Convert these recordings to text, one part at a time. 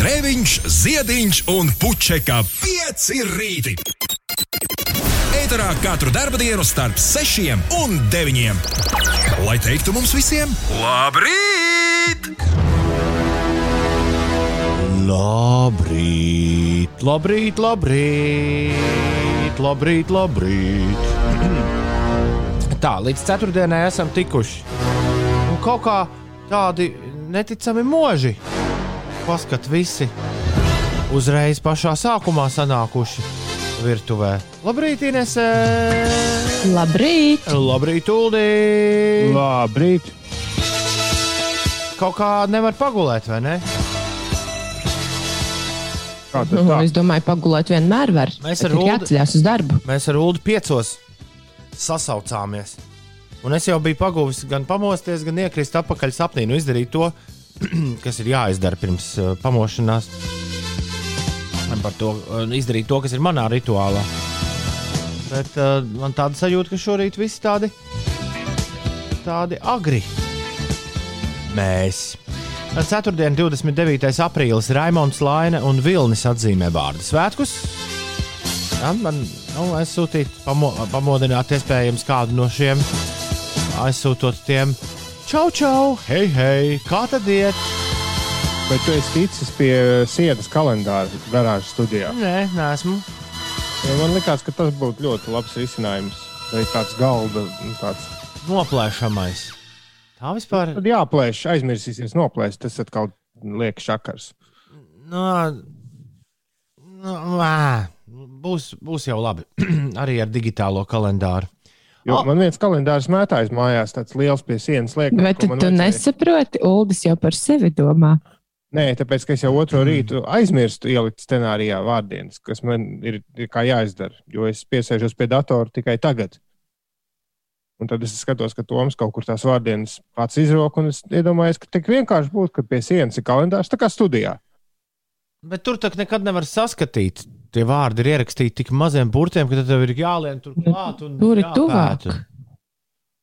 Grēviņš, Ziediņš un Puķeka 5 rīti. Ēterā katru dienu starp 6 un 9. Lai teiktu mums visiem, labrīt! Labrīt, labrīt, labrīt, labrīt, labrīt. Tā, līdz ceturtdienai esam tikuši. Un kaut kā tādi neticami mūži. Paskat, visi uzreiz pašā sākumā sanākuši virtuvē. Labrīt, Inesē! Labrīt! Labrīt, Uldī! Labrīt! Kaut kā nevar pagulēt, vai ne? Kā tas Nu, tā? es domāju, pagulēt vienmēr var. Mēs ar ir Uldi- jāceļās uz darbu. Mēs ar Ulu piecos sasaucāmies. Un es jau biju pagūvis gan pamosties, gan iekrist atpakaļ sapnī. Nu, izdarīt to, kas ir jāizdara pirms uh, pamošanās. Par to uh, izdarīt to, kas ir manā rituālā. Bet uh, man tāda sajūta, ka šorīt viss tādi, tādi agri. Mēs. Ceturtdien, 29. aprīlis, Raimons Laine un Vilnis atzīmē vārdu svētkus. Ja, man nu, aizsūtīt, pamo, pamodināt, iespējams, kādu no šiem aizsūtot tiem. Čau, čau, hei, hei, kā tad iet? Bet tu esi ticis pie sienas kalendāra garāžas studijā. Nē, nesmu. Ja man liekas, ka tas būtu ļoti labs risinājums. Vai tāds galda, nu, tāds. Noplēšamais. Tā vispār Tad jāplēš, aizmirsīsies noplēst. Tas atkal liek šakars. nu, nu, ā, būs, būs jau labi. Arī ar digitālo kalendāru. Jo oh. man viens kalendārs mētājs mājās, tāds liels pie sienas liek. Bet tu, tu vajadzēja- nesaproti, Uldis jau par sevi domā. Nē, tāpēc, ka es jau otro rītu aizmirstu ielikt scenārijā vārdienas, kas man ir, jāizdara, jo es piesēžos pie datora tikai tagad. Un tad es skatos, ka Toms kaut kur tās vārdienas pats izroka, un es iedomājos, ka tik vienkārši būtu, ka pie sienas ir kalendārs, tā kā studijā. Bet tur tak nekad nevar saskatīt. Tie vārdi ir ierakstīti tik maziem burtiem, ka tad tev ir jālien tur klāt. un Tur ir tuvāk.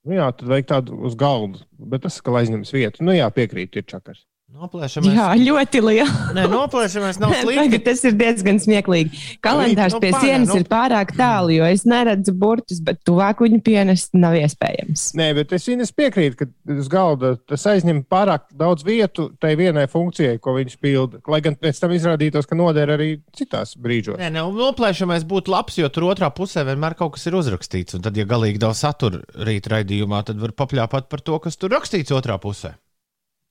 Nu, jā, tad vajag tādu uz galda, bet tas, ka aizņems vietu, nu jā, piekrīt, ir čakars. Noplēšamais. Jā, ļoti liela. Nē, noplēšamais nav slikti. Tagad tas ir diezgan smieklīgi. Kalendārs Nu, pie pagaid, sienas nu. ir pārāk tālu, jo es neredzu burtus, bet tuvāk viņu pienest nav iespējams. Nē, bet es, es piekrītu, ka uz galda tas aizņem pārāk daudz vietu tai vienai funkcijai, ko viņš pilda. Lai gan pēc tam izrādītos, ka noder arī citās brīžos. Nē, nē, un noplēšamais būtu labs, jo tur otrā pusē vienmēr kaut kas ir uzrakstīts. Un tad, ja galīgi daudz satura rīt raidījumā, tad var papļāpāt par to, kas tur rakstīts otrā pusē.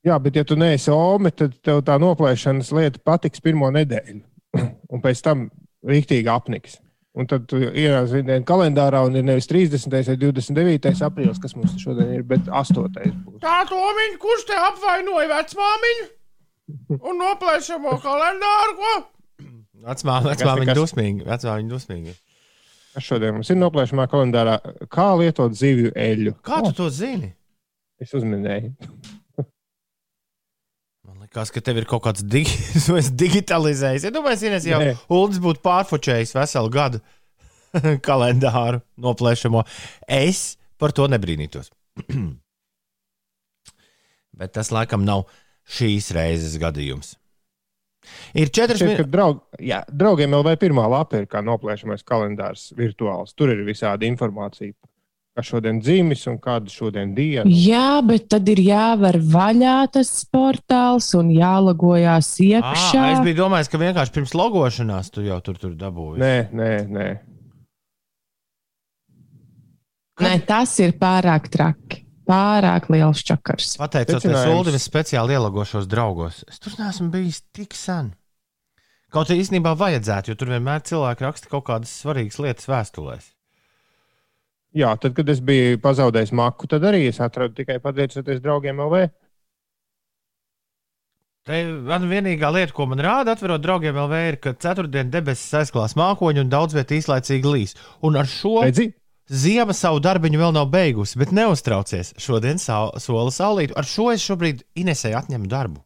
Jā, bet ja tu neesi Ome, tad tev tā noplēšanas lieta patiks pirmo nedēļu. Un pēc tam rīktīgi apniks. Un tad tu ieraugi vienā kalendārā, un ir nevis 30. vai 29. aprīlis, kas mums šodien ir, bet 8. būs. Tā Tomiņa, kurš te apvainoja vecmāmiņu un noplēšamo kalendāru? Ko? Vecmāmiņa vecmā nekas. dusmīga. Vecmāmiņa dusmīga. Kas šodien mums ir noplēšamā kalendārā? Kā lietot zivju eļļu? Kā tu to zini? Es uzminēju. Liekas, ka tev ir kaut kāds dig digitalizējis. Ja domāju, Ines jau. Uldis būtu pārfočējis veselu gadu kalendāru noplēšamo. Es par to nebrīnītos. Bet tas laikam nav šīs reizes gadījums. Ir četras minūtes. draug, jā, draugiem LV pirmā lapa ir kā noplēšamais kalendārs virtuāls. Tur ir visādi informācija, kas šodien dzīves un kāda šodien diena. Jā, bet tad ir jāver vaļā tas portāls un jālogojās iekšā. Ah, es biju domājis, ka vienkārši pirms logošanās tu jau tur, tur dabūji. Nē, nē, nē. Nē, tas ir pārāk traki. Pārāk liels čakars. Pateicoties. Ulim, es speciāli ielagošos draugos. Es tur neesmu bijis tik sen. Kaut arī īstenībā vajadzētu, jo tur vienmēr cilvēki raksta kaut kādas svarīgas lietas vēstulēs. Jā, tad, kad es biju pazaudējis maku, tad arī es atradu tikai pateicoties draugiem LV. Te man vienīgā lieta, ko man rāda, atverot draugiem vēl, ir, ka ceturtdien debesis aizklās mākoņi un daudz vietā īslaicīgi līs. Un ar šo Redzi, ziema savu darbiņu vēl nav beigusi, bet neuztraucies. Šodien sola saulīt. Ar šo es šobrīd Inesai atņemu darbu.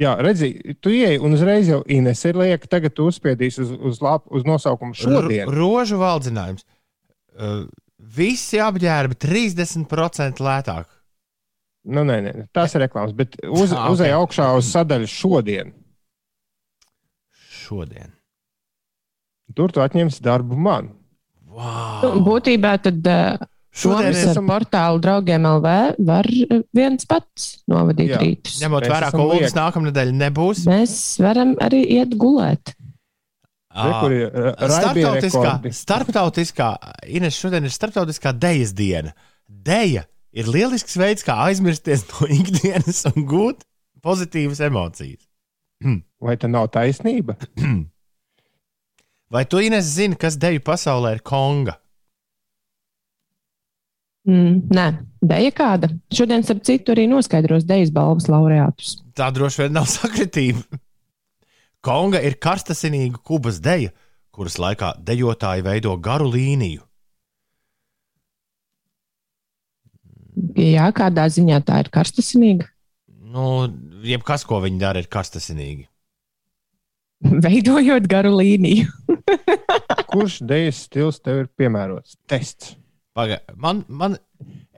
jā, redzi, tu ieej un uzreiz jau Ines ir lieka, tagad tu uzspiedīsi uz, uz, lap, uz nosaukumu šodien. R rožu valdzinājums. Uh, visi apģērbi 30% lētāk. Nu, nē, nē, tas ir reklāmas, bet uz, Ah, uzej ok. augšā uz sadaļu šodien. šodien? Tur tu atņemsi darbu man. Wow. Būtībā tad uh, Šodien ar esam- portālu draugiem LV var viens pats novadīt Jā. rītus. Ņemot Mēs vērā, ka nākamā nedēļa nebūs. Mēs varam arī iet gulēt. Re, kur ir uh, raibie Startautiskā, startautiskā, Ines, šodien ir startautiskā dejas diena. Deja ir lielisks veids, kā aizmirsties no ikdienas un gūt pozitīvas emocijas. Vai tā nav taisnība? Vai tu, Ines, zini, kas deju pasaulē ir konga? Mm, nē, deja kāda. Šodien, starp citu, arī noskaidros dejas balvas laureātus. Tā droši vien nav sakritība. Konga ir karstasinīga kubas deja, kuras laikā dejotāji veido garu līniju. Jā, kādā ziņā tā ir karstasinīga. Nu, jebkas, ko viņi dara, ir karstasinīgi. Veidojot garu līniju. Kurš dēļas stils tev ir piemērots? Tests. Paga, man, man,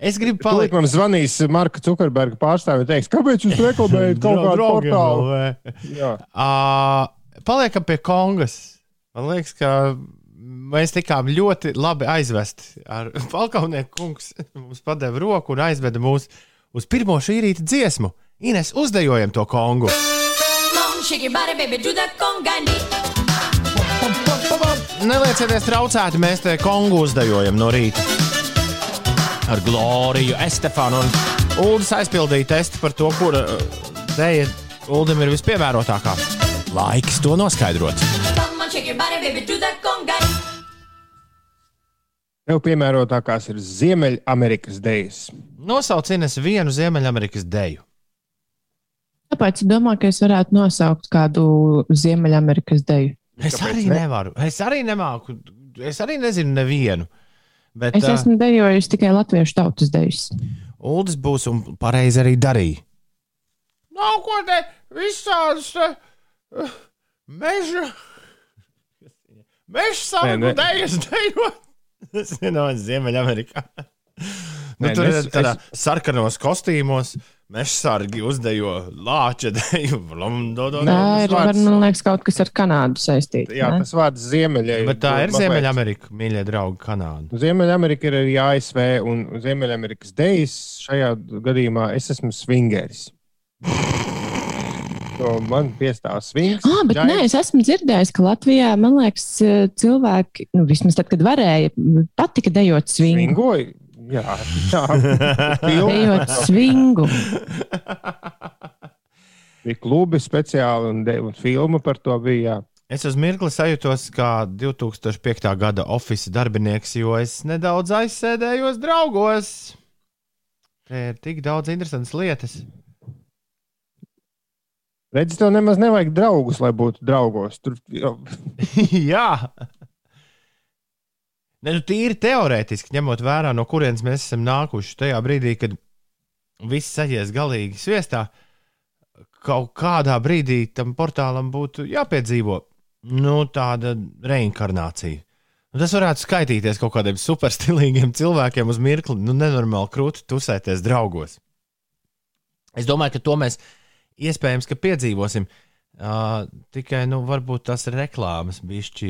es gribu Paliek palikt man zvanīs Marka Zukerberga pārstāvis un teiks, kāpēc jūs reklamējat kaut kādu portālu? Jā. Uh, paliekam pie kongas. Man liekas, ka mēs tikām ļoti labi aizvesti. Ar Falkaunieku kungs mums padeva roku un aizveda mūs uz pirmo šī rīta dziesmu. Ines, uzdejojam to kongu. Neliecieties traucēti, mēs te kongu uzdejojam no rīta. Ar Gloriju, Estefanu un Ulas aizpildīja testu par to, kura dēļa Ulim ir vispiemērotākā. Laiks to noskaidrot. Tev piemērotākās ir Ziemeļamerikas dēļas. Nosauc Ines vienu Ziemeļamerikas deju. Tāpēc es domāju, ka es varētu nosaukt kādu Ziemeļamerikas deju. Es Kāpēc arī ne? nevaru. Es arī nemāku. Es arī nezinu nevienu. Bet Es esmu dejojusi tikai latviešu tautas dejas. uh, Uldis būs un pareizi arī darīja. Nav ko te visādas uh, meža. Meža ne. dēļas dejot. Tas ir no Ziemeļamerikā. Nu, Nē, tur ir es- tādā sarkanos kostīmos. Meža sargi uzdejo lāča deju. Tā ir, var, vārds- man liekas, kaut kas ar Kanādu saistīts. Jā, ne? tas vārds Ziemeļai. Bet tā ir. Ziemeļamerika, mīļie draugi, Kanāda. Ziemeļamerika ir arī ASV un Ziemeļamerikas dēļas. Šajā gadījumā es esmu swingeris. Man piestāv swings. Ah, bet nē, es esmu dzirdējis, ka Latvijā, man liekas, cilvēki, nu, vismaz tad, kad varēja, patika dejot svingu. Swingoju. Jā, jā. Dejot svingu. Bija klubi speciāli un, un filma par to bija. Jā. Es uz mirkli sajūtos kā 2005. gada oficiāls darbinieks, jo es nedaudz aizsēdējos draugos. Te ir tik daudz interesantas lietas. Redzi, tev nemaz nevajag draugus, lai būtu draugos. Tur jau Jā, ne, nu, tīri teorētiski, ņemot vērā, no kurienes mēs esam nākuši tajā brīdī, kad viss sajies galīgi sviestā. Kaut kādā brīdī tam portālam būtu jāpiedzīvo nu, tāda reinkarnācija. Nu, tas varētu skaitīties kaut kādiem superstilīgiem cilvēkiem uz mirkli, nu, nenormāli krūti tusēties draugos. Es domāju, ka to mēs iespējams piedzīvosim. Uh, tikai, nu, varbūt tas reklāmas bišķi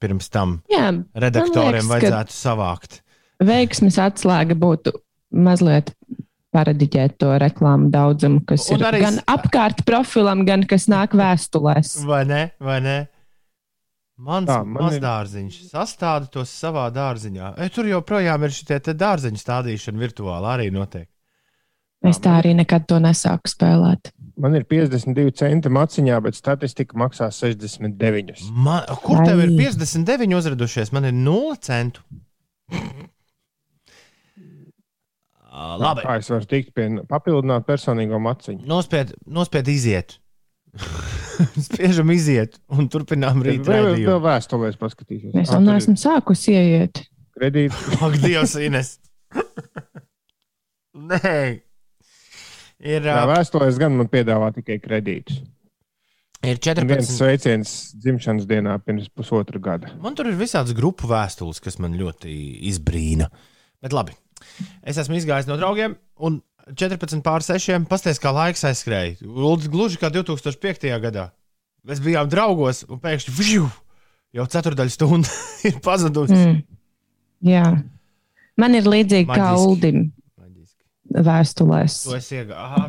pirms tam Jā, redaktoriem liekas, ka- vajadzētu savākt. veiksmes atslēga būtu mazliet paradiģēt to reklāmu daudzumu, kas Un ir arī gan apkārt profilam, gan kas nāk vēstulēs. Vai ne? Vai ne? Mans Tā, man ir- mazdārziņš sastāda tos savā dārziņā. E, tur joprojām ir šie dārziņu stādīšana virtuāli arī notiek. Es tā arī nekad to nesāku spēlēt. man ir 52 centi maciņā, bet statistika maksā 69. Man, kur tev ir Ai. 59 uzradušies? Man ir 0 centu. Ā, Labi. Kā es varu tikt pie papildināt personīgo maciņu? Nospied, nospied iziet. Spiežam iziet un turpinām Vai rīt. vēl raidījumu. vēstulēs paskatīšos? Es vēl neesmu sākusi ieiet. Kredīts. Ak, Dievs, Ines! Nē, ir, Jā, vēstulēs gan man piedāvā tikai kredītus. ir Un viens 14. sveiciens dzimšanas dienā pirms pusotra gada. Man tur ir visādas grupu vēstules, kas man ļoti izbrīna. Bet labi, es esmu izgājis no draugiem, un 14 pār 6. Pastāstiet, kā laiks aizskrēja. Gluži kā 2005. gadā. Mēs bijām draugos, un pēkšņi vžiu, jau ceturdaļa stunda ir pazudusi. Mm. Jā. Man ir līdzīgi kā Maģiski. Uldim vēstulēs. To es iegāju. Ah,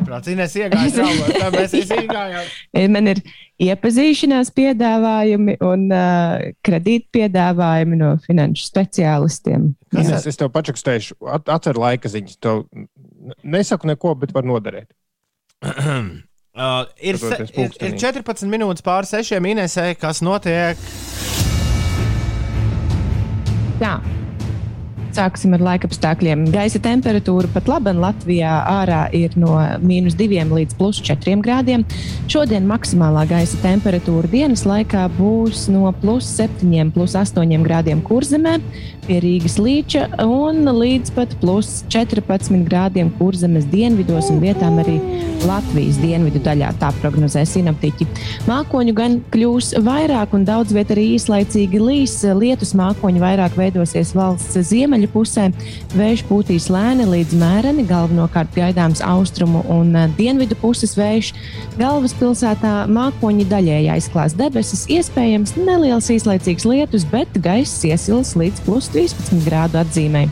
iegājām. Man ir iepazīšanās piedāvājumi un uh, kredīt piedāvājumi no finanšu speciālistiem. Kas Es, es tev pačakstēšu, at, atcer laika ziņas. Tev nesaku neko, bet var noderēt. Uh, ir, se, ir, ir pulkstenī. 14 minūtes pār 6 minūtēm, kas notiek. Tā. Sāksim ar laika apstākļiem. Gaisa temperatūra pat labi Latvijā ārā ir no mīnus 2 līdz plus 4 grādiem. Šodien maksimālā gaisa temperatūra dienas laikā būs no plus 7, plus 8 grādiem kurzemē, pie Rīgas līča un līdz pat plus 14 grādiem kurzemes dienvidos un vietām arī Latvijas dienvidu daļā. Tā prognozē sinaptiķi. Mākoņu gan kļūs vairāk un daudz vietā arī īslaicīgi līs. Lietus mākoņi vairāk veidosies valsts ziemeļu pusē. Vējš pūtīs lēni līdz mēreni, galvenokārt gaidāms austrumu un eh, dienvidu puses vējš. Galvaspilsētā mākoņi daļēji aizklās debesis, iespējams neliels īslaicīgs lietus, bet gaiss iesils līdz plus 13 grādu atzīmē.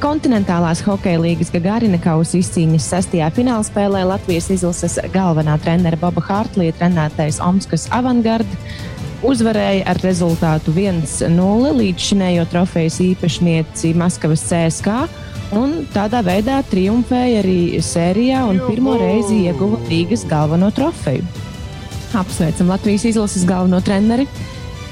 Kontinentālās hokeja līnijas Gagarina kausa izcīņas sestajā finālspēlē Latvijas izlases galvenā trenera Boba Hartlija trenētais Omskas Avangard uzvarēja ar rezultātu 1-0 līdz šinējo trofejas īpašnieci Maskavas CSK. Un tādā veidā triumfēja arī sērijā un pirmo reizi ieguva Rīgas galveno trofeju. Apsveicam Latvijas izlases galveno treneri.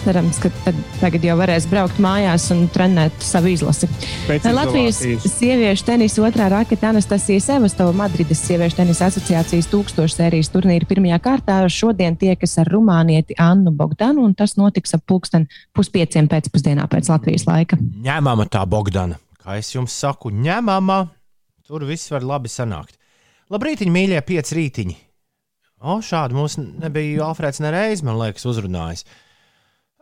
Cerams, ka tagad jau varēs braukt mājās un trenēt savu izlasi. Pēc Latvijas sieviešu tenisa otrā raketa Anastasija Sevastova Madrides sieviešu tenisa asociācijas tūkstošu sērijas turnīra pirmajā kārtā šodien tiekas ar rumānieti Annu Bogdanu, un tas notiks ap pulksten puspieciem pēcpusdienā pēc Latvijas laika. Ņemama tā Bogdana. Kā es jums saku, ņemama. Tur viss var labi sanākt. Labrīt, mīļie, pieci rītiņi. O, šādi mums nebija Alfrēds nereiz, man liekas, uzrunājis. Uh,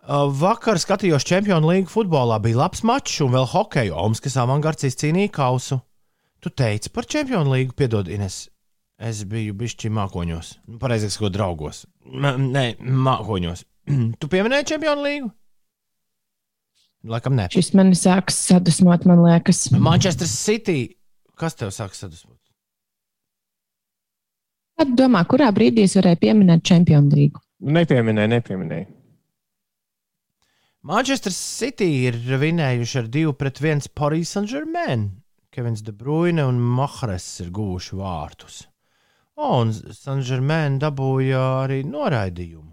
Vakar skatījos Čempionu līgu futbolā. Bija labs mačs un vēl hokeja. Omaskas avangards izcīnīja kausu. Tu teici par Čempionu līgu, piedod, Ines. Es biju bišķi mākoņos. Nu, Pareizāk sakot, draugos. M nē, mākoņos. tu pieminēji Čempionu līgu? Laikam nē. Šis man sāks sadusmot, man liekas. Manchester City. Kas tev saka sadusmot? Domā, kurā brīdī es varēju pieminēt Čempionu līgu? Nepieminēja, nepieminēja. Manchester City ir vinējuši ar 2 pret 1 Paris Saint-Germain. Kevins De Bruyne un Mahres ir guvuši vārtus. O, un Saint-Germain dabūja arī noraidījumu.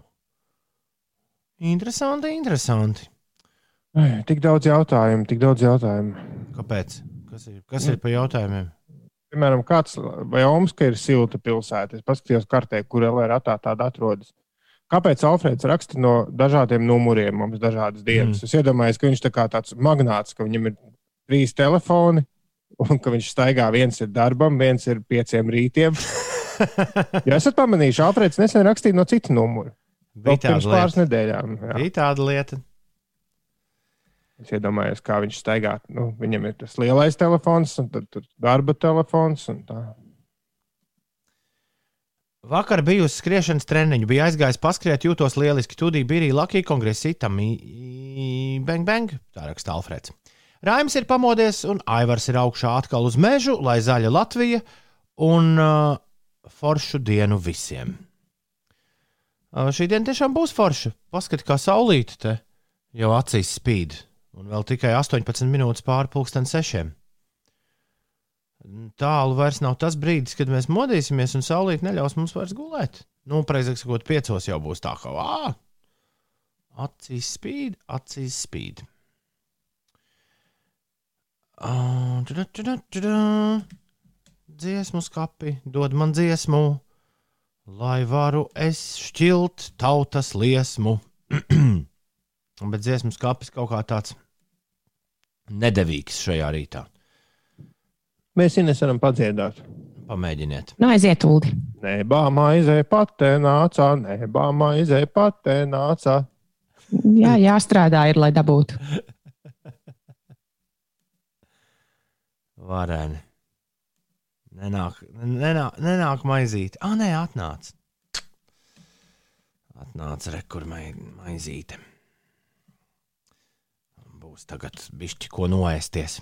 Interesanti, interesanti. Tik daudz jautājumu, tik daudz jautājumu. Kāpēc? Kas ir, kas ir pa jautājumiem? Piemēram, kāds vai Omska ir silta pilsēta? Es paskatījos kartē, kur LRT tāda atrodas. Kāpēc Alfrēds raksta no dažādiem numuriem mums dažādas dienas? Mm. Es iedomājos, ka viņš tā kā tāds magnāts, ka viņam ir trīs telefoni, un ka viņš staigā viens ir darbam, viens ir pieciem rītiem. ja esat pamanījuši, Alfrēds nesen rakstīja no citu numuru. Bija tāda pāris lieta. nedēļām. Jā. Bija tāda lieta. Es iedomājos, kā viņš staigā. Nu, viņam ir tas lielais telefons, un tad darba telefons. un tā. Vakar biju uz skriešanas treniņu, bija aizgājis paskriet, jūtos lieliski. Tudī bija arī Lakija kongresa itam, bang, bang, tā raksta Alfreds. Raims ir pamodies, un Aivars ir augšā atkal uz mežu, lai zaļa Latvija un uh, foršu dienu visiem. Uh, šī diena tiešām būs forša. Paskat, kā saulīte te jau acīs spīd, un vēl tikai 18 minūtes pāri pulksten sešiem. Tālu vairs nav tas brīdis, kad mēs modīsimies, un saulīt neļaus mums vairs gulēt. Nu, precīzāk sakot, piecos jau būs tā, ka ā, acīs spīd, acīs spīd. Ā, tudu, tudu, tudu. Dziesmu skapi, dod man dziesmu, lai varu es šķilt tautas liesmu. Bet dziesmu skapis kaut kā tāds nedevīgs šajā rītā. Mēs Ines varam padziedāt. Pamēģiniet. Nu, aiziet, Ulu. Nebā maizē patē nācā, nebā maizē patē nācā. Jā, jāstrādā ir, lai dabūtu. Varēni. Nenāk, nenāk, nenāk maizīt. Ah, nē, atnāca. Atnāca rekurmai maizīte. Būs tagad bišķi ko noēsties.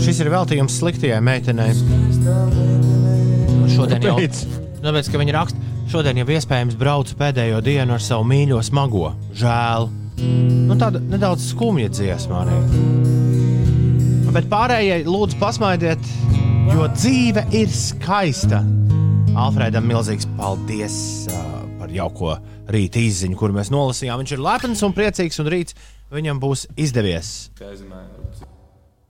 Šis ir veltījums sliktajai meitenei. Šodien jau? Tāpēc, ka viņi raksta, šodien jau iespējams braucu pēdējo dienu ar savu mīļo smago. Žēl. Nu, tāda nedaudz skumja dziesma arī. Bet pārējie lūdzu pasmaidiet, jo dzīve ir skaista. Alfredam milzīgs paldies uh, par jauko rīta izziņu, kur mēs nolasījām. Viņš ir lepns un priecīgs, un rīts viņam būs izdevies.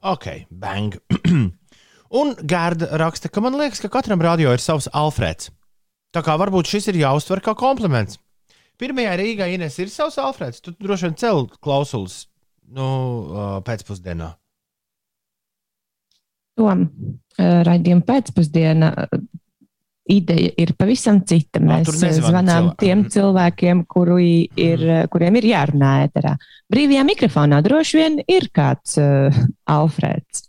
Ok, bang. un Gārda raksta, ka man liekas, ka katram radio ir savs Alfreds. Tā kā varbūt šis ir jāuztver kā kompliments. Pirmajā Rīgā Ines ir savs Alfreds. Tu droši vien cel klausulas nu, pēcpusdienā. Tom raidījuma pēcpusdiena uh, ideja ir pavisam cita. Ā, Mēs uh, nezvana zvanām cilvēki. tiem cilvēkiem, kuri ir, uh, kuriem ir jārunā ēterā. Brīvajā mikrofonā droši vien ir kāds uh, Alfrēds.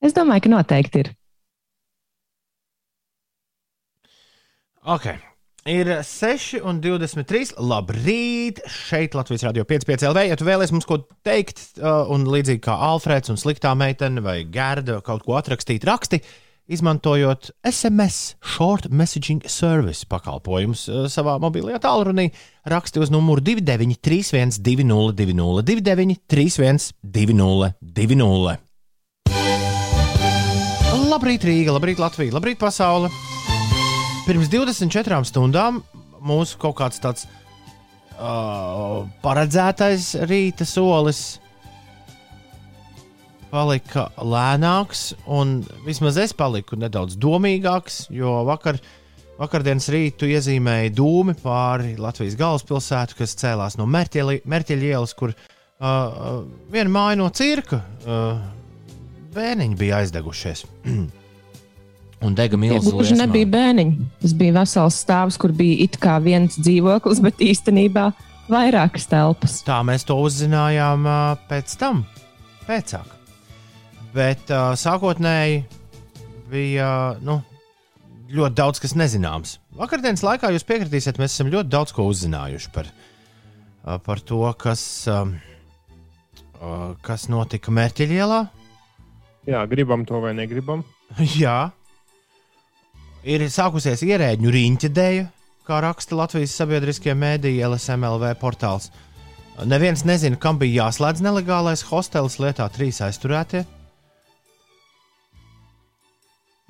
Es domāju, ka noteikti ir. Ok. Ir 6,23. Labrīt! Šeit Latvijas Rādio 5,5 LV. Ja tu vēlēsies mums ko teikt, uh, un līdzīgi kā Alfrēds un Sliktā meitene vai Gerda kaut ko atrakstīt, raksti, izmantojot SMS Short Messaging Service pakalpojumus uh, savā mobilajā tālrunī, raksti uz numuru 2931, 2020, 2931, 2020. Labrīt, Rīga, labrīt, Latvija, labrīt, pasaule! Pirms 24 stundām mūsu kaut kāds tāds uh, paredzētais rīta solis palika lēnāks, un vismaz es paliku nedaudz domīgāks, jo vakar, vakardienas rītu iezīmēja dūmi pāri Latvijas galvaspilsētu, kas cēlās no Merķeļa ielas, kur uh, viena māja no cirka uh, bērniņi bija aizdegušies. Un dega Tie milzīga. gluži nebija bērniņi. Tas bija vesels stāvs, kur bija it kā viens dzīvoklis, bet īstenībā vairākas telpas. Tā mēs to uzzinājām pēc tam, pēcāk. Bet uh, sākotnēji bija nu, ļoti daudz kas nezināms. Vakardienas laikā jūs piekritīsiet, mēs esam ļoti daudz ko uzzinājuši par, par to, kas, kas notika Mērķiļielā. Jā, gribam to vai negribam. Jā, ir sākusies ierēģu riņķedēja, kā raksta Latvijas sabiedriskie mēdīji LSMLV portāls. Neviens nezina, kam bija jāslēdz nelegālais hostelis lietā trīs aizturētie.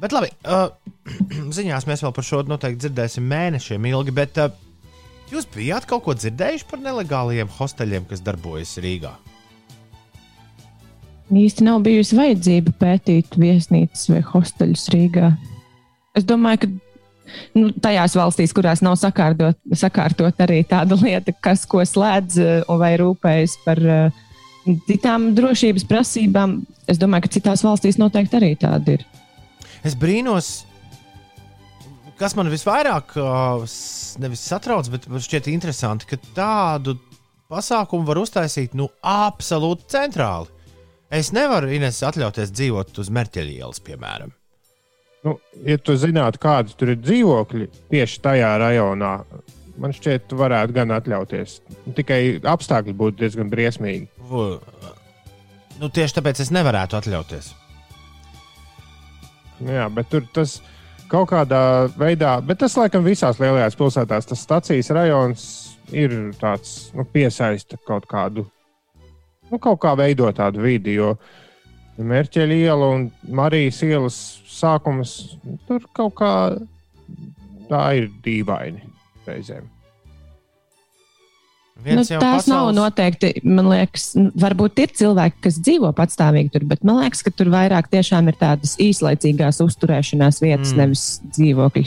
Bet labi, uh, ziņās mēs vēl par šo noteikti dzirdēsim mēnešiem ilgi, bet uh, jūs bijāt kaut ko dzirdējuši par nelegālajiem hosteļiem, kas darbojas Rīgā? Īsti nav bijusi vajadzība pētīt viesnīcas vai hosteļus Rīgā. Es domāju, ka nu, tajās valstīs, kurās nav sakārtot, sakārtot arī tāda lieta, kas ko slēdz eh, vai rūpējas par eh, citām drošības prasībām, es domāju, ka citās valstīs noteikti arī tāda ir. Es brīnos, kas man visvairāk s- nevis satrauc, bet šķiet interesanti, ka tādu pasākumu var uztaisīt nu, absolūti centrāli. Es nevaru Ines, atļauties dzīvot uz Merķeļa ielas, piemēram. Nu, ja tu zinātu, kādi tur ir dzīvokļi tieši tajā rajonā, man šķiet, tu varētu gan atļauties. Tikai apstākļi būtu diezgan briesmīgi. Vu- Nu, tieši tāpēc es nevarētu atļauties. Nu Jā, bet tur tas kaut kādā veidā, bet tas laikam visās lielajās pilsētās, tas stācijas rajons ir tāds nu, piesaista kaut kādu, nu, kaut kā veidot tādu vidi. Jo Mērķeļa iela un Marijas ielas sākums tur kaut kā tā ir dīvaini reizēm. Nu, Viens jau tās nav pasaules- noteikti, man liekas, nu, varbūt ir cilvēki, kas dzīvo patstāvīgi tur, bet man liekas, ka tur vairāk tiešām ir tādas īslaicīgās uzturēšanās vietas, Mm. nevis dzīvokļi.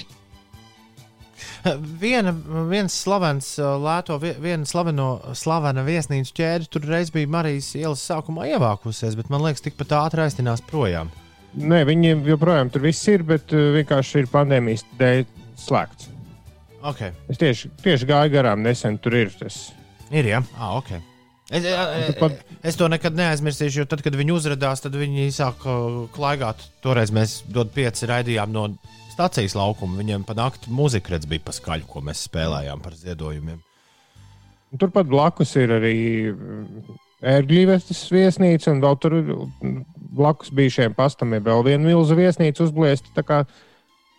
Viena, viens slavens, uh, lēto, vie- viena slaveno, slavena viesnīcu ķēde tur reiz bija Marijas ielas sākumā ievākusies, bet man liekas, tikpat ātri aiztinās projām. Nē, viņi joprojām tur viss ir, bet uh, vienkārši ir pandēmijas dēļ slēgts. Okay. Es tieši, tieši gāju garām nesen, tur ir tas. Ir, jā, ah, ok. Es, es, es to nekad neaizmirsīšu, jo tad, kad viņi uzrādījās, tad viņi sāka klaigāt. Toreiz mēs dod pieci raidījām no stācijas laukuma. Viņiem pa nakti mūzika redz bija paskaļa, ko mēs spēlējām par ziedojumiem. Turpat blakus ir arī ērgļīvestas viesnīca, un vēl tur blakus bijušajam pastam ir vēl viena milzu viesnīca uzbliesta. Tā kā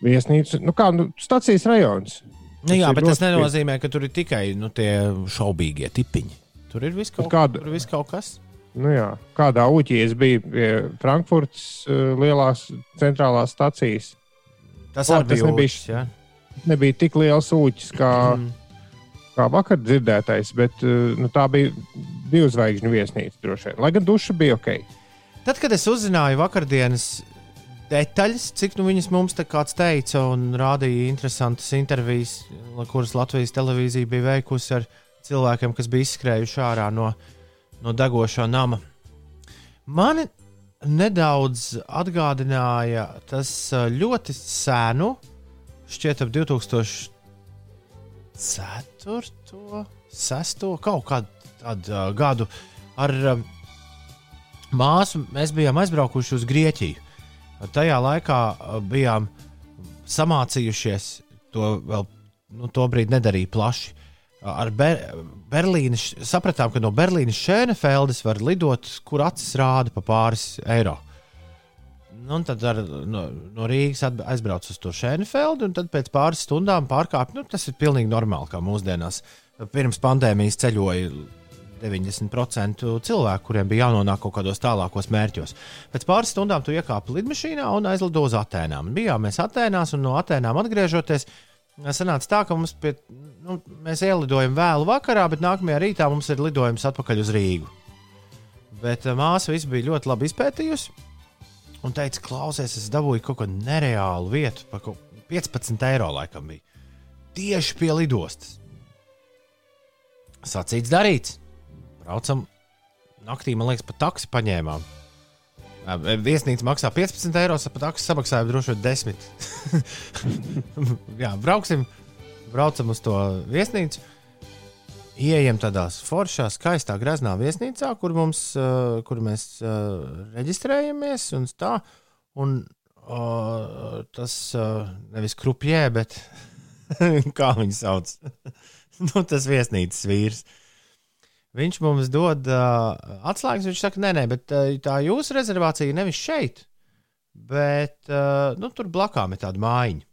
viesnīca, nu kā nu, stacijas rajons. Nu, jā, ir bet tas nenozīmē, ka tur ir tikai nu, tie šaubīgie tipiņi. Tur ir viss kaut, kāda- tur viss kaut kas. Nu, jā, kādā uķī es biju pie Frankfurtas uh, lielās centrālās stacijas. Tas O, tas bija nebija jā. Nebija tik liels uķis kā, Mm. Kā vakar dzirdētais, bet uh, nu, tā bija divu zvaigžņu viesnīca droši vien. Lai gan duša bija ok. Tad, kad es uzzināju vakardienas detaļas, cik nu viņas mums te kāds teica un rādīja interesantas intervijas, kuras Latvijas televīzija bija veikusi ar cilvēkiem, kas bija izskrējuši ārā no, no degošā nama. Mani nedaudz atgādināja tas ā, ļoti senu, šķiet, ap 2004. 6. kaut kādu tādu uh, gadu ar uh, māsu mēs bijām aizbraukuši uz Grieķiju. Tajā laikā uh, bijām samācījušies, to vēl nu, to brīdi nedarīja plaši. Uh, Ar Ber Berlīnas sapratām, ka no Berlīnas Šēnefeldes var lidot, kur acis rāda pa pāris eiro. Nu, tad ar, no, no Rīgas aizbraucu uz Šēnefeldu, un tad pēc pāris stundām pārkāpu. Nu, tas ir pilnīgi normāli, kā mūsdienās. Pirms pandēmijas ceļoja 90% cilvēku, kuriem bija jānonāk kaut kādos tālākos mērķos. Pēc pāris stundām tu iekāpi lidmašīnā un aizlido uz Atēnām. Bijām mēs Atēnās, un no Atēnām atgriežoties, sanāca tā, ka mums pie, nu, mēs ielidojam vēlu vakarā, bet nākamajā rītā mums ir lidojums atpakaļ uz Rīgu. Bet eh, māsa visu bija ļoti labi izpētījusi un teica, klausies, es dabūju kaut kādu nereālu vietu, kaut 15 eiro laikam bija. Tieši pie lidostas. Sacīts, darīts. Braucam naktī, man liekas, pa taksi paņēmām. Viesnīca maksā 15 eiro, pa taksi samaksāja droši vien 10. Jā, brauksim, braucam uz to viesnīcu. Ieejam tādā foršā, skaistā, greznā viesnīcā, kur, mums, uh, kur mēs uh, reģistrējamies. Un, tā, un uh, tas uh, nevis krupjē, bet kā viņu sauc? nu, tas viesnīcas vīrs. Viņš mums dod uh, atslēgas. Viņš saka, nē, nē, bet uh, tā jūsu rezervācija nevis šeit, bet uh, nu, tur blakām ir tāda mājiņa.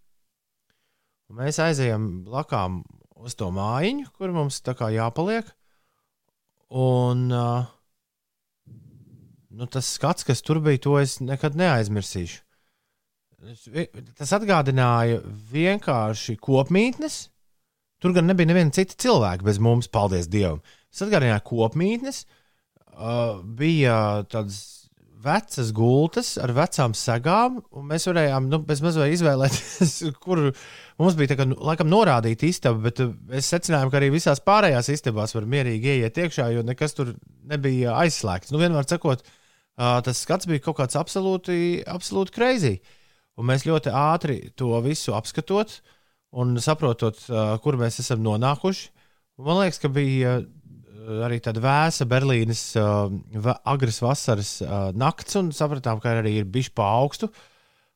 Un mēs aizejam blakām uz to mājiņu, kur mums tā kā jāpaliek. Un uh, nu, tas skats, kas tur bija, to es nekad neaizmirsīšu. Tas atgādināja vienkārši kopmītnes. Tur gan nebija neviena cita cilvēka bez mums, paldies Dievam. Tas atgādināja kopmītnes, uh, bija tādas vecas gultas ar vecām segām, un mēs varējām nu, izvēlēties, kur mums bija kā, nu, laikam norādīta istaba, bet uh, es secināju, ka arī visās pārējās istabās var mierīgi ieiet iekšā, jo nekas tur nebija aizslēgts. Nu, vienmēr sakot, uh, tas skats bija kaut kāds absolūti, absolūti crazy. Un mēs ļoti ātri to visu apskatot un saprotot, uh, kur mēs esam nonākuši. Man liekas, ka bija uh, arī tāda vēsa Berlīnes uh, va agras vasaras uh, nakts, un sapratām, ka arī ir bijis pa augstu.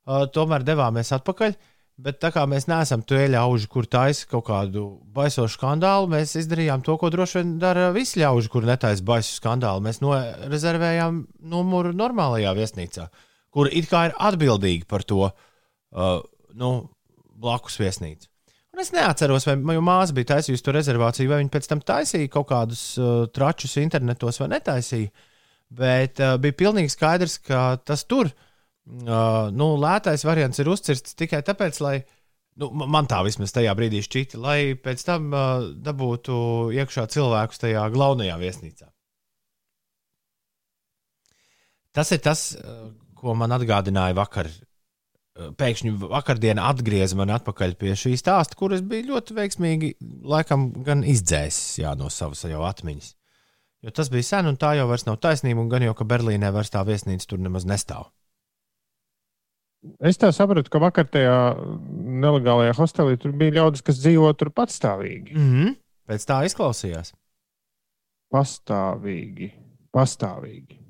Uh, tomēr devāmies atpakaļ. Bet tā kā mēs neesam to ļauži, kur taisa kaut kādu baisošu skandālu, mēs izdarījām to, ko droši vien dara visi ļauži, kur netaisa baisu skandālu. Mēs norezervējām numuru normālajā viesnīcā, kur it kā ir atbildīga par to uh, nu, blakus viesnīcu. Un es neatceros, vai mana māsa bija taisījusi to rezervāciju, vai viņa pēc tam taisīja kaut kādus uh, tračus internetos vai netaisīja. Bet uh, bija pilnīgi skaidrs, ka tas tur, uh, nu, lētais variants ir uzcirsts tikai tāpēc, lai, nu, ma- man tā vismaz tajā brīdī šķita, lai pēc tam uh, dabūtu iekšā cilvēkus tajā galvenajā viesnīcā. Tas ir tas, uh, ko man atgādināja vakar pēkšņi vakardien atgrieza mani atpakaļ pie šī stāsta, kuras bija ļoti veiksmīgi, laikam, gan izdzēsis jā, no savas jau atmiņas. Jo tas bija sen, un tā jau vairs nav taisnība, un gan jau, ka Berlīnē vairs tā viesnīca tur nemaz nestāv. Es tā sapratu, ka vakar tajā nelegālajā hostelī tur bija ļaudis, kas dzīvo tur patstāvīgi. Mm -hmm. Pēc tā izklausījās. Pastāvīgi. Pastāvīgi.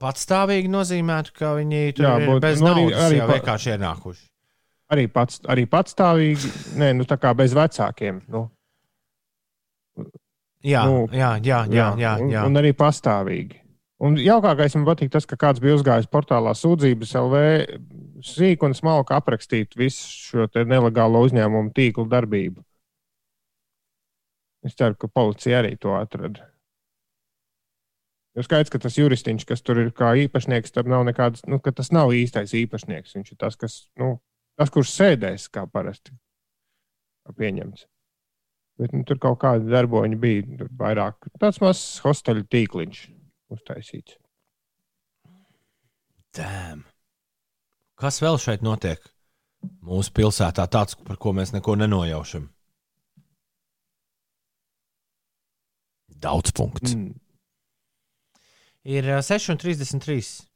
Patstāvīgi nozīmētu, ka viņi tur Jā, ir būt- bez nu, arī- naudas, arī pa- vienkārši ienākuši. Arī, pats, arī patstāvīgi. Nē, nu tā kā bez vecākiem. Nu, Jā, Nu, jā, jā, jā, jā, un, jā. un arī pastāvīgi. Un jaukākais man patīk tas, ka kāds bija uzgājis portālā sūdzības LV sīk un smalki aprakstīt visu šo nelegālo uzņēmumu tīklu darbību. Es ceru, ka policija arī to atrada. Jo skaidrs, ka tas juristiņš, kas tur ir kā īpašnieks, tam nav nekāds, nu, ka tas nav īstais īpašnieks. Viņš ir tas, kas, nu, tas kurš sēdēs kā parasti. Kā pieņemts. Bet nu, tur kaut kādi darboņi bija tur vairāk. Tāds mazs hosteļu tīkliņš uztaisīts. Damn. Kas vēl šeit notiek? Mūsu pilsētā tāds, par ko mēs neko nenojaušam. Daudz punktu. Mm. Ir ā, 6,33.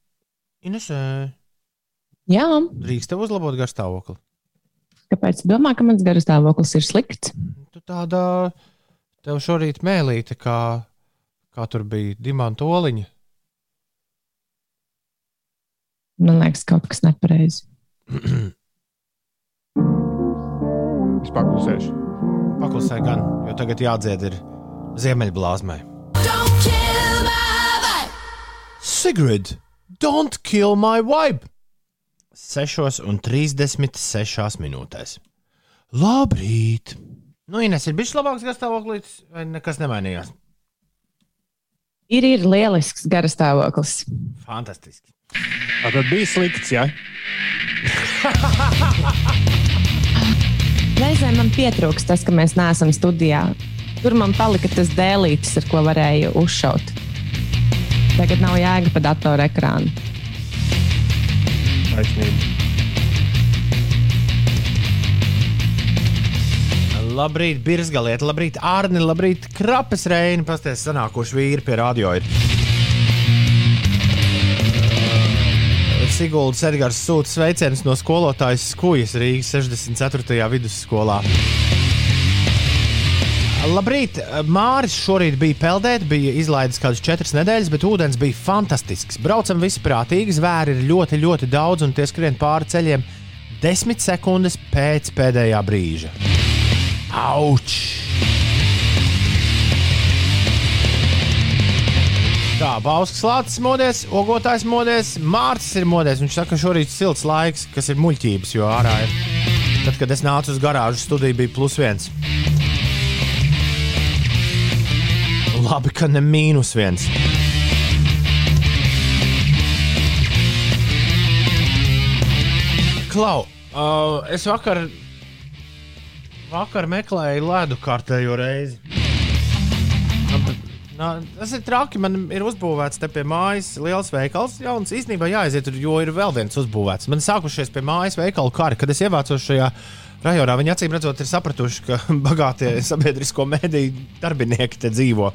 Ines, ā, Jā, drīkst tev uzlabot garstāvokli. kāpēc tu domā, ka mans garastāvoklis ir slikts? Tu tādā, tev šorīt mēlīte, kā, kā tur bija dimanta oliņa. Man liekas, kaut kas nepareizi. Es paklusēšu. Paklusē gan, jo tagad jādzied ir ziemeļblāzmai. Sigrid, don't kill my vibe! 6,36 minūtēs. Labrīt! Nu, Ines, ir bijis labāks garstāvoklis, vai nekas nemainījās? Ir, ir lielisks garastāvoklis. Fantastiski. Tā tad bija slikts, ja? Reizēm man pietrūkst tas, ka mēs neesam studijā. Tur man palika tas dēlītis, ar ko varēju uzšaut. Tagad nav jēga pa datora ekrānu. Taisnība. Labrīt, Birzgaliet, labrīt, Arni, labrīt, Krapes Reini. Pasties, sanākuši vīri pie radio ir. Siguldas Edgars sūta sveicienus no skolotājas Skujas Rīgas 64. vidusskolā. Labrīt, Māris šorīt bija peldēt, bija izlaidis kādas četras nedēļas, bet ūdens bija fantastisks. Braucam visi prātīgi, zvēri ir ļoti, ļoti daudz, un tie skrien pāri ceļiem desmit sekundes pēc pēdējā brīža. Auč! Tā, Bauskas lācis modies, ogotājs modies, Mārcis ir modies. Viņš saka, ka šorīt ir silts laiks, kas ir muļķības, jo ārā ir. Tad, kad es nācu uz garāžu studiju, bija plus viens. Labi, ka ne mīnus viens. Klau, uh, es vakar, vakar meklēju ledu kārtējo reizi. Nā, tas ir traki. Man ir uzbūvēts te pie mājas liels veikals. Jauns īstenībā jāaiziet tur, jo ir vēl viens uzbūvēts. Man sākušies pie mājas veikalu kari, kad es ievācos šajā rajonā. Viņi acīm redzot, ir sapratuši, ka bagātie sabiedrisko mediju darbinieki te dzīvo.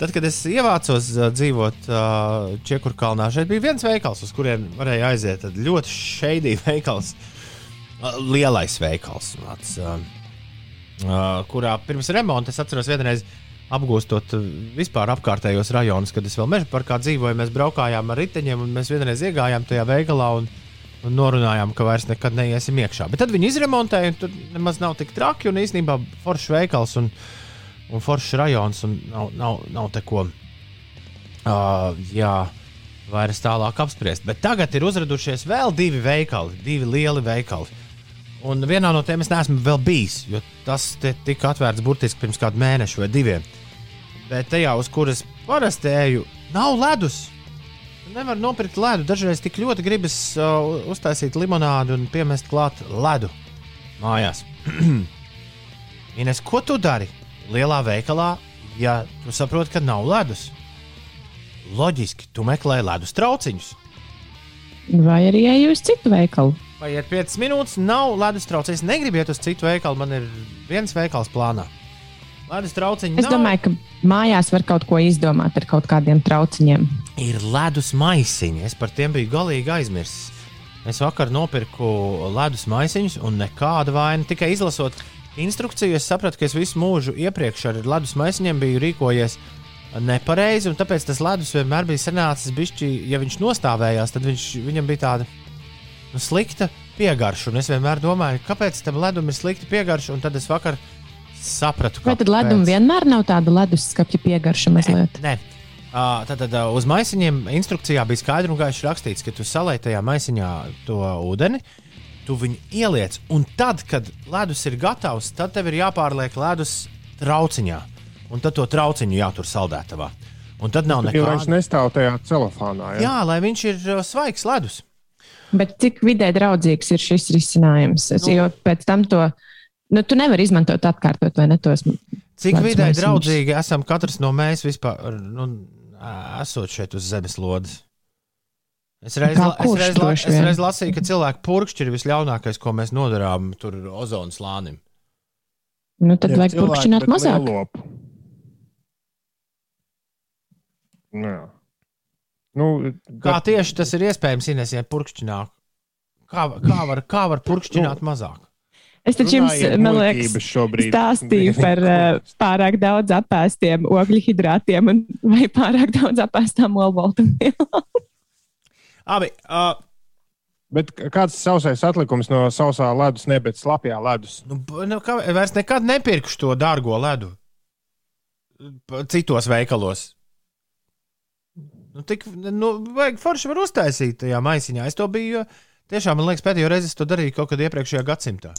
Tad, kad es ievācos uh, dzīvot uh, Čiekurkalnā, šeit bija viens veikals, uz kurien varēja aiziet. Tad ļoti šeidīgi veikals, uh, lielais veikals, uh, kurā pirms remonta es atceros vienreiz apgūstot vispār apkārtējos rajonus, kad es vēl meža parkā dzīvoju. Mēs braukājām ar riteņiem, un mēs vienreiz iegājām tajā veikalā. Un, Un norunājām, ka vairs nekad neiesim iekšā. Bet tad viņi izremontēja, un tur nemaz nav tik traki. Un īstenībā foršs veikals un, un foršs rajons. Un nav, nav, nav te ko uh, jā, vairs tālāk apspriest. Bet tagad ir uzradušies vēl divi veikali, divi lieli veikali. Un vienā no tiem es neesmu vēl bijis, jo tas tika atvērts burtiski pirms kāda mēneša vai diviem. Bet tajā, uz kuras parasti eju, nav ledus. Nevar nopirkt ledu. Dažreiz tik ļoti gribas uh, uztaisīt limonādi un piemest klāt ledu mājās. Ines, ko tu dari lielā veikalā, ja tu saproti, ka nav ledus? Loģiski, tu meklē ledus trauciņus. Vai arī eju uz citu veikalu? Paiet 5 minūtes, nav ledus trauciņš. Negribu iet uz citu veikalu, man ir viens veikals plānā. Ledus trauciņi Es nav. domāju, ka mājās var kaut ko izdomāt ar kaut kādiem trauciņiem. ir ledus maisiņi. Es par tiem biju galīgi aizmirsis. Es vakar nopirku ledus maisiņus, un nekāda vaina. Tikai izlasot instrukciju, es sapratu, ka es visu mūžu iepriekš ar ledus maisiņiem biju rīkojies nepareizi. un Tāpēc tas ledus vienmēr bija sanācis, bišķi, ja viņš nostāvējās, tad viņš, viņam bija tāda nu, slikta piegarša. Un es vienmēr domāju, kāpēc tam ledum ir slikta piegarša, un tad es vakar sapratu, Vai tad ledum vienmēr nav tāda leduskapja piegarša mazliet? Nē. Uh, tad, tad uh, uz maisiņiem instrukcijā bija skaidri un gaiši rakstīts, ka tu salēji tajā maisiņā to ūdeni, tu viņu ieliec, un tad, kad ledus ir gatavs, tad tev ir jāpārliek ledus trauciņā, un tad to trauciņu jātur saldētavā. Un tad nav Jo viņš nestāv tajā celofānā. Ja? Jā, lai viņš ir uh, svaigs ledus. Bet cik vidē draudzīgs ir šis risinājums? Es, Nu. jo pēc tam to nu, tu nevari izmantot atkārtot, vai ne? Tos, Cik vidē draudzīgi esam katrs no mēs vispār, nu, esot šeit uz zemeslodes. Es reiz, la- es, reiz, la- es reiz lasīju, ka cilvēku purkšķi ir visļaunākais, ko mēs nodarām tur ozonu slānim. nu, tad Ja vajag purkšķināt mazāk. Nu. Nu, Kā bet- tieši tas ir iespējams, Ines, ja purkšķināt? Kā, kā, var, kā var purkšķināt mazāk? Es taču jums, man liekas, stāstīju par uh, pārāk daudz apēstiem ogļu hidrātiem un vai pārāk daudz apēstām olbaltumvielām. Abi, uh, Bet kāds ir sausais atlikums no sausā ledus, ne bet slapjā ledus? nu, nu, kā, vairs nekad nepirkšu to dārgo ledu citos veikalos. Nu, tik, nu, vajag forši var uztaisīt tajā maisiņā. Es to biju, tiešām, man liekas, pēdējo reizi es to darīju kaut kad iepriekšējā gadsimtā.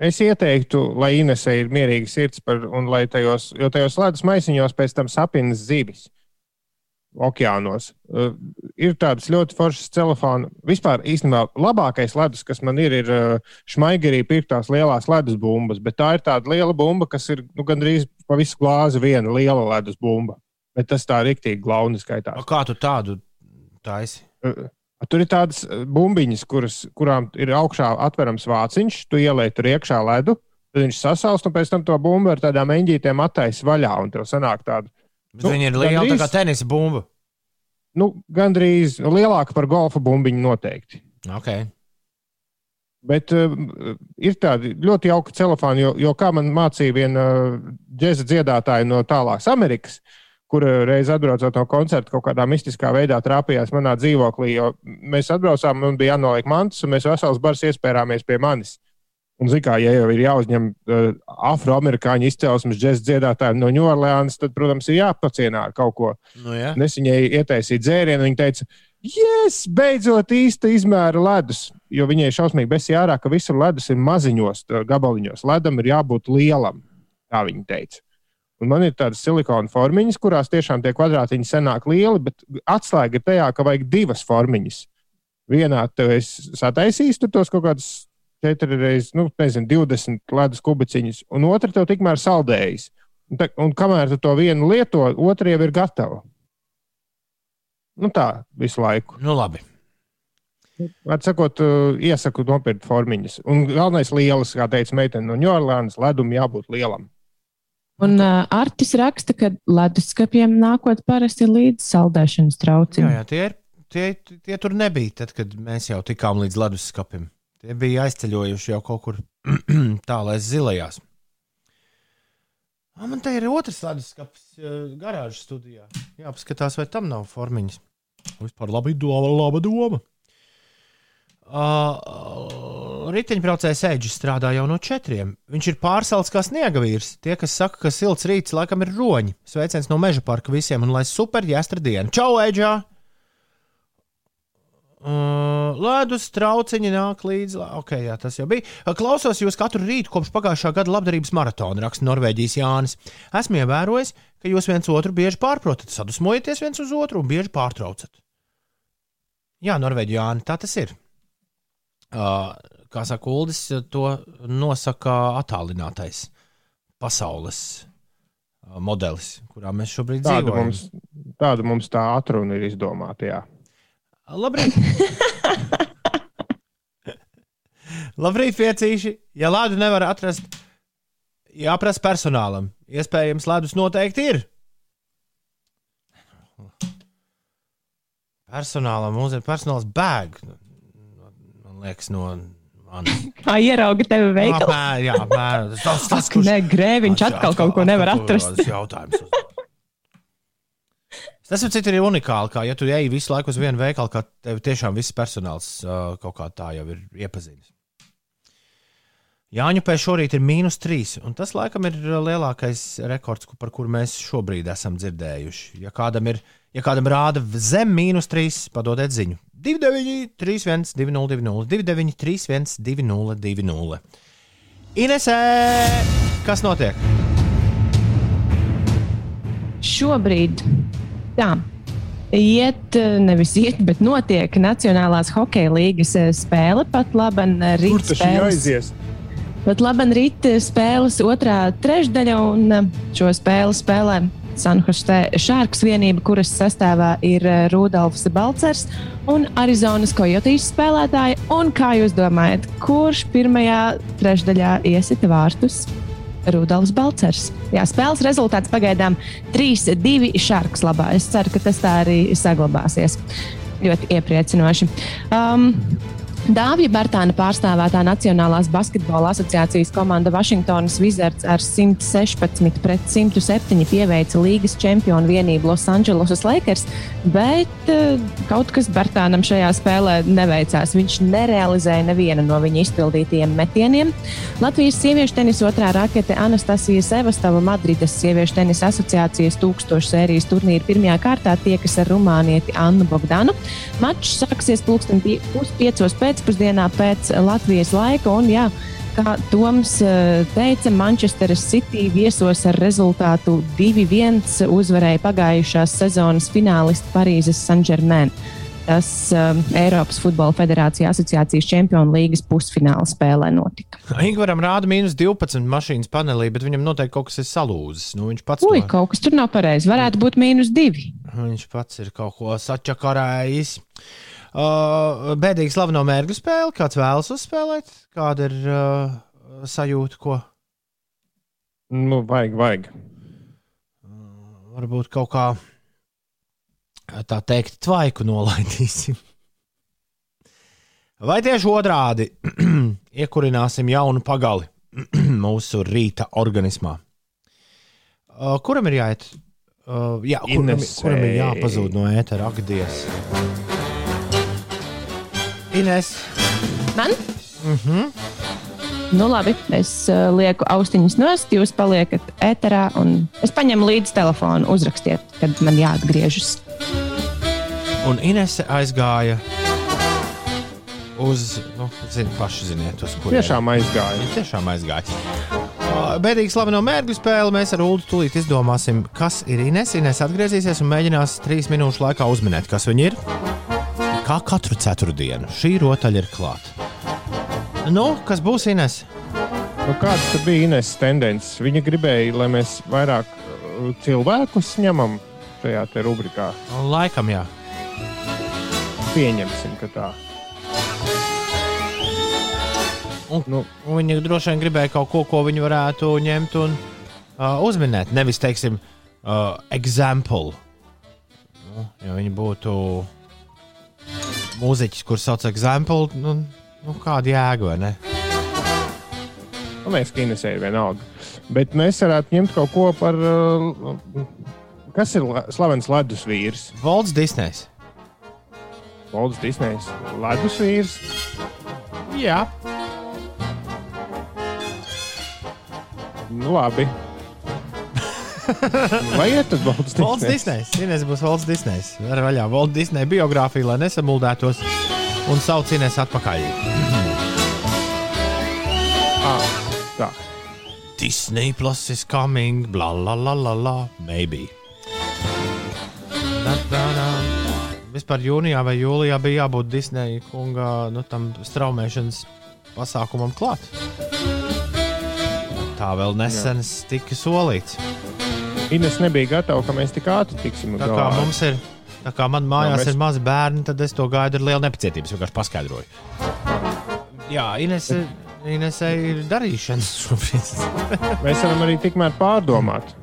Es ieteiktu, lai Inesē ir mierīga sirds par, un lai tajos, jo tajos ledus maisiņos pēc tam sapinas zivis okeānos. Uh, ir tādas ļoti foršas telefona. Vispār īstenībā labākais ledus, kas man ir, ir uh, šmaigerī pirktās lielās ledus bumbas, bet tā ir tāda liela bumba, kas ir nu, gandrīz pa visu glāzi viena liela ledus bumba. Bet tas tā rīktīgi glauni skaitās. O, kā tu tādu taisi? Uh, Tur ir tādas uh, bumbiņas, kuras, kurām ir augšā atverams vāciņš, tu ielēji tur iekšā ledu, tad viņš sasalst, un pēc tam to bumbu ar tādām eņģītēm attaisa vaļā, un tev sanāk tāda, Bet Nu, Viņa ir liela, tā gandrīz- kā tenisa bumba. nu, gandrīz lielāka par golfa bumbiņu noteikti. Okay. Bet uh, ir tādi ļoti jauki telefoni, jo, jo kā man mācīja viena uh, džēza dziedātāja no tālākas Amerikas, kur reiz atbraucot no koncerta, kaut kādā mistiskā veidā trāpījās manā dzīvoklī. Mēs atbraucām, un bija jānoliek mantas, un mēs vesels bars iespērāmies pie manis. Un, zin kā, ja jau ir jāuzņem uh, afroamerikāņu izcelsmes džēza dziedātāji no Ņūorleānas, tad, protams, ir jāpacienā ar kaut ko. Nu. Un es viņai ietaisīju dzērienu, viņa teica, yes, beidzot īsta izmēra ledus. Jo viņai šausmīgi besīja ārā, ka visur ledus ir maziņos tā, gabaliņos. Ledam ir jābūt lielam, tā viņa teica. Un man ir tādas silikona formiņas, kurās tiešām tie kvadrātiņi senāk lieli, bet atslēga ir tajā, ka vajag divas formiņas. Vienā tev es sataisīju tur tos kaut kādus 4 reizes, nu, nezinu, 20 ledus kubiņus, un otra tev tikmēr saldējis. Un, te, un kamēr tu to vienu lieto, otra jau ir gatava. Nu tā, visu laiku. Nu, labi. Atsakot, iesaku nopirkt formiņas. Un galvenais lielas, kā teica meitene no Ņūorleānas, ledum jābūt lielam. Un uh, Artis raksta, ka leduskapiem nākot parasti līdz saldēšanas Jā, trauciņam. jā, tie, ir, tie, tie tur nebija, tad, kad mēs jau tikām līdz leduskapim. Tie bija aizceļojuši jau kaut kur tālāk zilajās. Ah, man te ir otrs leduskapis garāžas studijā. Jā, paskatās, vai tam nav formiņas. Vispār labi doma, laba doma. Uh, Riteņbraucējs Eģis strādā jau no četriem. Viņš ir pārcelts kā sniegavīrs. Tie, kas saka, ka silts rīts laikam ir roņi. Sveiciens no meža parka visiem un lai super jāstra diena. Čau, Eģā! Uh, ledus trauciņi nāk līdzi. Ok, jā, tas jau bija. Uh, Klausos jūs katru rītu kopš pagājušā gada labdarības maratona, raksta Norvēģijas Jānis. Esmu ievērojis, ka jūs viens otru bieži pārprotat, sadusmojaties viens uz otru un bieži pārtraucat. Jā, Norvēģija tā tas ir. Uh, kā saka Uldis, to nosaka attālinātais pasaules modelis, kurā mēs šobrīd Tāda dzīvojam. mums, tāda mums tā atruna ir izdomāta. Jā. Labrīt! Labrīt, piecīši! Ja lādu nevar atrast, jāprasa personālam. Iespējams, ledus noteikti ir. Personālam mums ir personāls bēg. Man liekas, no Kā ierauga tevi veikalā? Apmēram, jā, apmēram. Tas, tas, Ak, nē, grēviņš atkal kaut ko nevar atrast. Tas jautājums. Tas ir citur unikāli, kā ja tu ej visu laiku uz vienu veikalu, ka tev tiešām viss personāls uh, kaut kā tā jau ir iepazinis. Jāņu pēc šorīt ir mīnus 3, un tas laikam ir lielākais rekords, par kuru mēs šobrīd esam dzirdējuši. Ja kādam ir, ja kādam rāda zem mīnus 3, padodiet ziņu. 29, 31, 202, 29, 31, 202. Inesē, kas notiek? Šobrīd tā. Iet, nevis iet, bet notiek Nacionālās hokeja līgas eh, spēle. Pat labi, Kur rīt tas spēles. aizies? Pat labi, rīt spēles otrā trešdaļa, un šo spēli spēlē Sanhostē Šārks vienība, kuras sastāvā ir eh, Rudolfs Balcers un Arizonas Coyotes spēlētāji. Un kā jūs domājat, kurš pirmajā trešdaļā iesita vārtus? Rudolfs Balcers. Jā, spēles rezultāts pagaidām 3-2 Šārks labā. Es ceru, ka tas tā arī saglabāsies. Ļoti iepriecinoši. Um, Dāvija Bartāna pārstāvētā Nacionālās basketbola asociācijas komanda Vašingtonas Wizards ar 116 pret 107 pieveica līgas čempionu vienību Losandželosas Lakers, bet uh, kaut kas Bartānam šajā spēlē neveicās. Viņš nerealizēja nevienu no viņa izpildītajiem metieniem. Latvijas sieviešu tenisa otrā rakete Anastasija Sevastava Madrides sieviešu tenisa asociācijas tūkstošu sērijas turnīra pirmajā kārtā tiekas ar rumānieti Annu Bogdanu. Mačs sāksies pulksten pie- puspiecos pēcpusdienā pēc Latvijas laika. Un, jā, kā Toms eh, teica, Manchesteras City viesos ar rezultātu 2-1 uzvarēja pagājušās sezonas finālistu Parīzes Saint-Germain. Tas um, Eiropas Futbola Federācija asociācijas čempionu līgas pusfināla spēlē notika. Ingūram rāda mīnus 12 mašīnas panelī, bet viņam noteikti kaut kas ir salūzis. Nu, viņš, pats Ui, to, kaut kas tur nav pareizi. Varētu būt mīnus divi. viņš pats ir kaut ko sačakarējis. Uh, bēdīgi slaveno mērķu spēli. Kāds vēlas uzspēlēt? Kāda ir uh, sajūta, ko Nu, vajag, vajag. varbūt kaut kā tā teikt, tvaiku nolaidīsim. Vai tieši otrādi iekurināsim jaunu pagali mūsu rīta organismā? Uh, kuram ir jāiet? Uh, jā, kuram, kuram ir jāpazūd no ētera akdies? Ines, Man? Nu, labi, es uh, lieku austiņas nost, jūs paliekat ēterā, un es paņemu līdzi telefonu, uzrakstiet, kad man jāatgriežas. un Inese aizgāja uz, nu, zini, paši ziniet, uz kuriem. Tiešām aizgāja. Viņa tiešām aizgāja. Uh, Bēdīgi slaveno mērķu spēli. Mēs ar Ulu tūlīt izdomāsim, kas ir Ines. Ines atgriezīsies un mēģinās trīs minūšu laikā uzminēt, kas viņa ir. Kā katru ceturtdienu šī rotaļa ir klāta. Nu, kas būs Ines? Nu, kādas tad bija Ines tendences? Viņa gribēja, lai mēs vairāk uh, cilvēkus ņemam šajā te rubrikā. Laikam, jā. Pieņemsim, ka tā. Un, Nu. viņa droši vien gribēja kaut ko, ko viņa varētu ņemt un uh, uzminēt. Nevis, teiksim, uh, example. Nu, ja viņa būtu mūziķis, kurš sauc example, nu, nu kāda jēga vai ne? Ka Inesē ir vienalga. Bet mēs varētu ņemt kaut ko par. uh, Kas ir la- slavens ledus vīrs? Valds Disneys. Valdis Disneys. Ledus vīrs. Jā, Nu, labi. Vai iet tas Valdis Valds Disneys? Disneys. Ines būs Valds Disneys. Ar vaļā Valds Disneys biogrāfiju, lai nesamuldētos un sauc Ines atpakaļ. Ah, tā. Disney Plus is coming, bla bla bla bla bla, maybe. Da, da, da. Vispār jūnijā vai jūlijā bija jābūt Disneja kunga nu, tam straumēšanas pasākumam klāt. Tā vēl nesen tika solīts. Ines nebija gatava, ka mēs tik ātri tiksim uz Tā kā galā. mums ir, tā kā man mājās mēs- mēs... ir mazi bērni, tad es to gaidu ar lielu nepacietību. Es vienkārši paskaidroju. Jā, Ines, Inesai ir darīšanas šobrīd. Mēs varam arī tikmēr pārdomāt,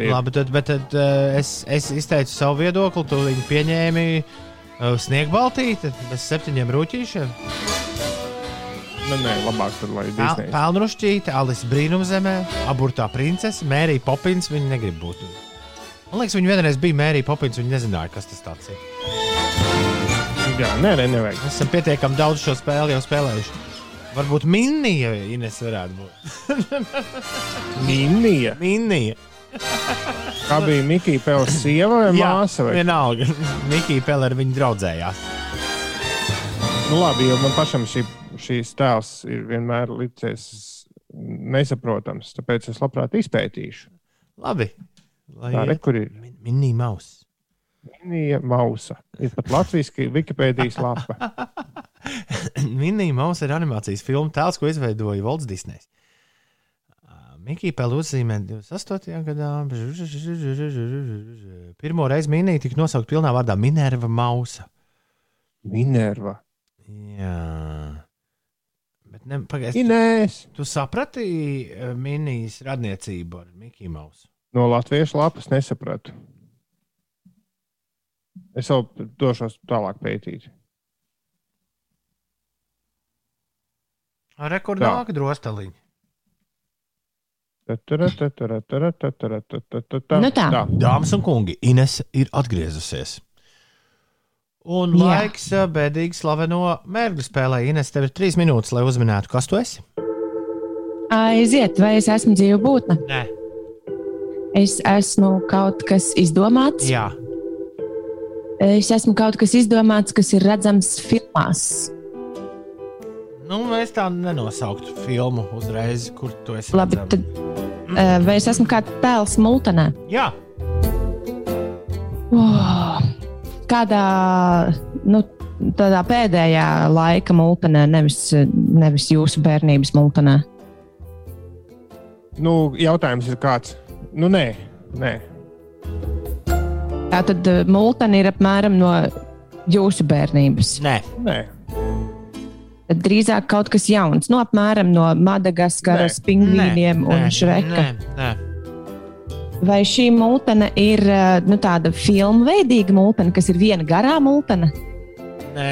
ir. Labi, tad, bet tad, es, es izteicu savu viedokli, tu viņu pieņēmi sniegbaltī, tad bez septiņiem rūtīšiem. Nu, nē, labāk tad, lai Disneja. Pelnušķīte, Alice Brīnumzemē, aburtā princese, Mērija Popins. Viņa negrib būt. Man liekas, viņa vienreiz bija Mērija Popins, viņa nezināja, kas tas ir. Jā, nē, nē, nevajag. Mēs esam pietiekami daudz šo spēli jau spēlējuši. Varbūt Minija Ines varētu būt. Minija. Minija. Tā bija Mikija Pels sieva vai māsa? Vai? vienalga. Mikija Pele ar viņu draudzējās. Nu, labi, jo man pašam šī, šīs tēls ir vienmēr licies nesaprotams. Tāpēc es labprāt izpētīšu. Labi. Lai Tā re, kur ir Min- Minija maus. Minija Mausa. Ir pat latviešu Wikipēdijas lapa. Minija maus ir animācijas filmu tēls, ko izveidoja Volts Disnejs. Mikija Pele uzzīmē 28. gadā. Pirmo reizi Minija tika nosaukt pilnā vārdā Minerva Mausa. Minerva. Jā. Bet ne, pagaid, tu, Inēs. tu saprati eh, Minijas radniecību ar Mikiju Mausu? No latviešu lapas nesapratu. Es vēl došos tālāk pētīt. Rekordā nāk drosteliņi. Nu tā. Dāmas un kungi, Ines ir atgriezusies. Un Jā. laiks bēdīgi slaveno mērķu spēlē. Ines, tev ir trīs minūtes, lai uzminētu, kas tu esi. Aiziet, vai es esmu dzīva būtne? Nē, Es esmu kaut kas izdomāts. jā, Es esmu kaut kas izdomāts, kas ir redzams filmās. nu, mēs tā nenosauktu filmu uzreiz, kur tu esi. Labi, redzama. tad, eh, vai es esmu kāds tēls multenē? Jā, Oh, kādā nu, tādā pēdējā laika multenē, nevis, nevis jūsu bērnības multenē? Nu, jautājums ir kāds? Nu, nē, nē. Tā tad eh, multene ir apmēram no jūsu bērnības. nē, nē. Tad drīzāk kaut kas jauns, no apmēram no Madagaskaras, Nē. pingvīniem un nē, šreka. Nē, nē. Vai šī multene ir eh, nu, tāda filmu veidīga multene, kas ir viena garā multene? nē,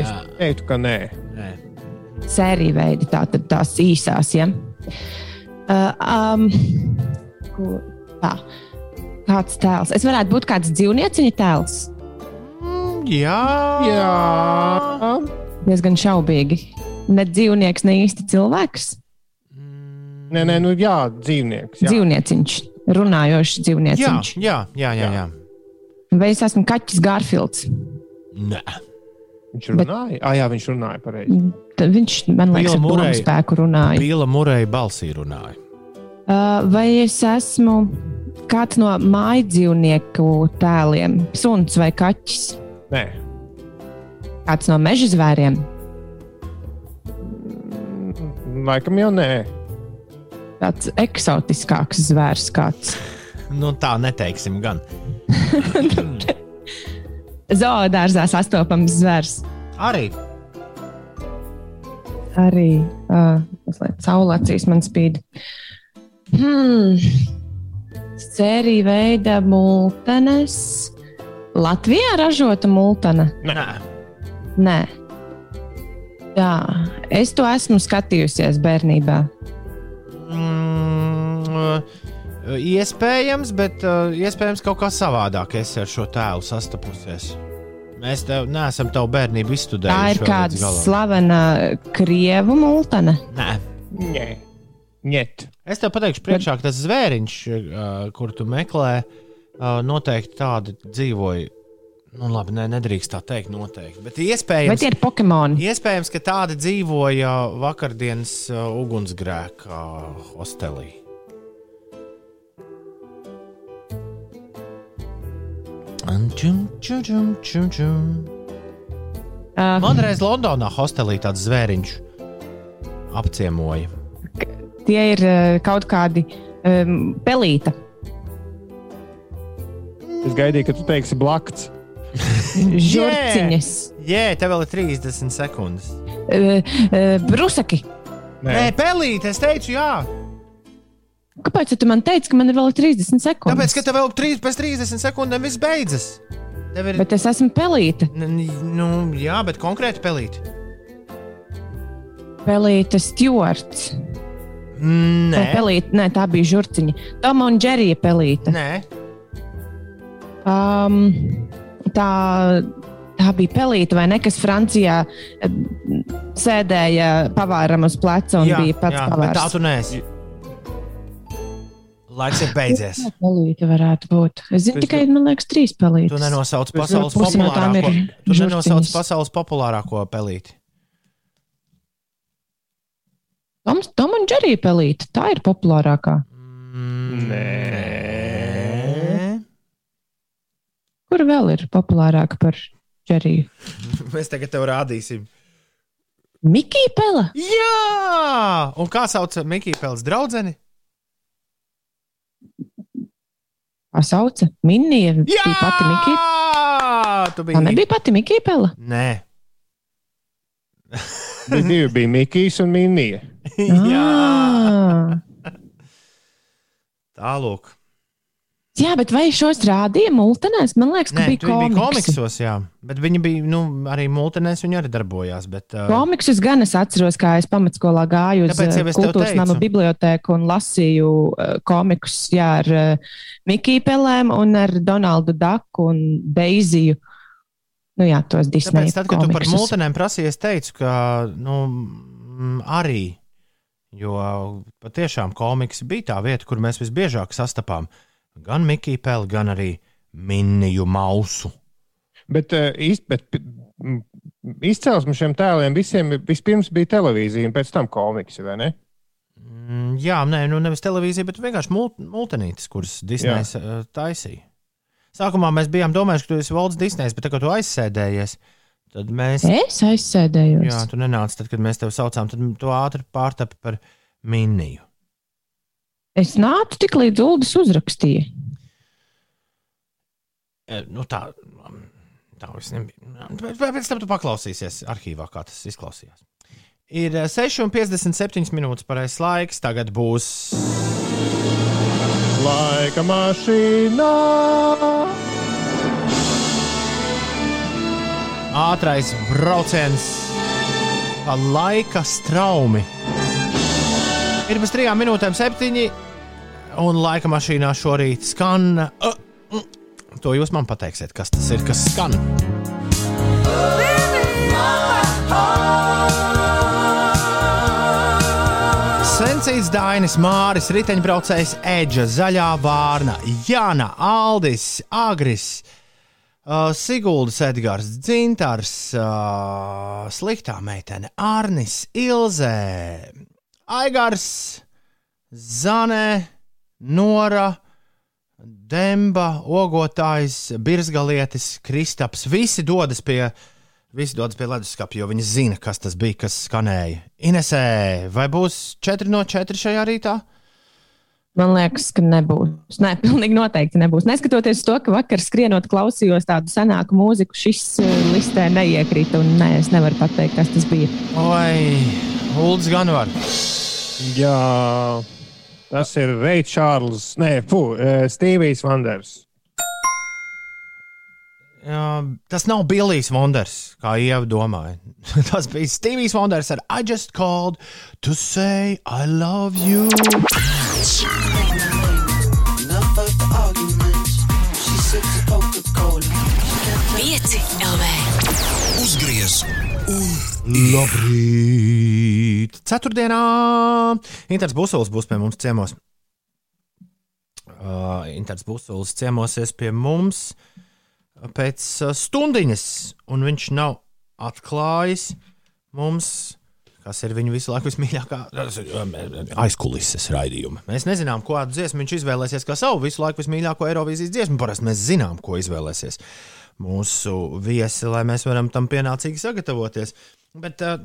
Es teiktu, ka nē. nē. Sērija veidi, tātad tās īsās. Ja? Uh, um, tā. Kāds tēls? Es varētu būt kāds dzīvnieciņa tēls. Mm, Jā, Jā. Diezgan šaubīgi. Ne dzīvnieks, ne īsti cilvēks. Mm, Nē, nē, nu jā, dzīvnieks. Jā. Dzīvnieciņš, runājošs jā, dzīvnieciņš. jā, jā, jā, jā. Vai es esmu kaķis Garfields? Nē. Viņš runāja. Ah, jā, viņš runāja pareizi. Tad viņš man liekas, Murray. domu spēku runāja. Bila Mureja balsī runāja. Uh, vai es esmu kāds no māju dzīvnieku tēliem, suns vai kaķis? Nē, Kāds no meža zvēriem? laikam jau nē. Tāds eksotiskāks zvērs kāds. Nu, tā neteiksim gan. Zoodārzā sastopams zvērs. Arī Arī uh, saule acīs man spīd. Hmm. Sērija veida multenes. Latvijā ražota multene? nē. Nē. Jā, es to esmu skatījusies bērnībā. Uh, iespējams, bet uh, iespējams kaut kā savādāk es ar šo tēlu sastapusies. Mēs tev neesam tavu bērnību izstudējuši. Tā ir kāda galam. slavena krievu multene. Nē. Nē, Niet. Es tev pateikšu, priekšā, ka tas zvēriņš, uh, kur tu meklē, uh, noteikti tādi dzīvoja. Nu, labi, ne, nedrīkst tā teikt, noteikti. Bet Vai iespējams, tie ir Pokemoni? iespējams ka tādi dzīvoja vakardienas uh, ugunsgrēka uh, hostelī. Uh, Man reiz Londonā hostelī tāds zvēriņš apciemoja. tie ir kaut kādi um, pelīti. Es gaidīju, ka tu teiksi blakts. Žurciņas, Jē, tev vēl ir 30 sekundes. uh, uh, brusaki. Nē, Nē pelīt, es teicu, jā. Kāpēc tu man teici, ka man ir vēl 30 sekundes? Tāpēc, ka tev vēl trīs, pēc 30 sekundēm viss beidzas. Tev ir. Bet es esmu pelīte. N- Nu, jā, bet konkrēti pelīt. pelīte Stjorts. Nē, Vai pelīte? Nē, tā bija žurciņa. Toma un Džerija pelīte. nē. Um, tā, tā bija pelīte, vai ne? Kas Francijā eh, sēdēja pavāram uz pleca un jā, bija pats jā, bet pavārs. tā tu neesi. Laiks ir beidzies. Tā pelīte varētu būt. Es zinu Es tikai, man liekas, trīs pelītes. Tu nenosauc pasaules pusi no populārāko. Tu nenosauc pasaules populārāko pelīti. Toms, Tom un Džerija pelīte. Tā ir populārākā. Nē. Kur vēl ir populārāka par Džeriju? Mēs tagad tev rādīsim. Mikija Pela. Jā! Un kā sauc Mikija Pels draudzeni? Kā sauca? Minija. Bija pati Mikija. Tu Tā biji. nebija pati Mikija Pela. Nē. Divi bija Mikijs un Minija. Jā. Ah. Tālāk. Jā, bet vai šos rādīja multenēs? Man liekas, ka Nē, bija biji komiksi. komiksos, jā. Bet viņi bija, nu, arī multinēs, viņi arī darbojās. Bet, uh, Komiksus gan es atceros, kā es pamatskolā gāju uz kultūras nama biblioteku un lasīju uh, komikus jā, ar uh, Mikiju Pelēm un ar Donaldu Daku un Beiziju. Nu jā, tos Disney Tāpēc, tad, kad tu par komiksus. multinēm prasīji, es teicu, ka nu, mm, arī. Jo patiešām komiks bija tā vieta, kur mēs visbiežāk sastapām gan Mikiju Peli, gan arī Miniju Mausu. Bet, īst, bet p- m, izcelsme šiem tēliem visiem ir- vispirms bija televīzija un pēc tam komiksi, vai ne? Mm, Jā, nē, nu nevis televīzija, bet vienkārši mult, multinītes, kuras Disneja uh, taisīja. Sākumā mēs bijām domājuši, ka tu esi Valds Disnejs, bet tagad, tu aizsēdējies, tad mēs. Es aizsēdējos. Jā, tu nenāc, tad, kad mēs tevi saucām, tad tu ātri pārtapi par Miniju. Es nācu tik līdz Ulas uzrakstīja. E, Nu, tā tā viss nebija. Bet bet pēc tam tu paklausīsies arhīvā, kā tas izklausījās. Ir e, 6,57 minūtes pareizais laiks. Tagad būs. Laika mašīnā! ātrais brauciens pa laika straumi. Ir bez trijām minūtēm septiņi, un laika mašīnā šorīt skan. Uh, mm, to jūs man pateiksiet, kas tas ir, kas skan. Sensīts Dainis, Māris, riteņbraucējs Eģa, Zaļā Vārna, Jāna, Aldis, Agris, Uh, Siguldas Edgars, Dzintars, uh, Sliktā meitene, Arnis, Ilzē, Aigars, Zane, Nora, Demba, Ogotājs, Birzgalietis, Kristaps. Visi dodas pie, visi dodas pie leduskapja, jo viņi zina, kas tas bija, kas skanēja. Inesē, vai būs 4 no 4 šajā rītā? Man liekas, ka nebūs. Nē, pilnīgi noteikti nebūs. Neskatoties to, ka vakar skrienot klausījos tādu senāku mūziku, šis uh, listē neiekrita. Un nē, es nevaru pateikt, kas tas bija. Oi, Ulds gan var. Jā, tas ir Reits Čārls, nē, fu, eh, Stīvijs Vanders. Jā, tas nav Billijs Wonders, kā Ieva domāja. tas bija Stevijs Wonders ar I just called to say I love you. 5 LV. Uzgriez un Labrīt! Ceturtdienā Inters Busulis būs pie mums ciemos. Uh, Inters Busulis ciemosies pie mums pēc uh, stundiņas, un viņš nav atklājis mums, kas ir viņa visu laiku vismīļākā aizkulises raidījuma. Mēs nezinām, kādu dziesmu viņš izvēlēsies kā savu visu laiku vismīļāko Eirovīzijas dziesmu. Parasti mēs zinām, ko izvēlēsies mūsu viesi, lai mēs varam tam pienācīgi sagatavoties. Bet uh,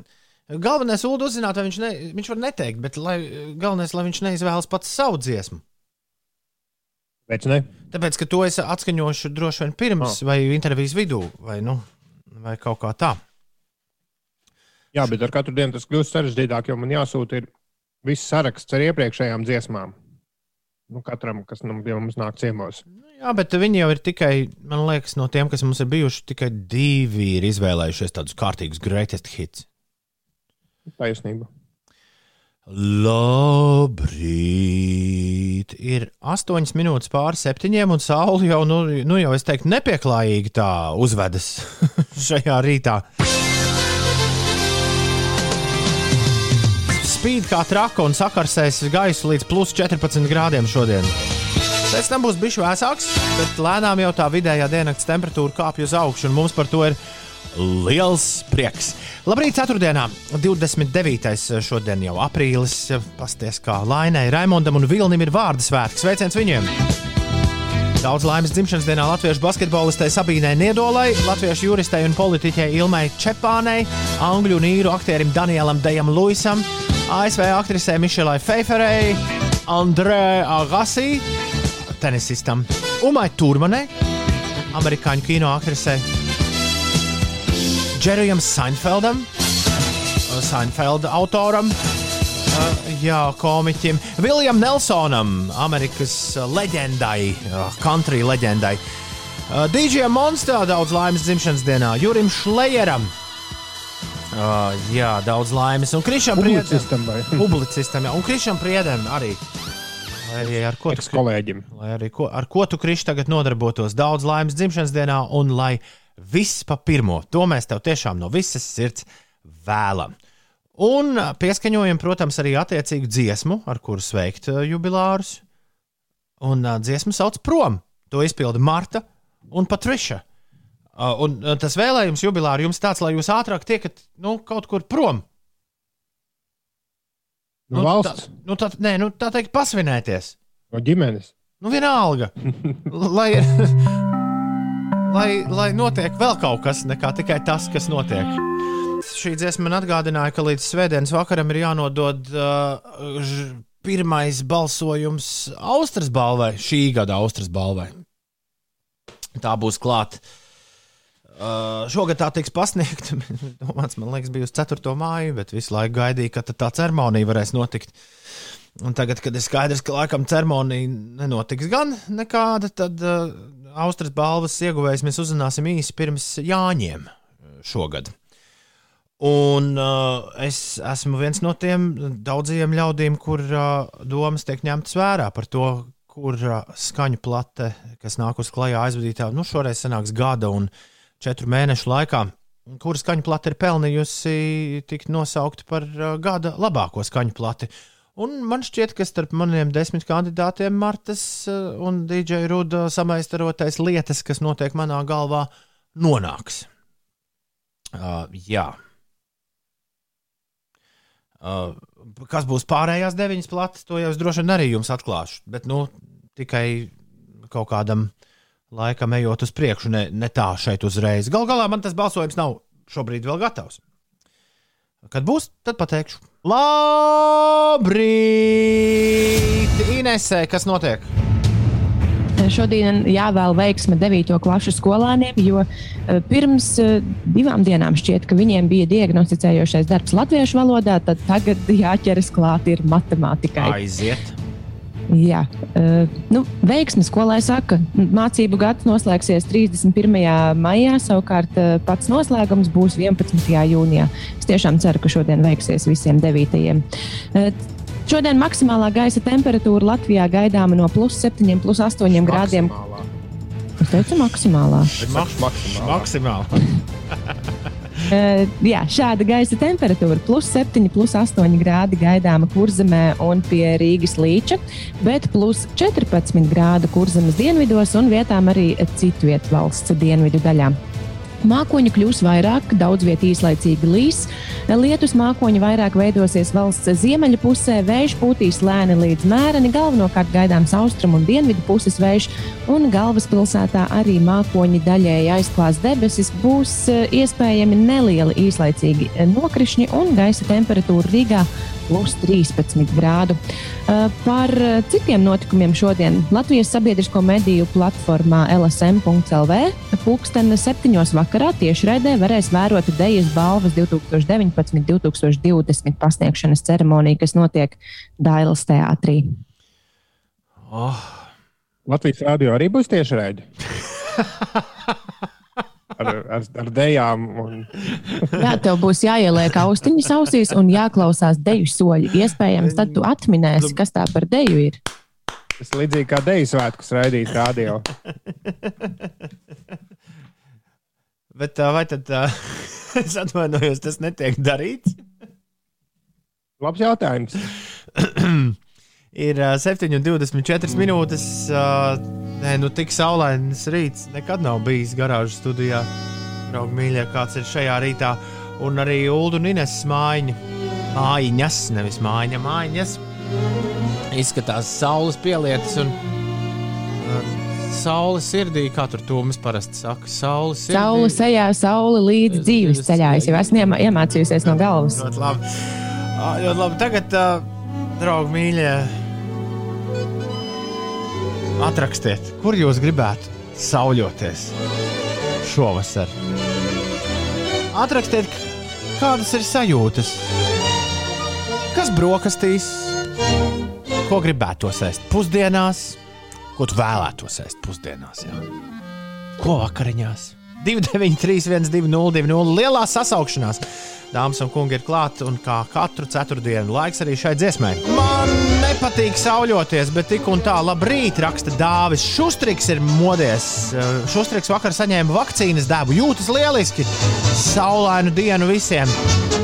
galvenais ir uzzināt, vai viņš, ne, viņš var neteikt, bet lai, galvenais, lai viņš neizvēlas pats savu dziesmu. Bet ne? Tāpēc, ka to es atskaņošu droši vien pirms oh. vai intervijas vidū, vai, nu, vai kaut kā tā. Jā, bet ar katru dienu tas kļūst sarežģītāk, jo man jāsūta ir viss saraksts ar iepriekšējām dziesmām. Nu, katram, kas nu, pie mums nāk ciemos. Jā, bet viņi jau ir tikai, man liekas, no tiem, kas mums ir bijuši, tikai divi ir izvēlējušies tādus kārtīgus greatest hits. Taisnība. Labrīt! Ir 8 minūtes pāri septiņiem, un saule jau, nu, nu jau es teiktu, nepieklājīgi tā uzvedas šajā rītā. Spīd kā traka un sakarsēs gaisu līdz plus 14 grādiem šodien. Pēc tam būs bijis vēsāks, bet lēnām jau tā vidējā diennakts temperatūra kāpj uz augšu, un mums par to ir liels prieks. Labrīt, ceturtdienā, 29. šodien jau aprīlis. Pasties kā Lainai, Raimondam un Vilnim ir vārdu svētki. Sveiciens viņiem! Daudz laimes dzimšanas dienā latviešu basketbolistei Sabīnai Niedolai, latviešu juristei un politiķei Ilmai Čepānei, angļu un īru aktierim Danielam Dejam Luisam, ASV aktrisei Mišelai Feiferei, Andrē Agasī, tenisistam Umai Turmanai, amerikāņu kino aktrisei Džerijam Seinfeldam, Seinfelda autoram, uh, jā, komiķim, Viljam Nelsonam, Amerikas uh, leģendai, uh, country leģendai, DJam Monster, daudz laimes dzimšanas dienā, Jurim Šlejeram. Uh, jā, daudz laimes. Un Krišam Priedam. Publicistam jā. Un Krišam Priedam arī. Lai arī ar ko tu, Eks-kolēģim. lai arī ko, ar ko tu Kriš tagad nodarbotos. Daudz laimes dzimšanas dienā un lai viss pa pirmo. To mēs tev tiešām no visas sirds vēlam. Un pieskaņojam, protams, arī attiecīgu dziesmu, ar kuru sveikt jubilārus. Un ā, dziesmu sauc Prom. To izpilda Marta un Patriša. Ā, Un ā, tas vēlējums jubilāru jums tāds, lai jūs ātrāk tiekat nu, kaut kur prom. No valsts, tā, nu, tā, nē, nu, tā teikt, pasvinēties. no ģimenes. Nu, vienalga. lai, lai, lai notiek vēl kaut kas, nekā tikai tas, kas notiek. Šī dziesma man atgādināja, ka līdz svētdienas vakaram ir jānodod uh, ž, pirmais balsojums Austrijas balvai, šī gada Austrijas balvai. Tā būs klāta. Uh, šogad tā tiks pasniegta. Domāts, man liekas, bija uz 4. māju, bet visu laiku gaidīju, ka tā ceremonija varēs notikt. Un tagad, kad ir skaidrs, ka laikam ceremonija nenotiks gan nekāda, tad uh, Austrijas balvas ieguvējs mēs uzzināsim īsi pirms Jāņiem šogad. Un uh, es esmu viens no tiem daudziem ļaudīm, kur uh, domas tiek ņemtas vērā par to, kur uh, skaņu plate, kas nāk uz klajā aizvadītā, nu šoreiz sanāks gada un četru mēnešu laikā, kura skaņu plate ir pelnījusi tikt nosaukta par gada labāko skaņu plati. Un man šķiet, ka starp maniem desmit kandidātiem Martas un DJ Ruda samaistarotais lietas, kas notiek manā galvā, nonāks. Uh, jā. Uh, kas būs pārējās deviņas plates, to jau es droši vien arī jums atklāšu. Bet nu, tikai kaut kādam laikam ejot uz priekšu, ne, ne tā šeit uzreiz. Galu galā man tas balsojums nav šobrīd vēl gatavs. Kad būs, tad pateikšu. Labrīt! Inesē, kas notiek? Šodien jāvēl veiksme 9. klašu skolēniem, jo eh, pirms eh, divām dienām šķiet, ka viņiem bija diagnosticējošais darbs latviešu valodā, tad tagad jāķeras klāt ir matemātikai. Aiziet! Jā, uh, nu, veiksmi skolai saka, mācību gads noslēgsies 31. maijā, savukārt uh, pats noslēgums būs 11. jūnijā. Es tiešām ceru, ka šodien veiksies visiem devītajiem. Uh, Šodien maksimālā gaisa temperatūra Latvijā gaidāma no plus 7, plus 8 grādiem. Es teicu, maksimālā. Maks maksimāli. Uh, jā, šāda gaisa temperatūra plus 7, plus 8 grādi gaidāma kurzemē un pie Rīgas līča, bet plus 14 grādu kurzemes dienvidos un vietām arī citu vietu valsts dienvidu daļā. Mākoņi kļūs vairāk, daudz vietā īslaicīgi līs. Lietus mākoņi vairāk veidosies valsts ziemeļa pusē, vējš pūtīs lēni līdz mēreni, galvenokārt gaidāms austrumu un dienvidu puses vējš, un galvaspilsētā arī mākoņi daļēji aizklās debesis, būs eh, iespējami nelieli īslaicīgi nokrišņi un gaisa temperatūra Rīgā plus 13 grādu. Uh, Par citiem notikumiem šodien Latvijas sabiedrisko mediju platformā LSM.CLV pulksten 7. vakarā tiešraidē varēs vērot Dejas balvas 2019-2020 pasniegšanas ceremoniju, kas notiek Dailas teātrī. Oh, Latvijas rādio arī būs tieši raidi. ar, ar, ar dejām. Un... Jā, tev būs jāieliek austiņas ausīs un jāklausās deju soļi. Iespējams, tad tu atminēsi, kas tā par deju ir. Tas ir līdzīgi kā deju svētkus raidīt radio. Bet vai tad, uh, es atvainojos, tas netiek darīts? Labs jautājums. Ir uh, 7,24 minūtes. Uh, nē, nu tik saulains rīts nekad nav bijis garāžas studijā. Draugi mīļie, kāds ir šajā rītā. Un arī Ulu un Ines mājiņa. Mājiņas, nevis mājiņa, mājiņas. Izskatās saules pielietas un uh, saule sirdī, kā tur tūmas parasti saka. Saule sirdī. Saula sejā, saule līdz dzīves ceļā. Es jau esmu iemā- iemācījusies no galvas. Ļoti labi. Ļoti labi. Tagad, uh, draugi, mīļie, atrakstiet, kur jūs gribētu sauļoties šovasar. Atrakstiet, kādas ir sajūtas, kas brokastīs, ko gribētu ēst pusdienās, ko vēlētos ēst pusdienās. Jā. Ko vakariņās? 293, 1202, lielā sasaukšanās. Dāmas un kungi ir klāta un kā katru ceturtdienu laiks arī šai dziesmai. Man nepatīk sauļoties, bet tik un tā, labrīt, raksta Dāvis. Šustriks ir modies. Eh, Šustriks vakar saņēma vakcīnas devu, jūtas lieliski. Saulainu dienu visiem.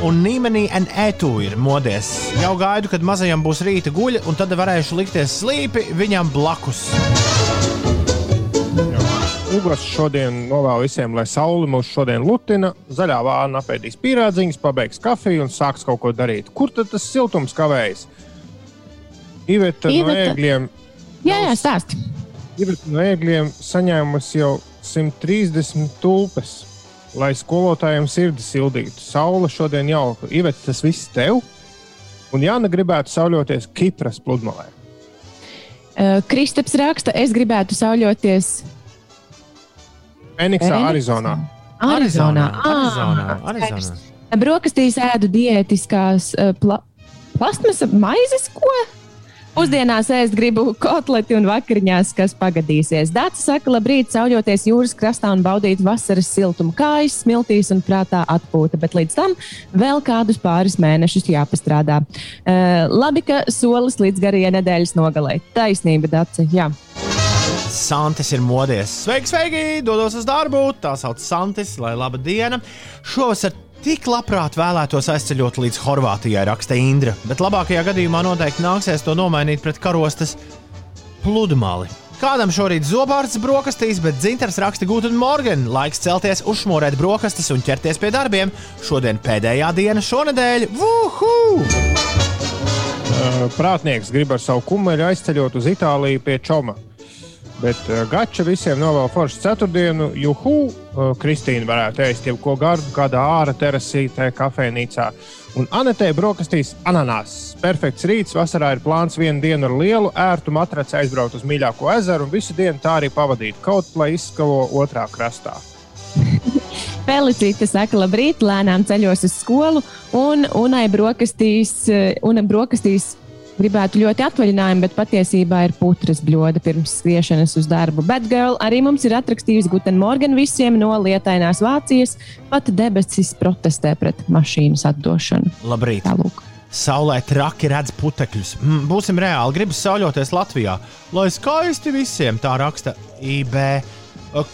Un Nīmenī un Etu ir modies. Jau gaidu, kad mazajam būs rīta guļa, un tad varēšu likties slīpi viņam blakus. Ugurs šodien novēl visiem, lai saule mūs šodien lutina, zaļā vāna apēdīs pīrādziņas, pabeigs kafiju un sāks kaut ko darīt. Kur tad tas siltums kavējas? Iveta no Iveta. ēgļiem, Jā, jā, stāsti. Iveta no ēgļiem saņēmusi jau 130 tulpes, lai skolotājiem sirdi sildītu. Saule šodien jauka. Iveta, tas viss tev? Un Jāna gribētu sauļoties Kipras pludmalē. Uh, Kristaps raksta, es gribētu sauļoties Feniksā. Arizonā. Arizonā. Arizonā, Ā, Arizonā. Brokastīs ēdu diētiskās pla plasmasa maizes, ko? Pusdienās ēst gribu kotleti un vakariņās, kas pagadīsies. Dācis saka, labrīt, sauļoties jūras krastā un baudīt vasaras siltumu kājas, smiltīs un prātā atpūta, bet līdz tam vēl kādus pāris mēnešus jāpastrādā. Uh, labi, ka solis līdz garajai nedēļas nogalē. Taisnība, Dācis. Santis ir modies. Sveiki, sveiki! Dodos uz darbu. Tā sauc Santis, lai laba diena. Šovasar tik labprāt vēlētos aizceļot līdz Horvātijai, raksta Indra. Bet labākajā gadījumā noteikti nāksies to nomainīt pret karostas pludmali. Kādam šorīt zobārsts brokastīs, bet dzintars raksta Guten Morgen. Laiks celties, uzšmorēt brokastis un ķerties pie darbiem. Šodien pēdējā diena šonadēļ. Vuhu! Uh, Prātnieks grib ar savu kumeļu aizceļot uz Itāliju pie Čoma. Bet uh, Gača visiem novēl foršu ceturtdienu. Juhu, uh, Kristīna varētu ēst jau ko gardu, kādā ārā terasītē, kafejnīcā. Un Anetē brokastīs ananās. Perfekts rīts. Vasarā ir plāns vienu dienu ar lielu, ērtu matraci aizbraukt uz mīļāko ezeru un visu dienu tā arī pavadīt. Kaut lai izskalo otrā krastā. Felicīte saka, labrīt, lēnām ceļos uz skolu, un Unai brokastīs, eh, una brokastīs gribētu ļoti atvaļinājumu, bet patiesībā ir putras bļoda pirms skriešanas uz darbu. Bet girl arī mums ir atrakstījusi Guten Morgen visiem no lietainās Vācijas, pat debesis protestē pret mašīnas atdošanu. Labrīt! Tālūk. Saulē traki redz putekļus. Mm, būsim reāli, gribu sauļoties Latvijā. Lai skaisti visiem, tā raksta IB.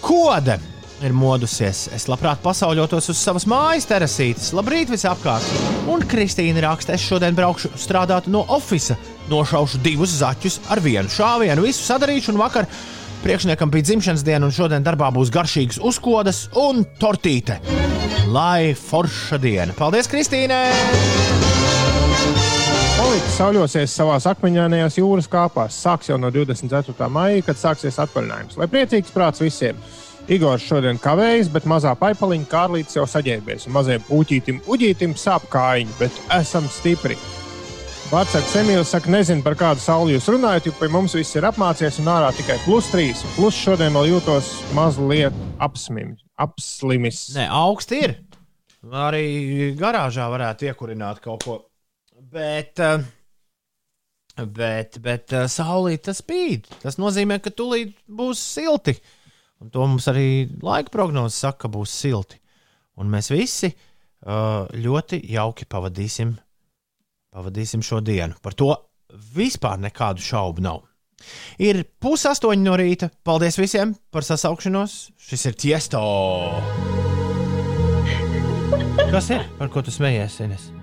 Kode ir modusies. Es labprāt pasauļotos uz savas mājas terasītes. Labrīt, visapkārt! Un Kristīna raksta, es šodien braukšu strādāt no oficiāla. Nošaušu divus zaķus ar vienu šāvienu, visu sadarīšu un vakar. Priekšniekam bija dzimšanas diena, un šodien darbā būs garšīgas uzkodas un tortīte. Lai forša diena! Paldies, Kristīne! Polīte sauļosies savā akmeņainajās jūras kāpās. Sāks jau no 24. maija, kad sāksies atvaļinājums. Lai priecīgs prāts visiem! Igors šodien kavējas, bet mazā paipaliņa Kārlītis jau saģērbies. Mazajam puķītim, uģītim sāp kājiņi, bet esam stipri. Vārtsargs Emīls saka, nezinu, par kādu sauli jūs runājat, jo pie mums viss ir apmācies un ārā tikai plus trīs. Plus šodien vēl jūtos mazliet apsmim, apslimis. Nē, augsts ir. Arī garāžā varētu iekurināt kaut ko. Bet, eh, bet, bet eh, saulīt tas spīd. Tas nozīmē, ka tūlīt būs silti. Un to mums arī laika prognoze saka, ka būs silti. Un mēs visi uh, ļoti jauki pavadīsim, pavadīsim šo dienu. Par to vispār nekādu šaubu nav. Ir pusaustoņi no rīta. Paldies visiem par sasaukšanos. Šis ir tiesto. Kas ir? Par ko tu smējies, Ines?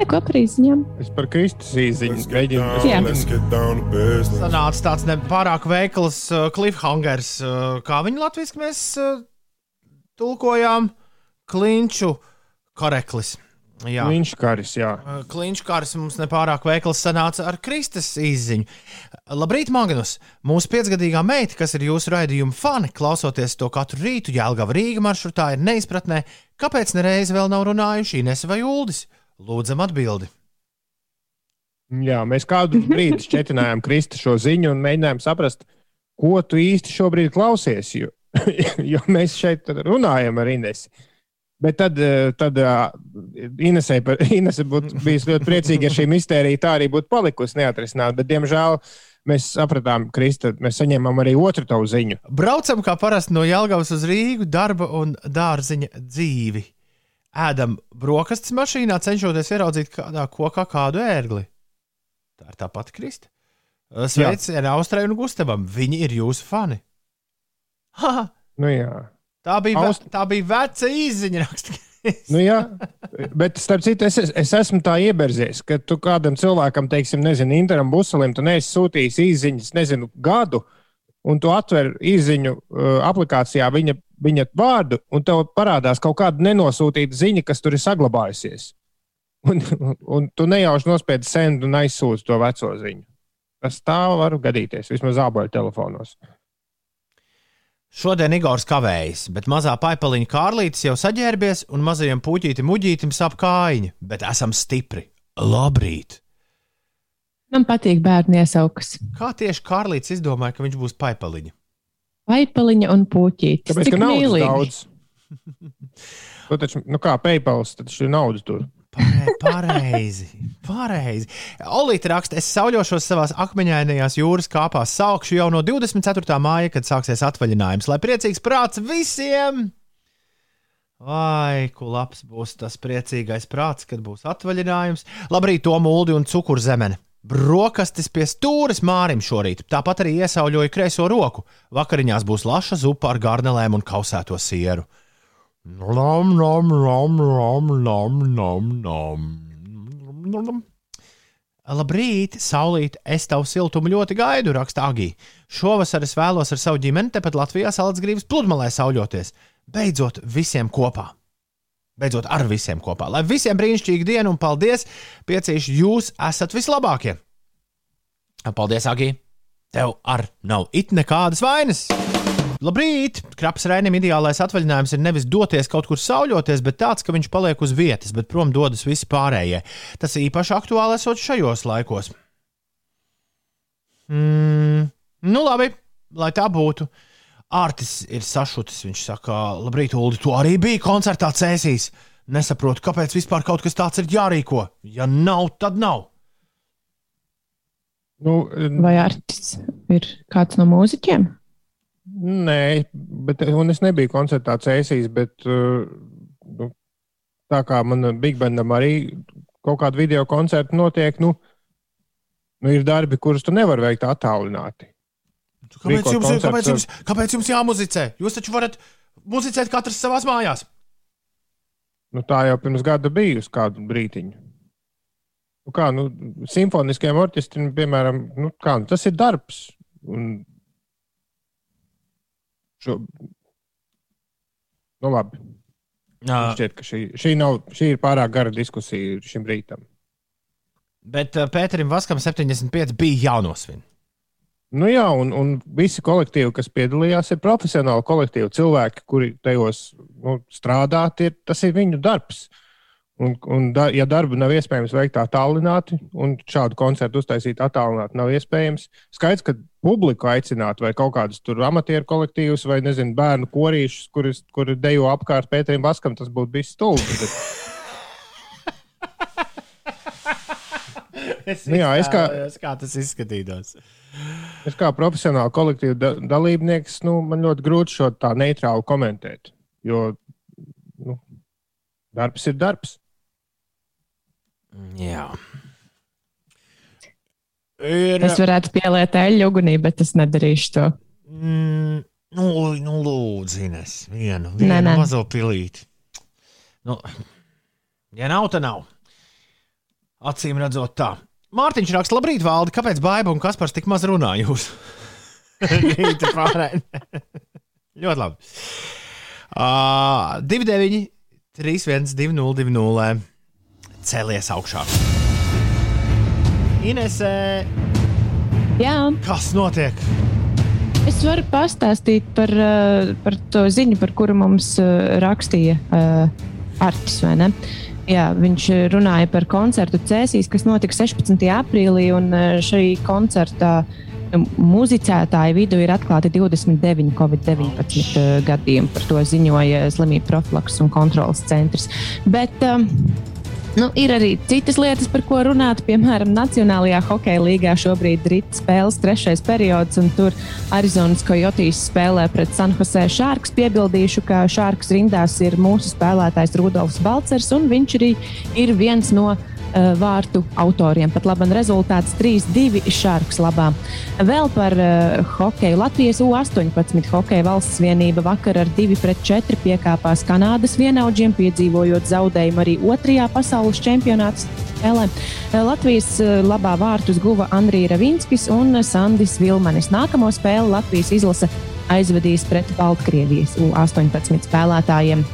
Neko par izziņām. Es par Kristus down to business. Sanāca tāds nepārāk veikls uh, cliffhangers, uh, kā viņu latviešu mēs uh, tulkojām. Klinču kareklis. Jā. Viņš karis, jā. Uh, Kliņš kārs mums nepārāk veikls sanāca ar Kristus izziņu. Labrīt, Magnus! Mūsu piecgadīgā meita, kas ir jūsu raidījuma fani, klausoties to katru rītu, Jēlgava Rīga maršrutā, ir neizpratnē, kāpēc nereiz vēl nav runājuši Ines vai Uldis. Lūdzam atbildi. jā. Mēs kādu brīdi šķietinājām Kristu šo ziņu un mēģinājām saprast, ko tu īsti šobrīd klausies. Jo, jo mēs šeit runājam ar Inesu. Bet tad, eh, tad Inesē, Inese būtu bijusi ļoti priecīga, ja šī mistērija tā arī būtu palikusi neatrisināta. Bet, diemžēl, mēs sapratām, Krista, mēs saņēmām arī otru tavu ziņu. Braucam kā parasti no Jālgavas uz Rīgu, darba un dārziņa dzīvi. Ēdam brokastis mašīnā, cenšoties ieraudzīt kādā kokā kādu ērgli. Tā ir tā pati Krista. Sveicieni Austrai un Gustavam. Viņi ir jūsu fani. Ha, Nu, jā. tā, bija, ve- Aust- tā bija veca izziņa. raksta. Nu, jā, bet starp citu, es, es esmu tā ieberzies, ka tu kādam cilvēkam, teiksim, nezinu, Interam Buselim, tu neesi sūtījis īsiņas, nezinu, gadu, un tu atver īsiņu uh, aplikācijā viņa, viņa vārdu, un tev parādās kaut kāda nenosūtīta ziņa, kas tur ir saglabājusies. Un, un tu nejauši nospiedi sendu un aizsūti to veco ziņu. Tas tā var gadīties, vismaz zābaļu telefonos. Šodien Igors kavējas, bet mazā paipaliņa kārlītis jau saģērbies un mazajam puķītim uģītim sap kājiņa, bet esam stipri. Labrīt! Man patīk bērnu iesaukas. Kā tieši kārlītis izdomāja, ka viņš būs paipaliņa? Vaipaliņa un puķītis. Tāpēc, Cik ka naudas mīlīgi. daudz. Tu taču, nu kā PayPal, tad šī nauda tur. Pare, pareizi, pareizi. Olīte raksta, es sauļošos savā akmeņainajās jūras kāpās, saukšu jau no 24. māja, kad sāksies atvaļinājums, lai priecīgs prāts visiem! Vai, ko labs būs tas priecīgais prāts, kad būs atvaļinājums? Labrīt, to mūldi un cukurzemene. Brokastis pie stūres mārim šorīt, tāpat arī iesauļoju kreiso roku. Vakariņās būs laša zupa ar garnelēm un kausēto sieru. Nom, nom, nom, nom, nom, nom, nom. Labrīt, saulīt, es tavu siltumu ļoti gaidu, raksta Agī. Šovasar es vēlos ar savu ģimeni tepat Latvijā salacgrības pludmalē sauļoties. Beidzot, visiem kopā. Beidzot, ar visiem kopā. Lai visiem brīnišķīga diena un paldies! Piecīši, jūs esat vislabākie! Paldies, Agī! Tev ar nav it nekādas vainas! Labrīt! Kraps Rainim ideālais atvaļinājums ir nevis doties kaut kur sauļoties, bet tāds, ka viņš paliek uz vietas, bet prom dodas visi pārējie. Tas īpaši aktuāli esot šajos laikos. Mm, nu, labi, lai tā būtu. Artis ir sašutis. Viņš saka, labrīt, Ulu, tu arī biji koncertā cēsīs. Nesaprotu, kāpēc vispār kaut kas tāds ir jārīko. Ja nav, tad nav. Nu, Vai Artis ir kāds no mūziķiem? Nē, bet un es nebiju koncertā cēsīs, bet uh, nu, tā kā man Big Bandam arī kaut kāda video koncerta notiek, nu, nu ir darbi, kurus tu nevari veikt attālināti. Kāpēc jums, koncertus kāpēc, jums, kāpēc jums jāmuzicē? Jūs taču varat muzicēt katrs savā mājās. Nu, tā jau pirms gada bija uz kādu brīdiņu. Nu, kā, nu, simfoniskiem orķestriem, piemēram, nu, kā, nu, tas ir darbs. Un šo... Nu, labi. Šķiet, ka šī, šī, nav, šī ir pārāk gara diskusija šim rītam. bet uh, Pēterim Vaskam 75 bija jānosvin. Nu jā, un, un visi kolektīvi, kas piedalījās, ir profesionāli kolektīvi. Cilvēki, kuri tajos nu, strādā, tie, tas ir viņu darbs. Un, un da, ja darbu nav iespējams veikt attālināti, un šādu koncertu uztaisīt attālināti nav iespējams, skaidrs, ka publiku aicināt vai kaut kādus tur amatieru kolektīvus vai, nezinu, bērnu korīšus, kuri, kuri dejo apkārt Pēterim Vaskam, tas būtu bijis stulbi. Bet... Es Nu jā, es kā- kā tas izskatītos. Es kā profesionāls kolektīva da dalībnieks, nu, man ļoti grūti šo tā neitrāli komentēt. Jo nu, darbs ir darbs. Jā. Ir, Es varētu pieliet eļļu ugunī, bet es nedarīšu to. mm, nu, nu, lūdzu, Ines, vienu, Nē, vienu nē. mazo pilīti. Nu, ja nav, tad nav. Acīm redzot, tā. Mārtiņš raksta, labrīt, Valdi, kāpēc Baiba un Kaspars tik maz runā jūs? Rīta pārēj. Ļoti labi. Uh, 29, 31, 20, 20. Cēlies augšā. Inesē, Jā, kas notiek? es varu pastāstīt par, par to ziņu, par kuru mums rakstīja Artis. Jā, viņš runāja par koncertu Cēsīs, kas notiks 16. aprīlī. eh, Šī koncerta muzicētāju vidū ir atklāti 29 Covid-19 eh, gadījumi. Par to ziņoja Slimību profilaks un kontrolas centrs. Bet, um, Nu, ir arī citas lietas, par ko runāt. Piemēram, Nacionālajā hokeja līgā šobrīd ir spēles trešais periods, un tur Arizonas Coyotes spēlē pret San Jose Sharks. Piebildīšu, ka Sharks rindās ir mūsu spēlētājs Rudolfs Balcers, un viņš arī ir viens no uh, vārtu autoriem. Pat labi, rezultāts 3-2 Sharks labā. Vēl par uh, hokeju. Latvijas U-18 hokeja valsts vienība vakar ar 2-4 piekāpās Kanādas vienaudžiem, piedzīvojot zaudējumu arī otrajā pasaules čempionāta spēlē. Uh, Latvijas uh, labā vārtus guva Andrija Ravinskis un Sandis Vilmanis. Nākamo spēli Latvijas izlase aizvedīs pret Baltkrievijas U-18 spēlētājiem.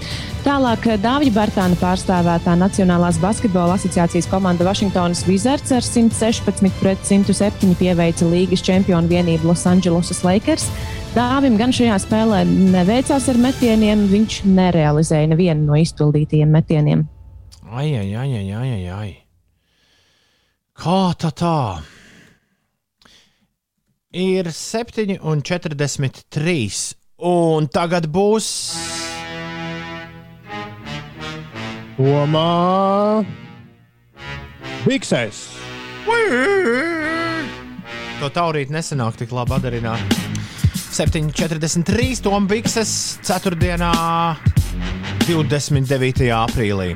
Tālāk Dāvija Bartāna pārstāvētā Nacionālās basketbola asociācijas komanda Vašingtonas Wizards ar 116 pret 107 pieveica līgas čempionu vienību Los Angeles Lakers. Dāvim gan šajā spēlē neveicās ar metieniem, viņš nerealizēja nevienu no izpildītajiem metieniem. Ai, ai, ai, ai, ai, ai. Kā tā tā? Ir 7,43. Un tagad būs. Tomā Biksēs. To taurīt nesenāk tik labi padarināt. 7,43. Tom Bikses 4. 29. aprīlī.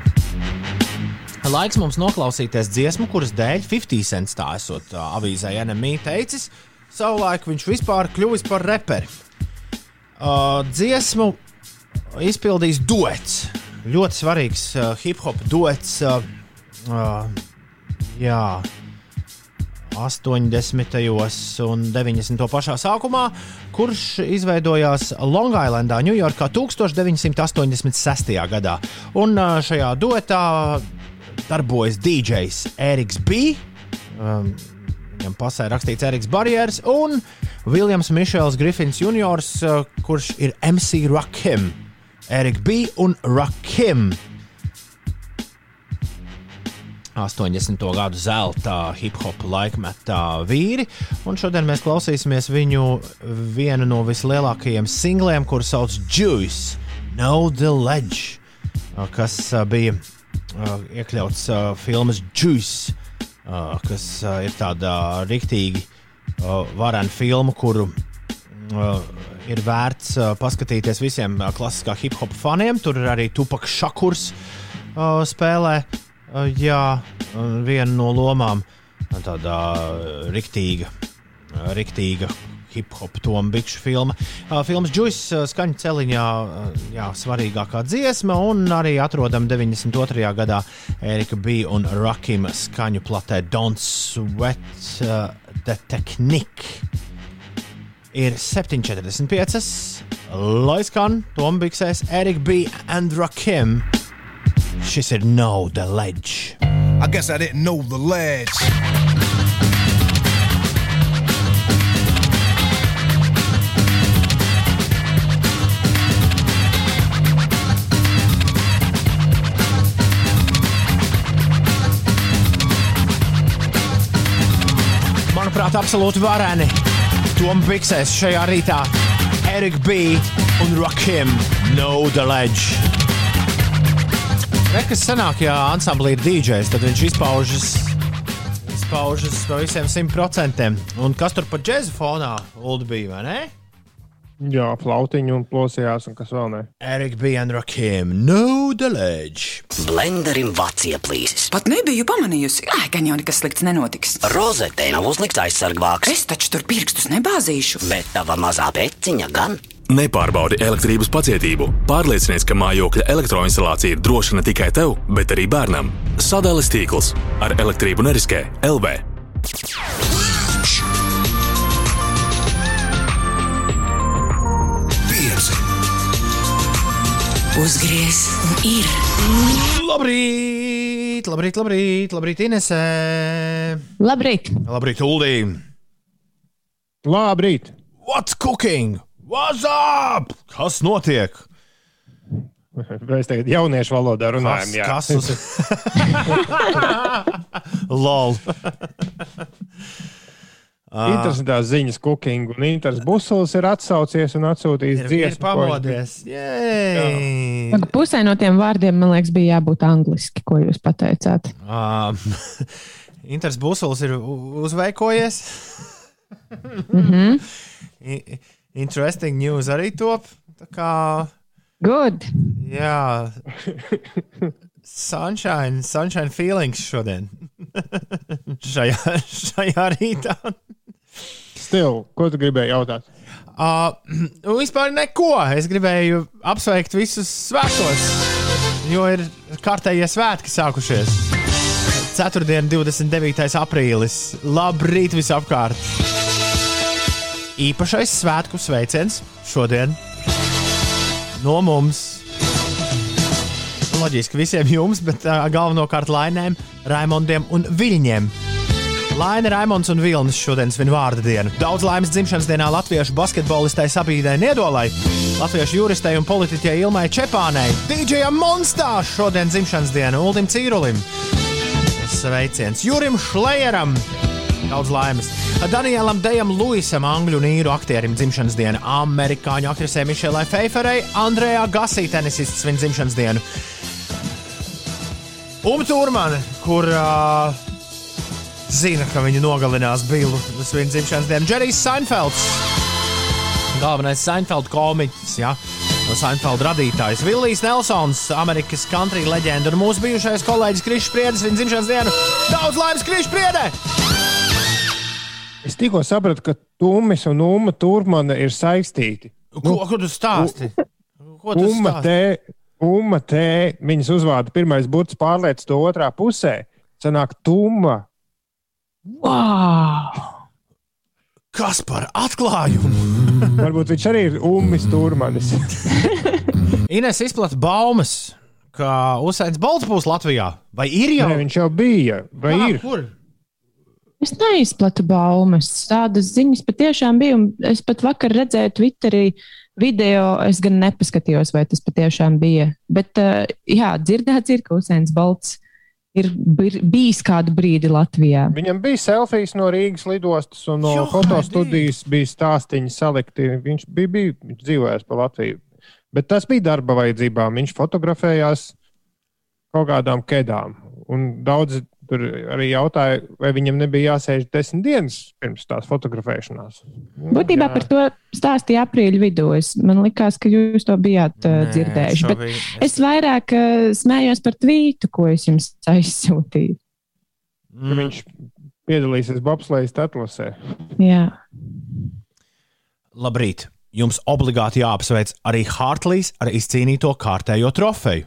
Laiks mums noklausīties dziesmu, kuras dēļ 50 cents tā esot ā, avīzē NMI teicis. Savulaik viņš vispār kļuvis par reperi. Uh, dziesmu izpildījis duets. Ļoti svarīgs uh, hip hop duets. Uh, uh, jā, 80. un 90. pašā sākumā, kurš izveidojās Long Islandā, Ņujorkā 1986. gadā. Un ā, šajā duetā darbojas DJs Eriks B. Um, Viņam pasē rakstīts Eriks Barjers un Viljams Mišels Griffins Jr., ā, kurš ir MC Rakim. Erik B. un Rakim. 80. gadu zelta hip hop laikmetā vīri. Un šodien mēs klausīsimies viņu vienu no vislielākajiem singliem, kurus sauc Juice, No the Ledge, kas ā, bija ā, iekļauts ā, filmas Juice, kas ir tāda riktīgi varena filma, kuru ir vērts ā, paskatīties visiem ā, klasiskā hip hop faniem. Tur ir arī Tupaks Šakurs spēlē. Uh, Jā, un viena no lomām uh, tāda uh, riktīga, uh, riktīga hip-hop tomu bikšu filma. Uh, Filmas uh, skaņa celiņā, uh, jā, svarīgākā dziesma, un arī atrodam 92. gadā Erika B. un Rakim skaņu platē Don't Sweat uh, the Technique. Ir 7,45. Lai skan Tombiksēs, Erika B. and Rakim. Šis ir No the Ledge. I guess I didn't know the ledge. Manuprāt, absolūti vareni. Tom Biksēs šajā rītā. Erik B. un Rakim No the Ledge. Re, kas sanāk, ja ansamblī ir DJs, tad viņš izpaužas izpaužas pa visiem simt procentiem. Un kas tur pa džēzu fonā Ulu bija, vai ne? Jā, flautiņu un plosījās, un kas vēl ne. Erika bija un Rakim, no delēģi. Blenderim vācija plīsis. Pat nebiju pamanījusi, Ai, gan jau nekas slikts nenotiks. Rozetē nav uzlikts aizsargvāks, Es taču tur pirkstus nebāzīšu. bet tava mazā peciņa gan. Nepārbaudi elektrības pacietību. Pārliecinies, ka mājokļa elektroinstalācija ir droša ne tikai tev, bet arī bērnam. Sadales tīkls ar elektrību neriskē LV. Uzgriez un ir. Labrīt, labrīt, labrīt, labrīt, Inesē. Labrīt! Labrīt, Uldī. Labrīt! What's cooking? What's up? Kas notiek? Mēs tagad jauniešu valodā runājam. jā. kas uz... Lol. Interesantās ziņas, cooking un Inters Busls ir atsaucies un atsūtījis Ir, ir dziesmu. bija- pamodies. Ak, Pusē no tiem vārdiem, man liekas, bija jābūt angliski, ko jūs pateicāt. Um, Inters Busuls ir uzveikojies. Mm -hmm. Interesting news arī top. Tā kā, Good! jā, sunshine, sunshine feelings šodien. šajā, šajā rītā. Stil, ko tu gribēji jautāt? Uh, vispār neko. Es gribēju apsveikt visus svētkos, jo ir kārtējie svētki sākušies. Ceturtdien, 29. aprīlis. Labrīt visapkārt! Īpašais svētku sveiciens šodien no mums. Loģiski visiem jums, bet uh, galvenokārt Lainēm, Raimondiem un Viļņiem. Laina Raimons un Vilnis šodien svin vārdu dienu. Daudz laimes dzimšanas dienā latviešu basketbolistai Sabīdai Niedolai, latviešu juristei un politiķei Ilmai Čepānei, DJam Monstā šodien dzimšanas diena Uldim Cīrulim. Sveiciens Jurim Šlejeram! Daudz laimes. Danielam Dejam Luisam, angļu un īru aktierim dzimšanas diena, amerikāņu aktrisei Mišelai Feiferei, Andrejā Gasī tenisists svin dzimšanas dienu. Umtūrmane, kur uh, zina, ka viņu nogalinās Billu svin dzimšanas dienu, Džerijs Seinfelds. Galvenais Seinfeld komiķis, ja? no Seinfeld radītājs Villijs Nelsons, Amerikas country leģenda un mūsu bijušais kolēģis Krišs Priedis viņa dzimšanas dienu. Daudz laimes Krišs Priedē! Es tikko sapratu, ka Tūmis un Uma Turmana ir saistīti. Ko, ko tu stāsti? Ko tu Uma stāsti? te, Uma te, viņas uzvārda pirmais burts pārliec to otrā pusē. Sanāk, Tuma. Wow! Kas par atklājumu? Varbūt viņš arī ir Umis Turmanis. Ines izplatīja baumas, ka Usains Bolts būs Latvijā. Vai ir jau? Nē, viņš jau bija. Vai Ah, ir? Kur? Es neizplatu baumas. Tādas ziņas patiešām bija. un Es pat vakar redzēju Twitterī video. Es gan nepaskatījos, vai tas patiešām bija. Bet, uh, jā, dzirdēts, ir, ka Usains Bolts ir bijis kādu brīdi Latvijā. Viņam bija selfijas no Rīgas lidostas un no fotostudijas bija stāstīņi salikti. Viņš bija, bija dzīvojis pa Latviju. Bet tas bija darba vajadzībām. Viņš fotografējās kaut kādām kedām. Un daudzi tur arī jautāja, vai viņam nebija jāsēž desmit dienas pirms tās fotografēšanās. Būtībā Jā. par to stāstīja aprīļa vidū. Es, man liekas, ka jūs to bijāt uh, dzirdējuši. šo Bet biju- es vairāk uh, smējos par tvītu, ko es jums aizsūtīju. Mm, viņš piedalīsies Bobslejas atlasē. Jā. Labrīt! Jums obligāti jāapsveic arī Hartlīs ar izcīnīto kārtējo trofeju.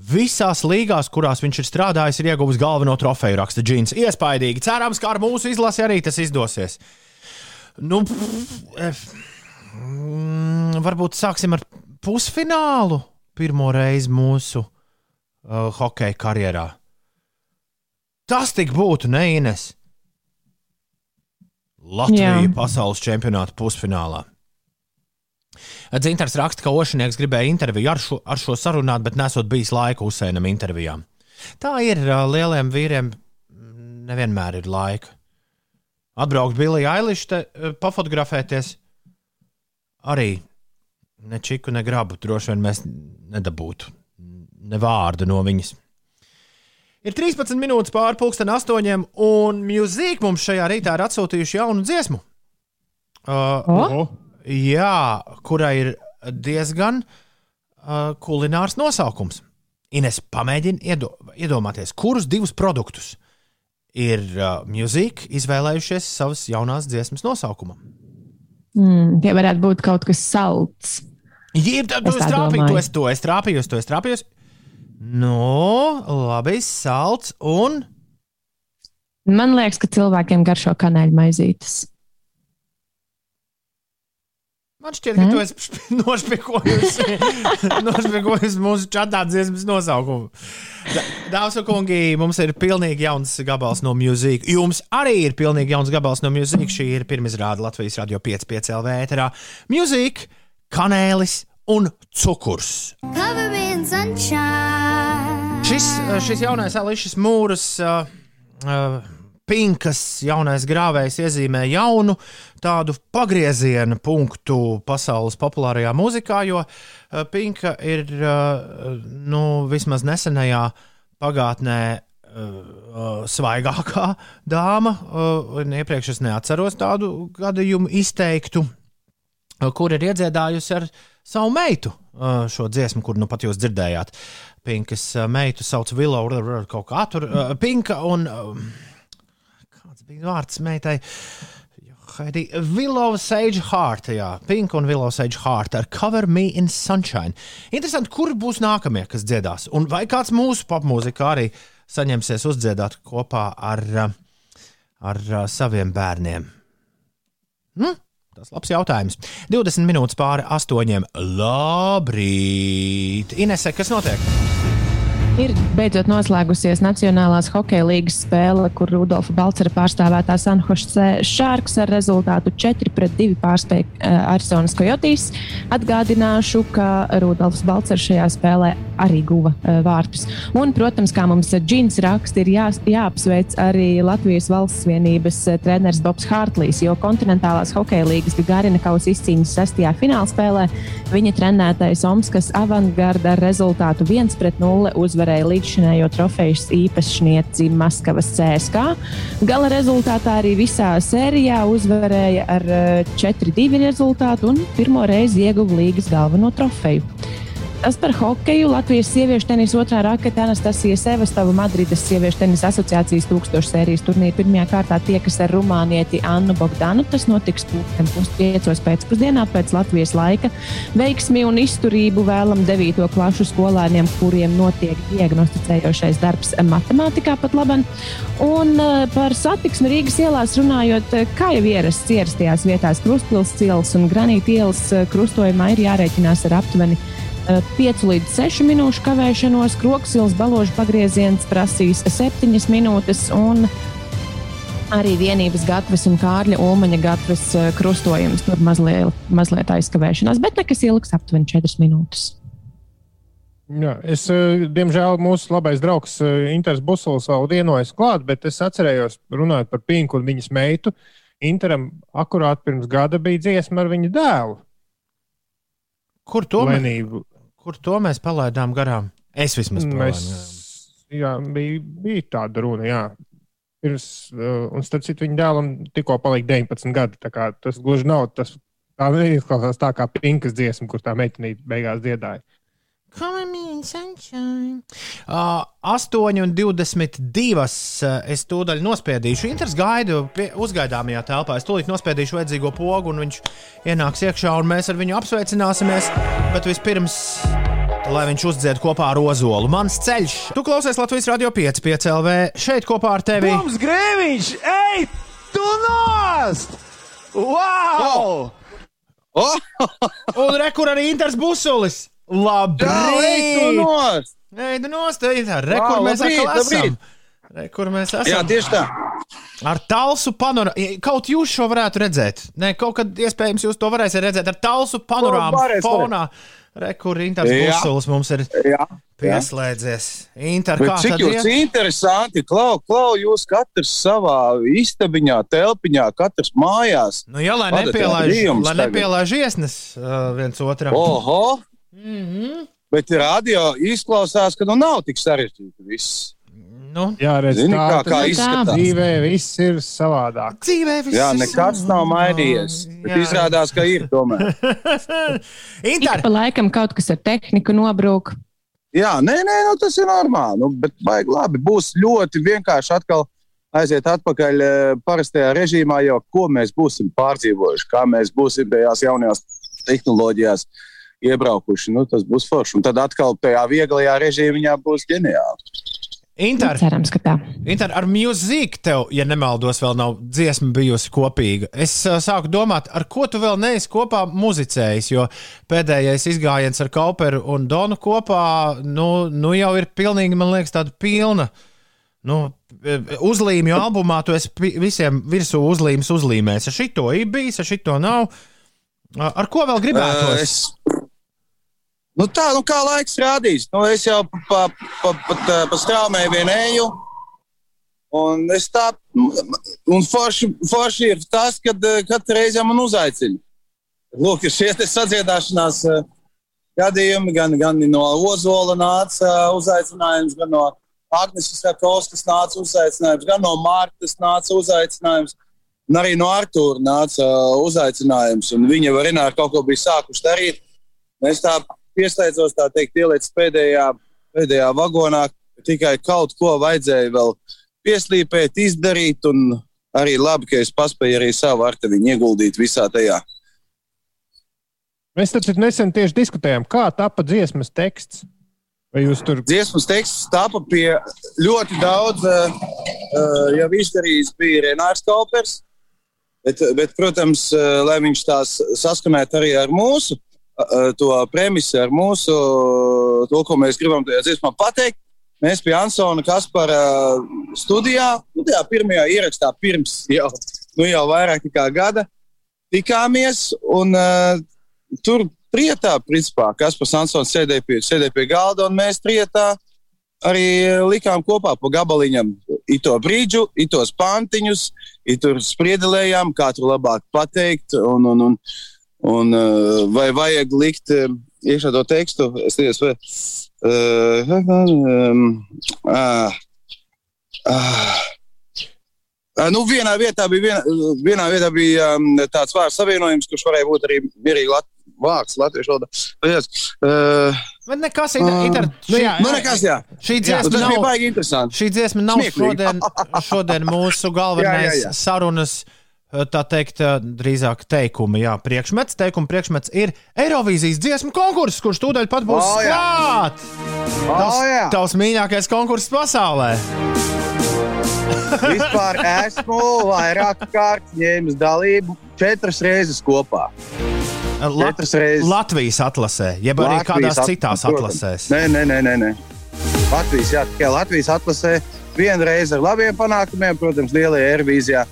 Visās līgās, kurās viņš ir strādājis, ir ieguvis galveno trofeju, raksta Džins. Iespaidīgi. Cerams, ka ar mūsu izlasi arī tas izdosies. Nu, pff, eh, varbūt sāksim ar pusfinālu pirmo reizi mūsu uh, hokeja karjerā. Tas tik būtu, ne Ines? Latvija Jā. pasaules čempionāta pusfinālā. Dzintars raksta, ka Ošanieks gribēja interviju ar šo, ar šo sarunāt, bet nesot bijis laika uzsēnam intervijām. Tā ir lieliem vīriem, nevienmēr ir laika. Atbraukt te, ā, pafotografēties arī ne čiku, ne grabu. Droši vien mēs nedabūtu ne vārdu no viņas. Ir 13 minūtes pāri pusdien astoņiem, un mūzika mums šajā rītā ir atsūtījuši jaunu dziesmu. Uh, O? Jā, kurai ir diezgan uh, kulinārs nosaukums. Ines, pamēģini iedo, iedomāties, kurus divus produktus ir uh, mūzika izvēlējušies savas jaunās dziesmas nosaukumam. Mm, tie varētu būt kaut kas salds. Jā, tad Es domāju. to es, to es trāpījos, to es trāpījos. Nu, labi, salds un Man liekas, ka cilvēkiem garšo kanāļu maizītes. Man šķiet, ka Ne? tu esi nošpiekojusi, nošpiekojusi mūsu čatā dziesmas nosaukumu. Dāmas un kungi, mums ir pilnīgi jauns gabals no mūzikas. Jums arī ir pilnīgi jauns gabals no mūzikas. Šī ir pirmizrāde Latvijas radio 5,5 LV ēterā. Mūzika, kanēlis un cukurs. Šis, šis jaunais Ališas Mūras uh, uh, pinkas jaunais grāvējs iezīmē jaunu tādu pagrieziena punktu pasaules populārajā mūzikā, jo uh, pinka ir uh, nu, vismaz nesenajā pagātnē. Uh, svaigākā dāma, iepriekš es neatceros tādu gadījumu izteiktu, kur ir iedziedājusi ar savu meitu šo dziesmu, kur nu pat jūs dzirdējāt. Pinkas meitu sauc r- kaut kā tur. Pinka un. Bija vārds meitai? Heidi, Willow Sage Heart, jā, Pink un Willow Sage Heart ar Cover Me in Sunshine. Interesanti, kur būs nākamie, kas dziedās, un vai kāds mūsu popmūzikā arī saņemsies uzdziedāt kopā ar, ar saviem bērniem. Hm? Tas ir labs jautājums. 20 minūtes pāri astoņiem. Labrīt! Inese, kas notiek? Ir beidzot noslēgusies Nacionālās hokeja līnijas spēle, kur Rudolfa Balčera pārstāvētā Sanhoša Šārks ar rezultātu 4-2 pārspēja uh, Arizonas Coyotes. Atgādināšu, ka Rudolfs Balčers šajā spēlē arī guva uh, vārtus. Un, protams, kā mums Džins raksta, ir jā, jāapsveic arī Latvijas valsts vienības uh, treneris Bobs Hārtlīs, jo kontinentālās hokeja līnijas Gagarina kausa izcīņas sestajā finālspēlē viņa trenētais Omskas avangarda ar rezultātu 1-0 uzvarēja līdzšinējo trofejas īpašnieci Maskavas CSK. Gala rezultātā arī visā sērijā uzvarēja ar eh, 4-2 rezultātu un pirmo reizi ieguva līgas galveno trofeju. Tas par hokeju. Latvijas sieviešu tenisa otrā rakete Anastasija Sevastova Madrides sieviešu tenisa asociācijas tūkstošu sērijas turnīra pirmajā kārtā tiekas ar rumānieti Annu Bogdanu. Tas notiks pulksten puspiecos pēcpusdienā pēc Latvijas laika. Veiksmi un izturību vēlam 9. klašu skolēniem, kuriem notiek diagnosticējošais darbs matemātikā pat labam. Un eh, par satiksmi Rīgas ielās runājot, eh, kā jau ierasts ierastajās vietās Krustpils ielas un Granīta ielas eh, krustojumā ir jārēķinās ar aptuveni 5 līdz 6 minūšu kavēšanos, kroksils baložu pagrieziens prasīs 7 minūtes, un arī vienības gatavs un Kārļa Ulmaņa gatavs eh, krustojums. Tur mazliet, mazliet aizkavēšanās, bet nekas ilgs aptuveni 4 minūtes. Jā, es, eh, diemžēl, mūsu labais draugs eh, Inters Busls vēl vienojas klāt, bet es atcerējos, runājot par Pinku un viņas meitu. Interam akurāt pirms gada bija dziesma ar viņa dēlu. Kur to, Lenību. Kur to mēs palaidām garām? Es vismaz Mēs, palaidām. jā, bija, bija tāda runa, jā. Pirms, uh, un starp citu, viņa dēlam tikko palika 19 gadi. Tas gluži nav tas. Tā neizklausās tā kā pinkas dziesma, kur tā meitenīte beigās dziedāja. Come in sunshine. Uh, 8 un 22. uh, Es tūdaļ nospiedīšu. Inters gaidu pie, uzgaidāmajā telpā. Es tūlīt nospiedīšu vajadzīgo pogu, un viņš ienāks iekšā, un mēs ar viņu apsveicināsimies. Bet vispirms, lai viņš uzdzied kopā ar Ozolu. Mans ceļš. Tu klausies Latvijas Radio 5, 5 LV. Šeit kopā ar tevi. Toms Grēviņš, ej, tu nost! Wow! Oh! Un rekur arī Inters Busulis. Labrīt! Nē, nu nostājā. Rekur mēs labrīt, esam. labrīt. Rekur mēs esam. Jā, tieši tā. Ar tālsu panorāmu. Kaut jūs šo varētu redzēt. Nē, kaut kad iespējams jūs to varēsiet redzēt ar tālsu panorāmu varēs, fonā. Rekur Inters Jā. Busulis mums ir Jā. pieslēdzies. Inter, cik jūs interesanti, klau, klau, jūs katrs savā istabiņā, telpiņā, katrs mājās. Nu, jā, lai rādījumus lai tagad. nepielaiž iesnes uh, viens otram. Oho! Mm -hmm. Bet radio izklausās, ka nu nav tik sarežģīti viss. Nu? Jā, redz, Zini, tā kā- kā ir. izskatās? Dzīvē viss ir savādāk. Dzīvē viss Jā, ir nekas nav mainījies. Bet izrādās, ka ir tomēr. Ik pa laikam kaut kas ar tehniku nobrūk. Jā, nē, nē, nu, tas ir normāli. Nu, bet baigi labi. Būs ļoti vienkārši atkal aiziet atpakaļ eh, parastajā režīmā, jo ko mēs būsim pārdzīvojuši, kā mēs būsim tajās jaunajās tehnoloģijās iebraukuši. Nu, tas būs forši. Un tad atkal tajā vieglajā režīmā būs ģeniāli. Inter, Cerams, ka tā. Inter, ar mūziku tev, ja nemaldos, vēl nav dziesma bijusi kopīga. Es uh, sāku domāt, ar ko tu vēl neesi kopā muzicējis, jo pēdējais izgājiens ar Kauperu un Donu kopā, nu, nu jau ir pilnīgi, man liekas, tāda pilna. Nu, uzlīmju albumā tu esi visiem virsū uzlīmes uzlīmējis. Ar šito ir bijis, ar šito nav. Uh, Ar ko vēl gribētu? Eh, Es... Nu tā, nu kā laiks rādīs. Nu, es jau pa, pa, pa, pa, pa straumēju vien eju. Un tā, un forši, forši ir tas, kad eh, katru reizi man uzaicina. Lūk, ir šie sadziedāšanās eh, gadījumi, gan, gan no Ozola nāca uzaicinājums, gan no Agneses Rakovskas nāca uzaicinājums, gan no Mārtas nāca uzaicinājums. Un arī no Artūra nāca uzaicinājums, un viņa ar Renāru kaut ko bija sākuši darīt. Es tā piesteidzos, tā teikt, ielicis pēdējā, pēdējā vagonā. Tikai kaut ko vajadzēja vēl pieslīpēt, izdarīt, un arī labi, ka es paspēju arī savu artaviņu ieguldīt visā tajā. Mēs taču nesen tieši diskutējām, kā tapa dziesmas teksts. Vai jūs tur Dziesmas teksts tapa pie ļoti daudz, uh, uh, jau izdarījis bija Renārs Kaupers. Bet, bet, protams, lai viņš tās saskanētu arī ar mūsu uh, to premisu, ar mūsu uh, to, ko mēs gribam tajā dziesmā pateikt, mēs pie Ansona Kaspara uh, studijā, nu, tajā pirmajā ierakstā pirms jau, nu, jau vairāk nekā gada tikāmies. Un, uh, tur prietā, principā, Kaspars Ansons sēdēja pie, sēdēja pie galda, un mēs prietā arī likām kopā pa gabaliņam ito brīdžu, itos pantiņus, itur spriedelējām, kā tur labāk pateikt, un, un, un, un uh, vai vajag likt uh, iekšā to tekstu. Es tiesu, vai, uh, um, uh, uh, Uh, nu, vienā vietā bija, viena, vienā vietā bija um, tāds vārds savienojums, kurš varēja būt arī mierīgi lat vārds latviešu valodā. Uh, Bet nekas, Inter, Inter, nu, jā, nu, nekas, jā. Šī Jā, dziesma tas nav. Šī dziesma nav Smieklīgi. šodien, šodien mūsu galvenais Jā, jā, jā. sarunas. Tā teikt, drīzāk teikumi, jā, priekšmets. Teikuma priekšmets ir Eirovīzijas dziesmu konkurss, kurš tūdaļ pat būs O, jā. klāt. Tavs, tavs mīļākais konkurss pasaulē. Vispār esmu vairāk kārt ņēmis dalību četras reizes kopā. Lat Četras reizes. Latvijas atlasē, jeb arī Latvijas kādās at- citās atlasēs. Nē, nē, nē, nē, nē. Latvijas, jā, tikai Latvijas atlasē. Vienreiz ar labiem panākumiem, protams, lielajā aerobīzijā.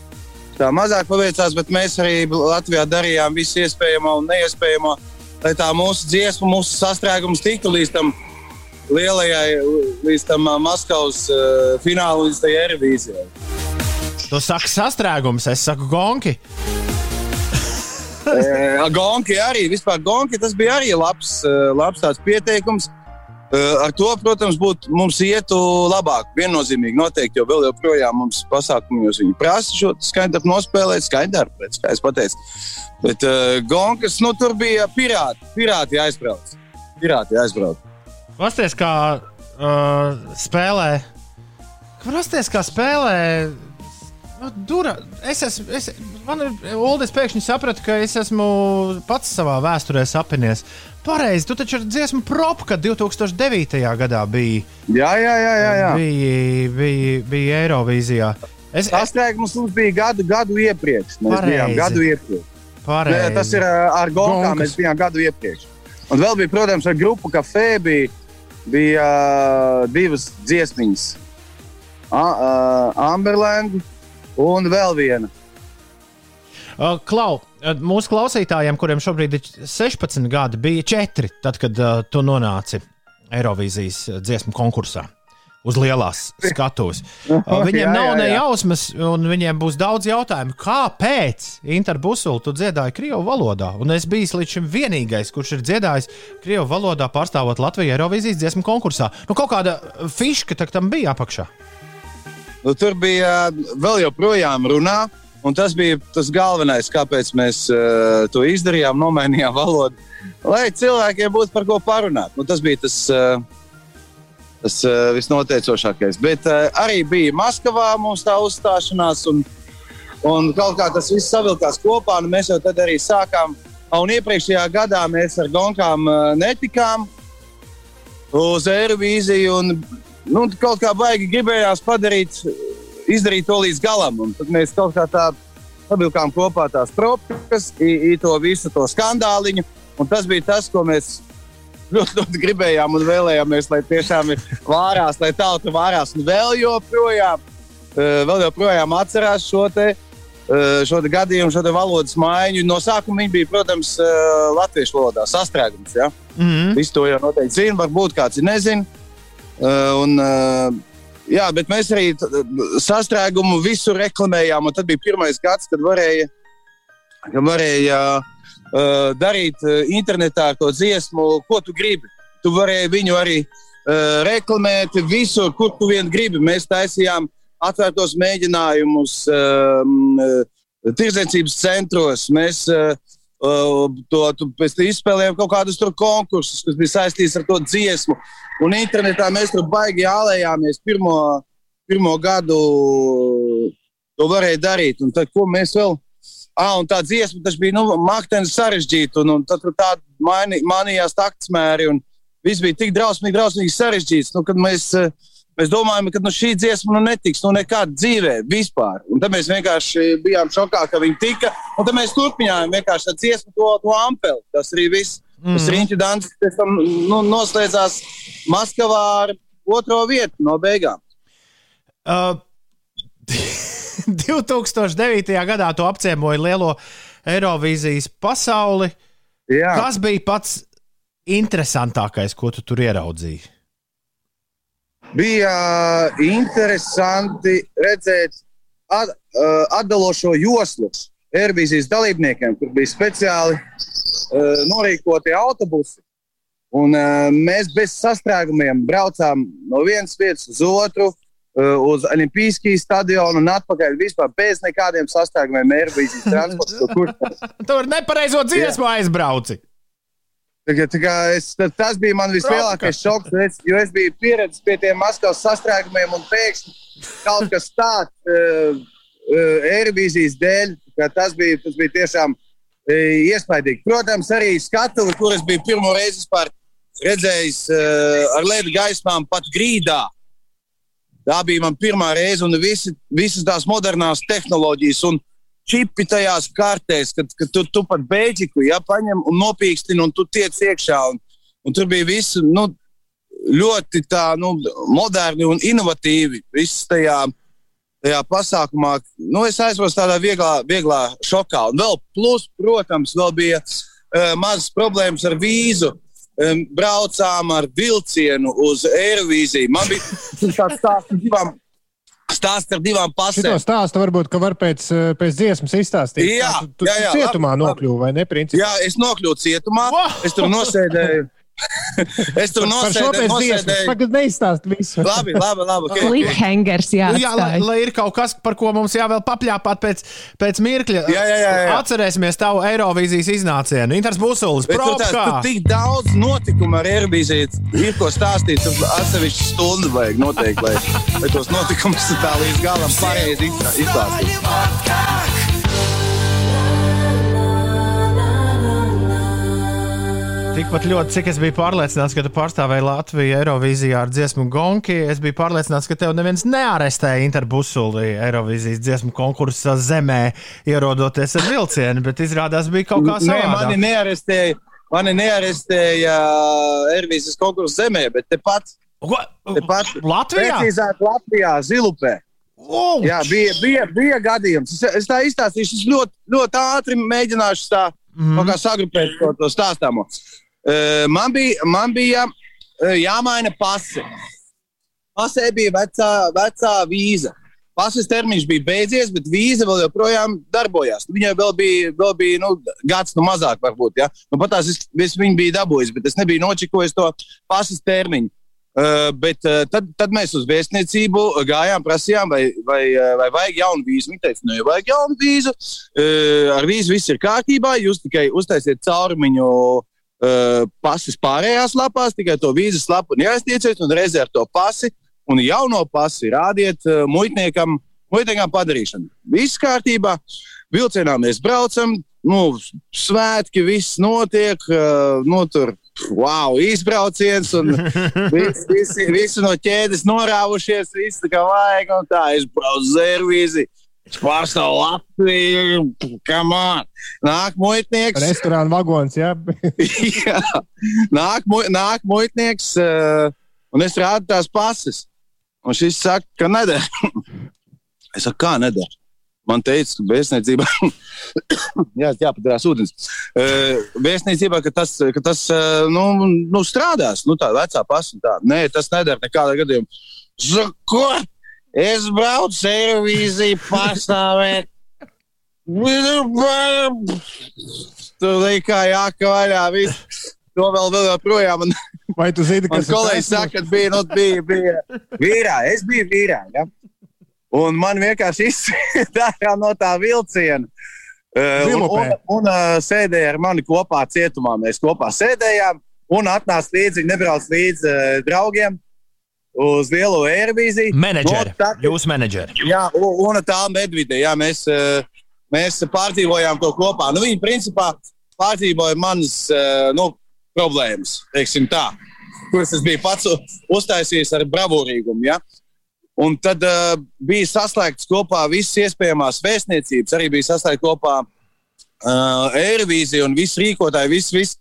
Tā mazāk paveicās, bet mēs arī Latvijā darījām visu iespējamo un neiespējamo, lai tā mūsu dziesma, mūsu sastrēgums tiktu līdz tam lielajai, līdz tam Maskavas uh, finālam, līdz tai aerobīzijai. Tu saki sastrēgums, es saku gonki. Eh, Gonki arī, vispār Gonki, tas bija arī labs, labs pieteikums. Eh, Ar to, protams, būtu mums ietu labāk, viennozīmīgi noteikti, jo vēl joprojām mums pasākumos viņi prasa šo skaņdarbu nospēlēt, skaņdarbu, pēc kā es pateicu. Bet uh, Gonkas, nu tur bija pirāti, pirāti aizbrauc. Pirāti aizbrauc. Pasties, kā uh, spēlē. Pasties, kā spēlē. Nu, dura, es esmu, es, man ir Uldis pēkšņi saprata, ka es esmu pats savā vēsturē sapinies. Pareizi, tu taču ar dziesmu propka 2009. gadā biji. Jā, jā, jā. jā, jā. Bija, bija, bija Eirovīzijā. Es, teiks, mums bija gadu, gadu iepriekš. Mēs Pareizi. bijām gadu iepriekš. Pareizi. Nē, tas ir uh, ar Gonkām. Gonkas. Mēs bijām gadu iepriekš. Un vēl bija, protams, ar grupu kafē bija, bija uh, divas dziesmiņas. Uh, Amberland un vēl viena. Klau, mūsu klausītājiem, kuriem šobrīd ir 16 gadi, bija 4, tad, kad uh, tu nonāci Eirovīzijas dziesmu konkursā. Uz lielās skatuves. Viņiem Jā, nav ne jausmas, un viņiem būs daudz jautājumu. Kāpēc Interbusulu tu dziedāji Krievijas valodā? Un es biju līdz šim vienīgais, kurš ir dziedājis Krievijas valodā, pārstāvot Latviju Eirovīzijas dziesmu konkursā. Nu, kaut kāda fiška tam bija apakšā. Nu, tur bija vēl joprojām runā, un tas bija tas galvenais, kāpēc mēs uh, to izdarījām, nomainījām valodu. Lai cilvēkiem būtu par ko parunāt. Nu, tas bija tas, uh, tas uh, visnoteicošākais. Bet uh, arī bija Maskavā mums tā uzstāšanās, un, un kaut kā tas viss savilkās kopā. Mēs jau tad arī sākām, un iepriekšējā gadā mēs ar Gonkām uh, netikām uz Eirovīziju. Un, nu, kaut kā baigi gribējās padarīt, izdarīt to līdz galam. Un tad mēs kaut kā tā savilkām kopā tās tropas, to visu to skandāliņu. Un tas bija tas, ko mēs ļoti, ļoti gribējām un vēlējāmies, lai tiešām ir vārās, lai tauta vārās un vēl joprojām, eh, vēl joprojām atcerās šo te. eh, Šo te gadījumu, šo te valodas maiņu. No sākuma viņi bija, protams, eh, latviešu valodā sastrēgums. Ja? Mm -hmm. Visi to jau noteikti zina, varbūt kāds nezina. Un, jā, bet mēs arī sastrēgumu visur reklamējām. Tad bija pirmais gads, kad varēja, kad varēja uh, darīt internetā to dziesmu, ko tu gribi. Tu varēji viņu arī uh, reklamēt visur, kur tu vien gribi. Mēs taisījām atvērtos mēģinājumus um, tirdzniecības centros. Mēs uh, to, tu, tam izspēlējām kaut kādus konkursus, kas bija saistīts ar to dziesmu. Un internetā mēs tur baigi ālējāmies. Pirmo, pirmo gadu to varēja darīt. Un tad, ko mēs vēl? Ah, un tā dziesma bija nu, maktenis sarežģīta. Un, un tad tur tādi maini, manījās taktsmēri. Viss bija tik drausmīgi, drausmīgi sarežģīts. Nu, kad mēs, eh, mēs domājam, ka nu, šī dziesma nu, netiks nu, nekādā dzīvē vispār. Un tad mēs vienkārši bijām šokā, ka viņi tika. Un tad mēs turpinājām vienkārši ar dziesmu to, to ampeli. Tas arī viss. Mm. Tas riņķu dans pēc tam nu, noslēdzās Maskavā ar otro vietu no beigām. Uh, 2009. gadā tu apciemoji lielo Eirovīzijas pasauli. Jā. Kas bija pats interesantākais, ko tu tur ieraudzīji? Bija uh, interesanti redzēt at, uh, atdalošo joslu Eirovīzijas dalībniekiem, kur bija speciāli uh, norīkoti autobusi. Un, uh, mēs bez sastrēgumiem braucām no vienas vietas uz otru, uh, uz Olimpijas stadionu un atpakaļ vispār bez nekādiem sastrēgumiem. To turpinās. Tur nepareizo dziesmu aizbrauci. Tā tā kā Es, ta- tas bija man vislielākais šoks, jo es, jo es biju pieredzējis pie tiem Maskavas sastrēgumiem, un pēkšņi kaut kas tāds uh, uh, Eirovīzijas dēļ, tas bija, tas bija tiešām uh, iespaidīgi. Protams, arī skatuve, kur es biju pirmo reizi redzējis uh, ar LED gaismām pat grīdā. Tā bija man pirmā reize, un visi, visas tās modernās tehnoloģijas un čipi tajās kartēs, kad, kad tu, tu pat beidžiku ja, paņem un nopīkstini, un tu tiec iekšā. Un, un tur bija viss nu, ļoti tā, nu, moderni un inovatīvi. Viss tajā, tajā pasākumā, nu, es aizvos tādā vieglā, vieglā šokā. Un vēl plus, protams, vēl bija uh, mazas problēmas ar vīzu. Um, braucām ar vilcienu uz Eirovīziju. Man bija tāds stāsts ar divām, stāsts ar divām pasēm. Šito stāstu varbūt, var pēc, eh, pēc dziesmas izstāstīt. Jā, tu, tu jā, jā, cietumā labi, nokļuvi, vai ne, principā? Jā, es nokļuvu cietumā. Es tur nosēdēju. es tur nosēdēju. Tagad neizstāst visu. Labi, labi, labi. Okay. Cliffhangers, jā. Nu, jā, lai, lai ir kaut kas, par ko mums jāvēl papļāpāt pēc, pēc mirkļa. Jā, jā, jā, jā. Atcerēsimies tavu Eirovīzijas iznācienu. Inters Busulis, tur, tā, probkā. tur tik daudz notikumu ar Airbnb ir ko stāstīt. Tur atsevišķi stundu vajag noteikti, lai, lai tos notikumus tā līdz galam pareizi izstā- izstāstītu. Tikpat ļoti, cik es biju pārliecināts, ka tu pārstāvēji Latviju Eirovīzijā ar dziesmu Gonki, es biju pārliecināts, ka tev neviens nearestēja Interbusuli Eirovīzijas dziesmu konkursa zemē, ierodoties ar vilcienu, bet izrādās bija kaut kā Nē, savādāk. mani nearestēja. Mani nearestēja Ervīzijas konkursu zemē, bet tepat, tepat Latvijā? Precīzāk, Latvijā, Zilupē. Oh, Jā, bija, bija, bija gadījums. Es, es tā izstāstīšu, es ļoti, ļoti ātri mēģināšu tā mm. Mhm. sagrupēt to, to stāstāmo. Man bija, man bija jāmaina pase. Pasē bija vecā, vecā vīza. Pases termiņš bija beidzies, bet vīza vēl joprojām darbojās. Viņai vēl bija, vēl bija nu, gads, nu mazāk varbūt. Ja? Nu, pat tās es, es viņu biju dabūjis, bet es nebiju nočikojis to pases termiņu. Uh, bet uh, tad, tad mēs uz vēstniecību gājām, prasījām, vai, vai, vai vajag jaunu vīzu. Viņi teica, nevajag jaunu vīzu. Uh, ar vīzu viss ir kārtībā. Jūs tikai uztaisiet caurumiņu uh, pasis pārējās lapās, tikai to vīzas lapu neaiztieciet un reizē ar to pasi un jauno pasi rādiet uh, muitniekam, muitniekam padarīšanu. Viss kārtībā. Vilcienā mēs braucam, nu, svētki, viss notiek. Uh, nu, tur wow, izbrauciens, un visi, visi, visi no ķēdes norāvušies, visi tā kā vajag, un tā es braucu zērvīzi. Pārstāv Latviju, kam on! Nāk muitnieks. Restorāna vagons, jā. jā. Nāk, mu, nāk muitnieks, uh, un es rādu tās pases. Un šis saka, ka neder. es saku, kā neder? Man teica, ka vēstniecībā, jā, jāpadarās ūdens. Uh, vēstniecībā, ka tas, ka tas uh, nu, nu, strādās, nu, tā vecā pasta. Tā. Nē, tas nedara nekādā gadījumā. Ko? Es braucu Eirovīziju pastāvēt. Tur bija kā jāka vaļā. Viss. To vēl, vēl joprojām. Man, Vai tu zini, kas kolēģis saka, ka bija, nu, bija, bija vīrā. Es biju vīrā. Ja? Un man vienkārši izsaka no tā vilciena. Uh, un, un, un uh, sēdēja ar mani kopā cietumā. Mēs kopā sēdējām un atnāca līdzi, nebrauc līdzi uh, draugiem uz lielo aerobīziju. Menedžeri, no, jūsu menedžeri. Jā, un, un tā medvide, jā, mēs, uh, mēs pārdzīvojām to kopā. Nu, viņi principā pārdzīvoja manas uh, nu, problēmas, teiksim tā, kuras es biju pats uztaisījis ar bravūrīgumu. Ja? Un tad uh, bija saslēgts kopā visas iespējamās vēstniecības, arī bija saslēgts kopā uh, Eirovīzija un viss rīkotāji, viss, viss.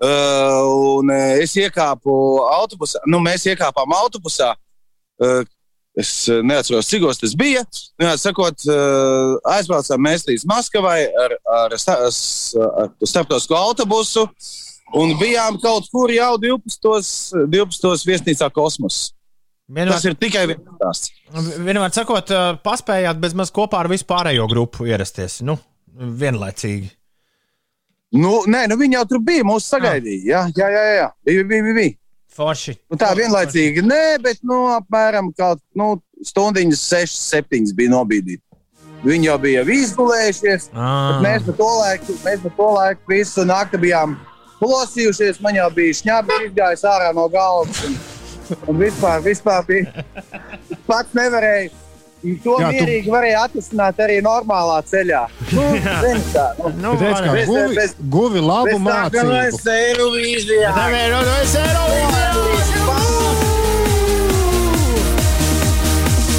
Uh, un uh, es iekāpu autobusā, nu, mēs iekāpām autobusā. Uh, es neatceros, cik tas bija. Nu, sakot, uh, aizbraucām mēs līdz Maskavai ar, ar, ar, ar starptautisko autobusu un bijām kaut kur jau 12. 12. viesnīcā kosmosā. Vienmēr, Tas ir tikai viens stāsts. Vienmēr sakot, paspējāt bez maz kopā ar visu pārējo grupu ierasties. Nu, vienlaicīgi. Nu, nē, nu viņi jau tur bija. Mūsu sagaidīja. Jā, jā, jā. jā. Bija, bija, bija, bija. Forši. Nu, tā vienlaicīgi. Nē, bet nu, apmēram kaut nu, stundiņas, 6, 7 bija nobīdīti. Viņi jau bija izgulējušies. Mēs pa to laiku, mēs pa to laiku visu nakti bijām plosījušies. Man jau bija šņābi izgājis ārā no galvas. Un... Un vispār, vispār bija. Pats nevarēja. To Jā, mierīgi tu... varēja atrisināt arī normālā ceļā. Nu, tā, nu. Nu, bez, kā, guvi, bez, guvi labu bez mācību. Tā, es eiro vīzijā. Tā, es eiro vīzijā.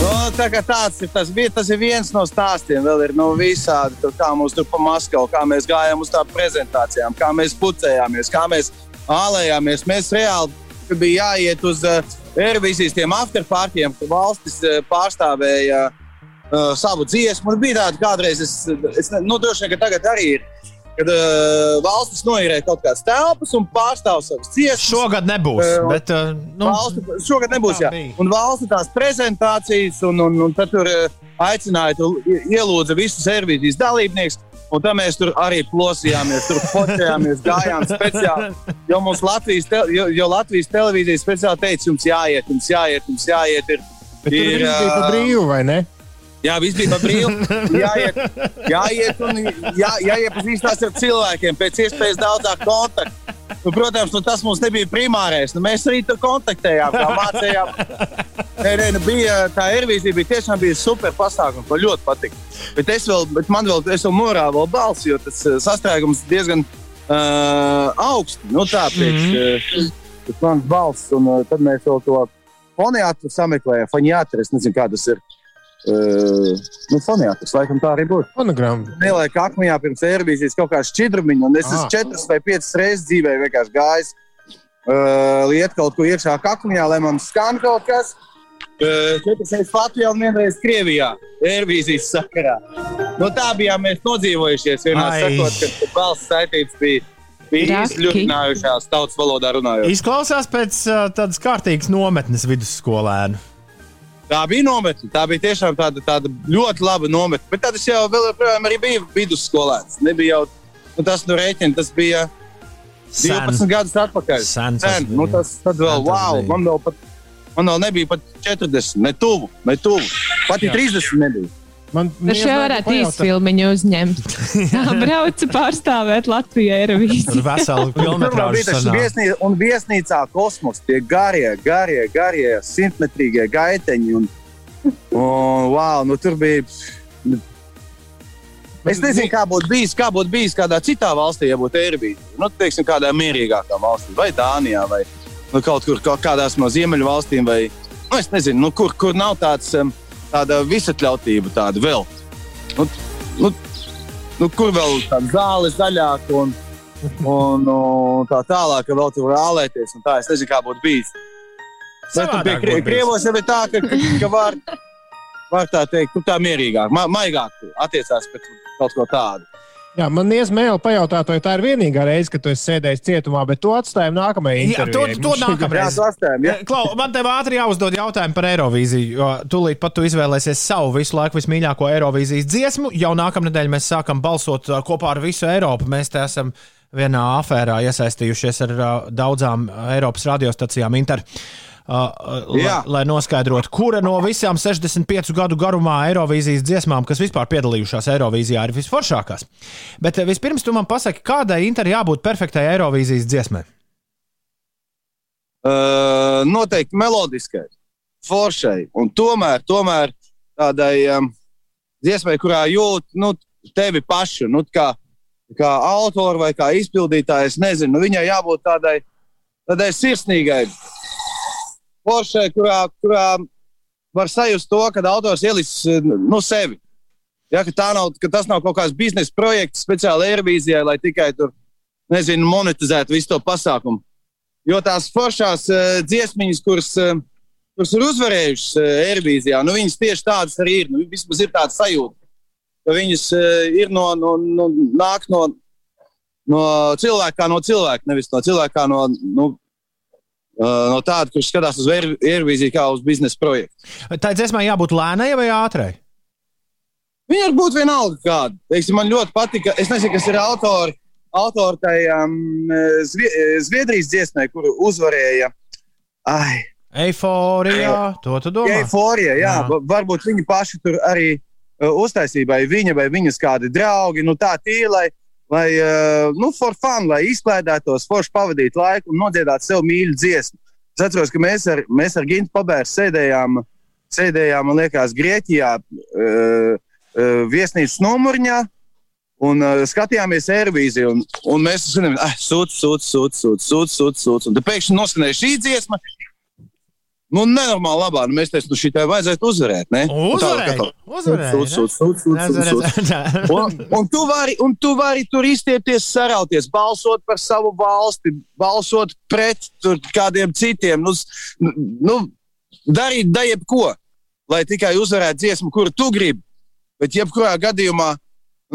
No, tā kā tāds ir, tas, bija, tas ir viens no stāstiem. Vēl ir no visādi, tur, kā mums tur pa Maskavu, kā mēs gājām uz tām prezentācijām, kā mēs pucējāmies, kā mēs ālējāmies. Mēs reāli ka bija jāiet uz uh, Eirovīzijas tiem afterpartiem, kur valstis uh, pārstāvēja uh, savu dziesmu. Un bija tāda kādreiz, es, es nu, droši vien, ka tagad arī ir. Kad uh, valstis noīrē kaut kādas telpas un pārstāv savas dziesmas. Šogad nebūs. Uh, bet, uh, nu, valsti, šogad nebūs. Jā. Un valsts tās prezentācijas, un, un, un tad tur uh, aicināja, ielūdza visus servīzijas dalībniekus. Un tā mēs tur arī plosījāmies, tur fotografējāmies, gājām speciāli. Jo Latvijas, te, jo, jo Latvijas televīzija speciāli teica, jums jāiet, jums jāiet, jums jāiet. Ir, Bet ir, tur bija pa brīvu, vai ne? Jā, viss bija pa brīvu. Jāiet, jāiet un jā, jāiepazīstās ar cilvēkiem, pēc iespējas daudzāk kontaktu. Nu, protams, nu, tas mums nebija primārais. Nu, mēs arī tur kontaktējām, kā mācījām. Nē, nē, nu, bija, tā aerobīzija bija tiešām bija super pasākums. Man ļoti patika. Bet, es vēl, bet man vēl, es vēl vēl balsi, jo tas uh, sastrēgums diezgan uh, augsts. Nu, tā priekš mm -hmm. uh, mans balss. Un uh, tad mēs vēl to foniātru sameklējām. Foniātru, es nezinu, kā tas ir. Uh, nu, fonētas, laikam tā arī būtu. Fonogramma. Neliek akmeņā pirms aerobīzijas kaut kāda šķidrumiņa, un es esmu četras vai piecas reizes dzīvē vienkārši gājis. Uh, liet kaut ko iekšā akmeņā, lai man skan kaut kas. Uh, četras reizes Latvijā un vienreiz Krievijā, aerobīzijas sakarā. No tā bijām mēs nodzīvojušies. Vienmēr sakot, ka balss saitības bija bija izļutinājušās tautas valodā runājot. Izklausās pēc uh, tādas kārtīgas nometnes vidusskolēnu. Tā bija nometne. Tā bija tiešām tāda, tāda ļoti laba nometne. Bet tas jau vēl joprojām bija vidusskolēns. Nebija jau nu, tas no rēķina. Tas bija 12 Sen. gadus atpakaļ. Sen, Sen. Nu, tas tad vēl, wow, man vēl pat Man vēl nebija pat 40, ne tuvu, ne tuvu. Pat Jā. 30 nebija. Man Tur šeit varētu īsti filmiņu uzņemt. Braucu pārstāvēt Latviju Eirovīziju. Tur veselu sanāk. viesnī, un viesnīcā kosmos, tie garie, garie, garie, simtmetrīgie gaiteņi. Un, un, wow, nu, tur bija. Es nezinu, kā būtu bijis, kā būtu bijis kādā citā valstī, ja būtu Eirbīda. Nu, teiksim, kādā mierīgākā valstī, vai Dānijā, vai nu, kaut kur kaut kādās no ziemeļu valstīm, vai nu, es nezinu, nu, kur, kur nav tāds, um, tāda visatļautība, tāda vēl. Nu, nu, nu, kur vēl tāda zāle zaļāka un, un, un tā tālāk, ka vēl tur var ālēties. Tā, es nezinu, kā būtu bijis. Bet tur būtu Krie-. Krievos jau tā, ka, ka, ka var, var tā teikt, tur tā mierīgāk, ma maigāk attiecās pret kaut ko tādu. Jā, man iesmēla pajautāt, vai tā ir vienīgā reize, kad tu esi sēdējis cietumā, bet to atstājam nākamajai Jā, to, intervijai. to nākamreiz. Ja? Klau, man te ātri jāuzdod jautājumu par Eirovīziju. Jo tūlīt pat tu izvēlēsies savu visu laiku vismīļāko Eirovīzijas dziesmu. Jau nākamnedēļ mēs sākam balsot uh, kopā ar visu Eiropu. Mēs te esam vienā afērā iesaistījušies ar uh, daudzām Eiropas radiostacijām. Inter. Uh, lai, Jā. lai noskaidrotu, kura no visām 65 gadu garumā Eirovīzijas dziesmām, kas vispār piedalījušās Eirovīzijā, ir visforšākās. Bet uh, vispirms tu man pasaki, kādai Inter jābūt perfektai Eirovīzijas dziesmai? Uh, noteikti melodiskai, foršai un tomēr, tomēr tādai um, dziesmai, kurā jūt nu, tevi pašu, nu, kā, kā autoru vai kā izpildītāju. Es nezinu, nu, viņai jābūt tādai, tādai sirsnīgai, foršai, kurā, kurā var sajust to, kad autors ielicis nu, sevi. Ja, ka, nav, ka tas nav kaut kāds biznesa projekts speciāli Eirovīzijai, lai tikai tur, nezinu, monetizētu visu to pasākumu. Jo tās foršās uh, dziesmiņas, kuras, uh, kuras ir uzvarējušas uh, Eirovīzijā, nu, viņas tieši tādas arī ir. Nu, vismaz ir tāda sajūta, ka viņas uh, ir no, no, no, nāk no, no cilvēka, no cilvēka, nevis no cilvēka, kā no, nu, no tāda, kurš skatās uz Eir- Eirovīziju kā uz biznesa projektu. Tā dziesmai jābūt lēnai vai ātrai? Viņa var būt vienalga kāda. Teiksim, man ļoti patika, es nezinu, kas ir autori. Autori tai um, Zvie Zviedrijas dziesmai, kuru uzvarēja. Ai, Eiforija, to tu domā? Eiforija, jā, Jā. Varbūt viņi paši tur arī uh, uztaisīja, vai viņa vai viņas kādi draugi. Nu, tā tīri, lai, uh, nu, for fun, lai izklaidētos, forši pavadītu laiku un nodziedātu sev mīļu dziesmu. Es atceros, ka mēs ar, mēs ar Gintu Pabēru sēdējām, sēdējām, man liekas, Grieķijā, uh, uh, viesnīcas numurņā. Un uh, skatījāmies Eirovīziju, un, un mēs zinām, ah, sūds, sūds, sūds, sūds, sūds, sūds, sūds. Un tad pēkšņi noskanēja šī dziesma. Nu, nenormāli labā. Nu, mēs teicām, nu, tā vajadzētu uzvarēt. Ne? Redz, sūds. redz. Un, tu vari, un tu vari tur iztiepties, sarauties, balsot par savu valsti, balsot pret tur kādiem citiem. Nu, nu, darīt da jebko, lai tikai uzvarētu dziesmu, kuru tu gribi. Bet jebkurā gadījumā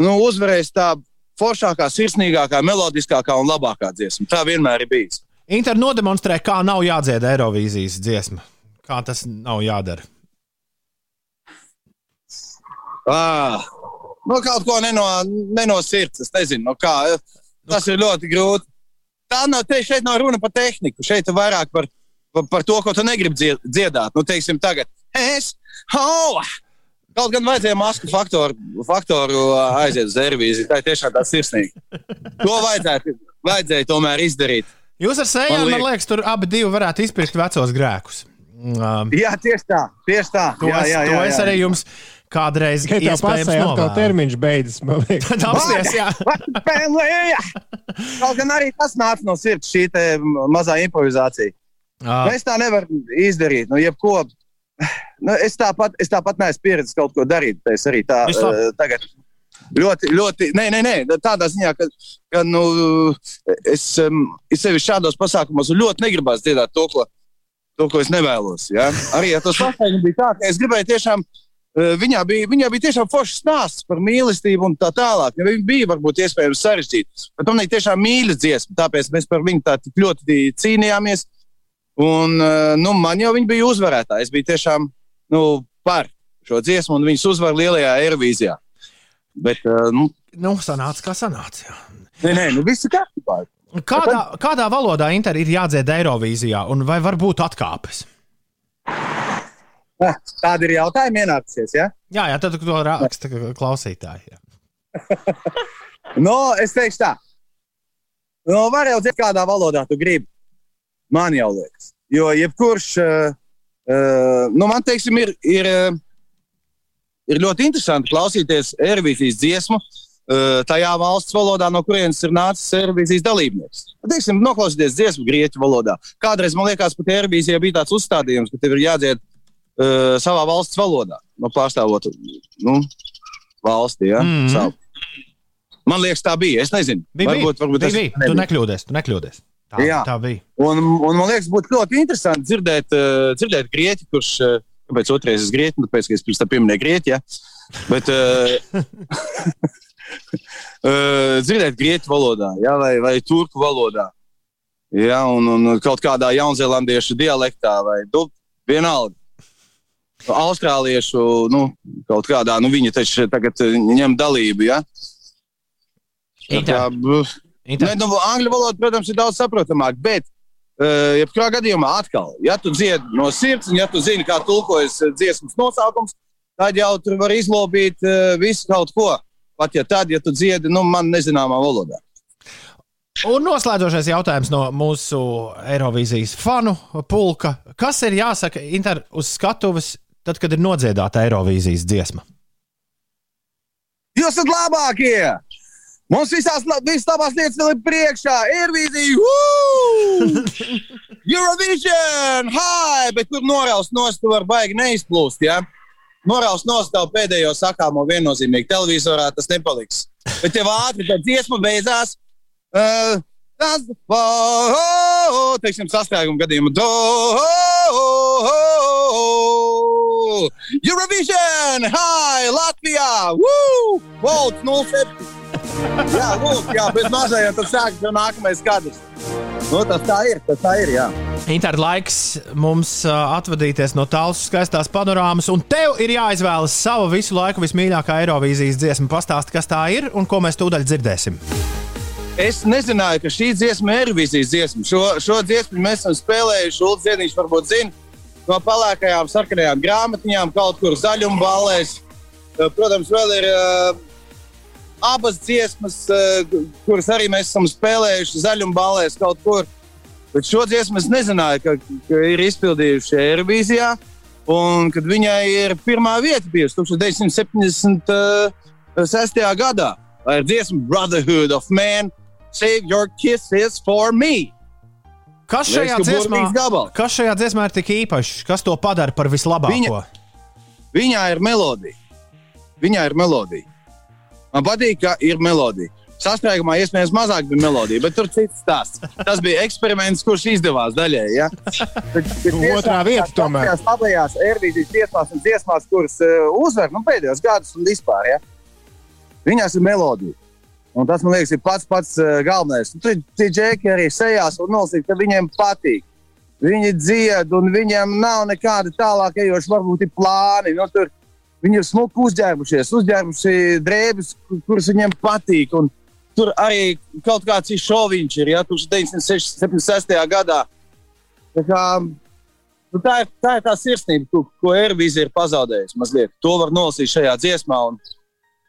nu, uzvarēs tā foršākā, sirsnīgākā, melodiskākā un labākā dziesma. Tā vienmēr ir bijis. Inter nodemonstrē, kā nav jādzied Eirovīzijas dziesma. Kā tas nav jādara. Ah, nu, kaut ko neno, neno sirds. Es nezinu, no kā. Tas ir ļoti grūti. Tā nav, te, šeit nav runa par tehniku. Šeit ir vairāk par, par, par to, ko tu negribi dzied- dziedāt. Nu, teiksim, tagad es. Oh! Kaut gan vajadzēja masku faktoru, faktoru aiziet uz Eirovīziju. Tā ir tiešām tā sirsnīga. To vajadzētu, vajadzēja tomēr izdarīt. Jūs ar sējām, Man man liekas, tur abi divi varētu izpirkt vecos grēkus. Um, Jā, tieši tā. Tieši tā. to jā, es, jā, to jā, es jā. arī jums kādreiz Tikai tā iespējams pasēja, atkal termiņš beidzas. liekas. Apsties, jā. Kaut gan arī tas nāca no sirds, šī te mazā improvizācija. Ā. Nu, es tā nevaru izdarīt. Nu, jebko, nu, es tāpat, es tāpat neesmu pieredzējis kaut ko darīt. Es arī tā Viss labi. uh, tagad. Ļoti, ļoti, nē, nē, nē, tādā ziņā, ka, ka nu, es, es sevi šādos pasākumos ļoti negribētu dziedāt to, ko, to, ko es nevēlos. Ja? Arī ar to sastāvdaļu bija tā, ka es gribēju tiešām. eh, Viņā bija, viņā bija tiešām foršs stāsts par mīlestību un tā tālāk. Ja viņa bija varbūt iespējams sarežģīta, bet man viņa tiešām mīļa dziesma. Tāpēc mēs par viņu tā ļoti cīnījāmies. Un, eh, nu, man jau bija uzvarētāja. Es biju tiešām nu, par šo dziesmu un viņas uzvaru lielajā Eirovīzijā. Bet, eh, nu, Nu, sanāca, kā sanāca. nē, nē, nu, viss ir kārtībā. Kādā, kādā valodā Inter ir jādzied Eirovīzijā, un vai var būt atkāpes? Ah, Tāda ir jautājuma ienākusies. Ja? Jā, jā, tad to raksta klausītāji. Jā. Nu, es teikšu tā. Nu, var jau dzirdēt, kādā valodā tu gribi. Man jau liekas. Jo jebkurš, uh, uh, nu, man teiksim, ir, ir, uh, ir ļoti interesanti klausīties Eirovīzijas dziesmu. Uh, tajā valsts valodā, no kurienes ir nācis Eirovīzijas dalībnieks. Teiksim, noklausīties dziesmu grieķu valodā. Kādreiz man liekas, pat Eirovīzijā bija tāds uzstādījums, ka tev ir jādzied uh, savā valsts valodā, no pārstāvot nu, valsti. Ja? Mhm. Savu. Man liekas, tā bija. Es nezinu, Bija, varbūt, varbūt bija, es bija. Tu nebiju. nekļūdies, tu nekļūdies. Tā, Jā. tā bija. Un, un man liekas, būtu ļoti interesanti dzirdēt, uh, dzirdēt grieķi, kurš, uh, kāpēc otrais ir grieķis, tāpēc, ka es pirms tam pieminēju grieķi. Ja? Bet, uh, dzirdēt grieķu valodā, ja? vai, vai turku valodā, ja? un, un kaut kādā jaunzēlandiešu dialektā, vai du, vienalga. Austrāliešu, nu, kaut kādā, nu, viņi taču tagad uh, ņem dalību. Ja? Tā kā. Ne, nu, angļu valoda, protams, ir daudz saprotamāka, bet, jebkurā gadījumā, atkal, ja tu dziedi no sirds, un ja tu zini, kā tulkojas uh, dziesmas nosaukums, tad jau tur var izlobīt uh, visu kaut ko. Pat ja tad, ja tu dziedi, nu, man nezināmā valodā. Un noslēdzošais jautājums no mūsu Eirovīzijas fanu pulka. Kas ir jāsaka inter uz skatuves, tad, kad ir nodziedāta Eirovīzijas dziesma? Jūs esat labākie! Mums visās, visas labās lietas vēl ir priekšā. Airvīzija, woo! Eurovision, hi! Bet tur noraust nost, tu vari baigi neizplūst. Ja? Noraust nost tev pēdējo sakāmo viennozīmīgi. Televizorā tas nepaliks. Bet tev ātri tā dziesma beidzās. Uh, tas, teiksim, sastrēguma gadījumā. Eurovision! Hi! Latvijā! Woo! Volts 07! Jā, lūk, jā, bez mazajiem tad sākas jau nākamais kadrs. Nu, tas tā ir, tas tā ir, jā. Inter laiks mums atvadīties no tālas skaistās panorāmas, un tev ir jāizvēlas sava visu laiku vismīļākā Eirovīzijas dziesma. Pastāsti, kas tā ir un ko mēs tūdaļ dzirdēsim. Es nezināju, ka šī dziesma ir Eirovīzijas dziesma. Šo, šo dziesmu mēs esam spēlējuši. Ulrichs Ziedņš varbūt zina no pelēkajām, sarkanajām grāmatiņām, kaut kur zaļuma balēs. Uh, Protams, vēl ir uh, abas dziesmas, uh, kuras arī mēs esam spēlējuši zaļuma balēs kaut kur. Bet šo dziesmu es nezināju, ka, ka ir izpildījuši Eirovīzijā. Un kad viņai ir pirmā vieta bijusi 1976. gadā ar dziesmu Brotherhood of Man, Save Your Kisses for Me. Kas šajā, ka dziesmā, kas šajā dziesmā ir tik īpašs? Kas to padara par vislabāko? Viņa- Viņā ir melodija. Viņā ir melodija. Man patīk, ka ir melodija. Sastrēgumā iespējams mazāk bija melodija, bet tur cits stāsts. Tas bija eksperiments, kurš izdevās daļēji. Ja? Otrā vieta tomēr. Tās labajās Eirovīzijas dziesmās un dziesmās, kuras uh, uzvar nu, pēdējos gadus un vispār. Ja? Viņās ir melodija. Un tas, man liekas, ir pats pats uh, galvenais. Tur tie džeki arī sejās un nolasīt, ka viņiem patīk. Viņi dzied, un viņiem nav nekāda tālāk ejoša, varbūt ir plāni. Nu, tur viņi ir smuki uzģērbušies, uzģērbuši drēbes, kur- kuras viņiem patīk. Un tur arī kaut kāds šoviņš, ir ja, 1976. gadā. Tā, kā, nu, tā, ir, tā ir tā sirsnība, ko, ko Eirovīzija ir pazaudējusi. Mazliet. To var nolasīt šajā dziesmā. Un,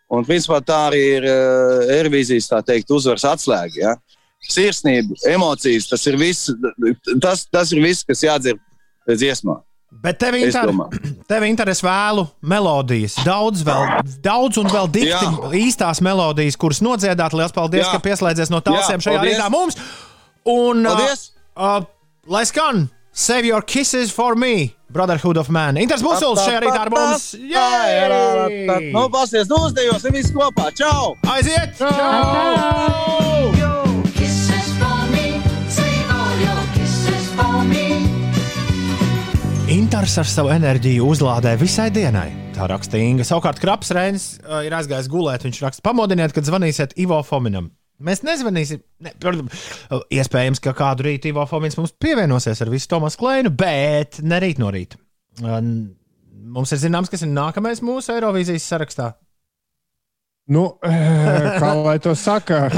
un principā tā arī ir uh, Eirovīzijas tā teikt, uzvaras atslēga. Ja? Sirsnība, emocijas, tas ir viss, tas, tas ir viss kas jādzer dziesmā. Bet tev inter... tev interes vēlu melodijas. Daudz, vēl, daudz un vēl dikti Jā. īstās melodijas, kuras nodziedāt. Lielas paldies, Jā. ka pieslēdzies no tālsiem Jā, šajā paldies. rītā mums. Un, Paldies! Uh, uh, lai skan! Save your kisses for me, Brotherhood of Man. Inters Busuls šajā rītā ar mums. Jej! Nu, pasies, nu uzdejosim visi kopā. Čau! Aiziet! Kisses Inters ar savu enerģiju uzlādē visai dienai. Tā rakstīja Inga. Savukārt Kraps Reinis uh, ir aizgājis gulēt. Viņš raksta, pamodiniet, kad zvanīsiet Ivo Fominam. Mēs nezvanīsim. Ne, protams, iespējams, ka kādu rītu Ivo Fomins mums pievienosies ar visu Tomas Kleinu, bet ne rīt no rīta. Uh, Mums ir zināms, kas ir nākamais mūsu Eirovīzijas sarakstā. Nu, kā lai to saka,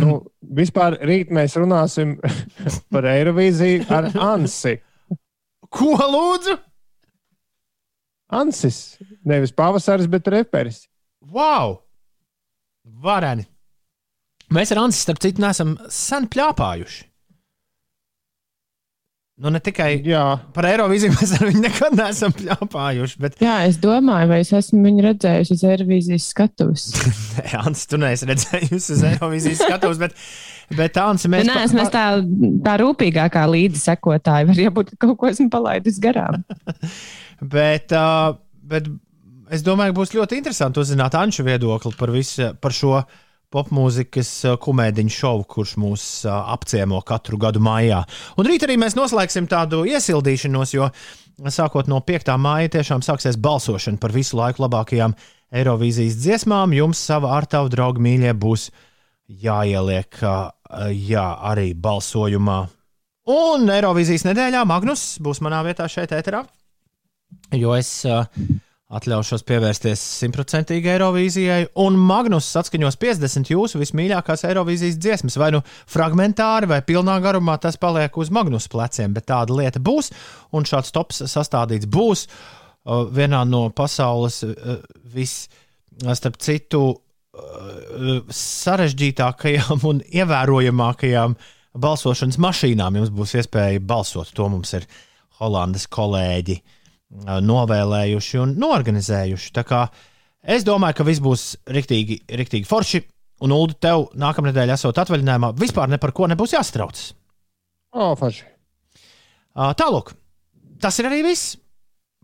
nu, vispār rīt mēs runāsim par Eirovīziju ar Ansi. Ko lūdzu? Ansis. Nevis pavasaris, bet reperis. Wow! Vareni! Mēs ar Ansi, starp citu, neesam sen pļāpājuši. Nu, ne tikai Jā. par Eirovīziju mēs ar viņu nekad neesam pļāpājuši, bet Jā, es domāju, vai es esmu viņu redzējusi uz Eirovīzijas skatuves. Nē, Ansi, tu neesi redzējusi uz Eirovīzijas skatuves, bet, bet Ansi, mēs Nē, es tā, tā rūpīgākā līdzi sekotāja. Varbūt kaut ko esmu palaidis garām. Bet, uh, bet es domāju, ka būs ļoti interesanti uzzināt Anču viedokli par, visu, par šo popmūzikas kumēdiņu šovu, kurš mūs apciemo katru gadu maijā. Un rīt arī mēs noslēgsim tādu iesildīšanos, jo sākot no 5. māja tiešām sāksies balsošana par visu laiku labākajām Eirovīzijas dziesmām. Jums sava ar tavu draugu mīļie būs jāieliek uh, jā, arī balsojumā. Un Eirovīzijas nedēļā Magnus būs manā vietā šeit, ēterā jo es uh, atļaušos pievērsties simtprocentīgi Eirovīzijai, un Magnus atskaņos 50 jūsu vismīļākās Eirovīzijas dziesmas, vai nu fragmentāri, vai pilnā garumā tas paliek uz Magnus pleciem, bet tāda lieta būs, un šāds tops sastādīts būs uh, vienā no pasaules uh, vis, starp citu, sarežģītākajām un ievērojamākajām balsošanas mašīnām. Jums būs iespēja balsot, to mums ir Holandas kolēģi novēlējuši un norganizējuši. Tā kā es domāju, ka viss būs riktīgi, riktīgi forši. Un, Ulu, tev nākamā nedēļa esot atvaļinājumā, vispār ne par ko nebūs jāstraucas. O, forši. Tālāk, tas ir arī viss.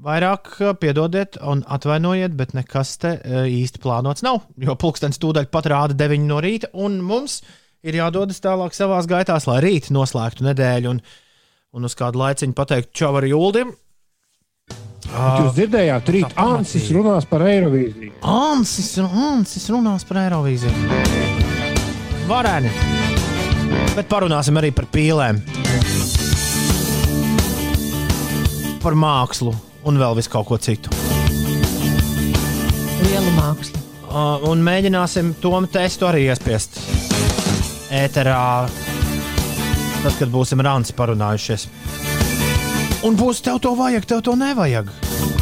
Vairāk piedodiet un atvainojiet, bet nekas te īsti plānots nav. Jo pulkstenis tūdaļ pat rāda 9 no rīta, un mums ir jādodas tālāk savā gaitās, lai rīt noslēgtu nedēļu un, un uz kādu laiciņu pateikt čau arī Uldim. Jūs dzirdējāt, rīt Ansis runās par Eirovīziju. Ansis, Ansis runās par Eirovīziju. Varēni. Bet parunāsim arī par pīlēm. Par mākslu un vēl visu kaut ko citu. Lielu mākslu. Uh, un mēģināsim to testu arī iespiest ēterā, tad, kad būsim rāns parunājušies. Un būs tev to vajag, tev to nevajag.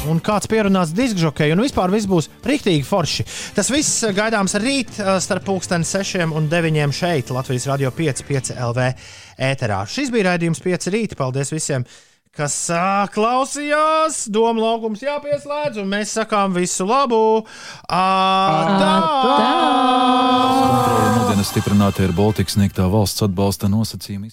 Un kāds pierunās diskžokeju, un vispār viss būs rīktīgi forši. Tas viss gaidāms rīt uh, starp pulksteni 6 un 9 šeit, Latvijas Radio 5, 5 LV ēterā. Šis bija raidījums 5 rīta. Paldies visiem, kas uh, klausījās. Doma laukums jāpieslēdz, un mēs sakām visu labu. Atā! Kontrole mūsdienās stiprināta ir Baltikas sniegtā valsts atbalsta nosacījumi.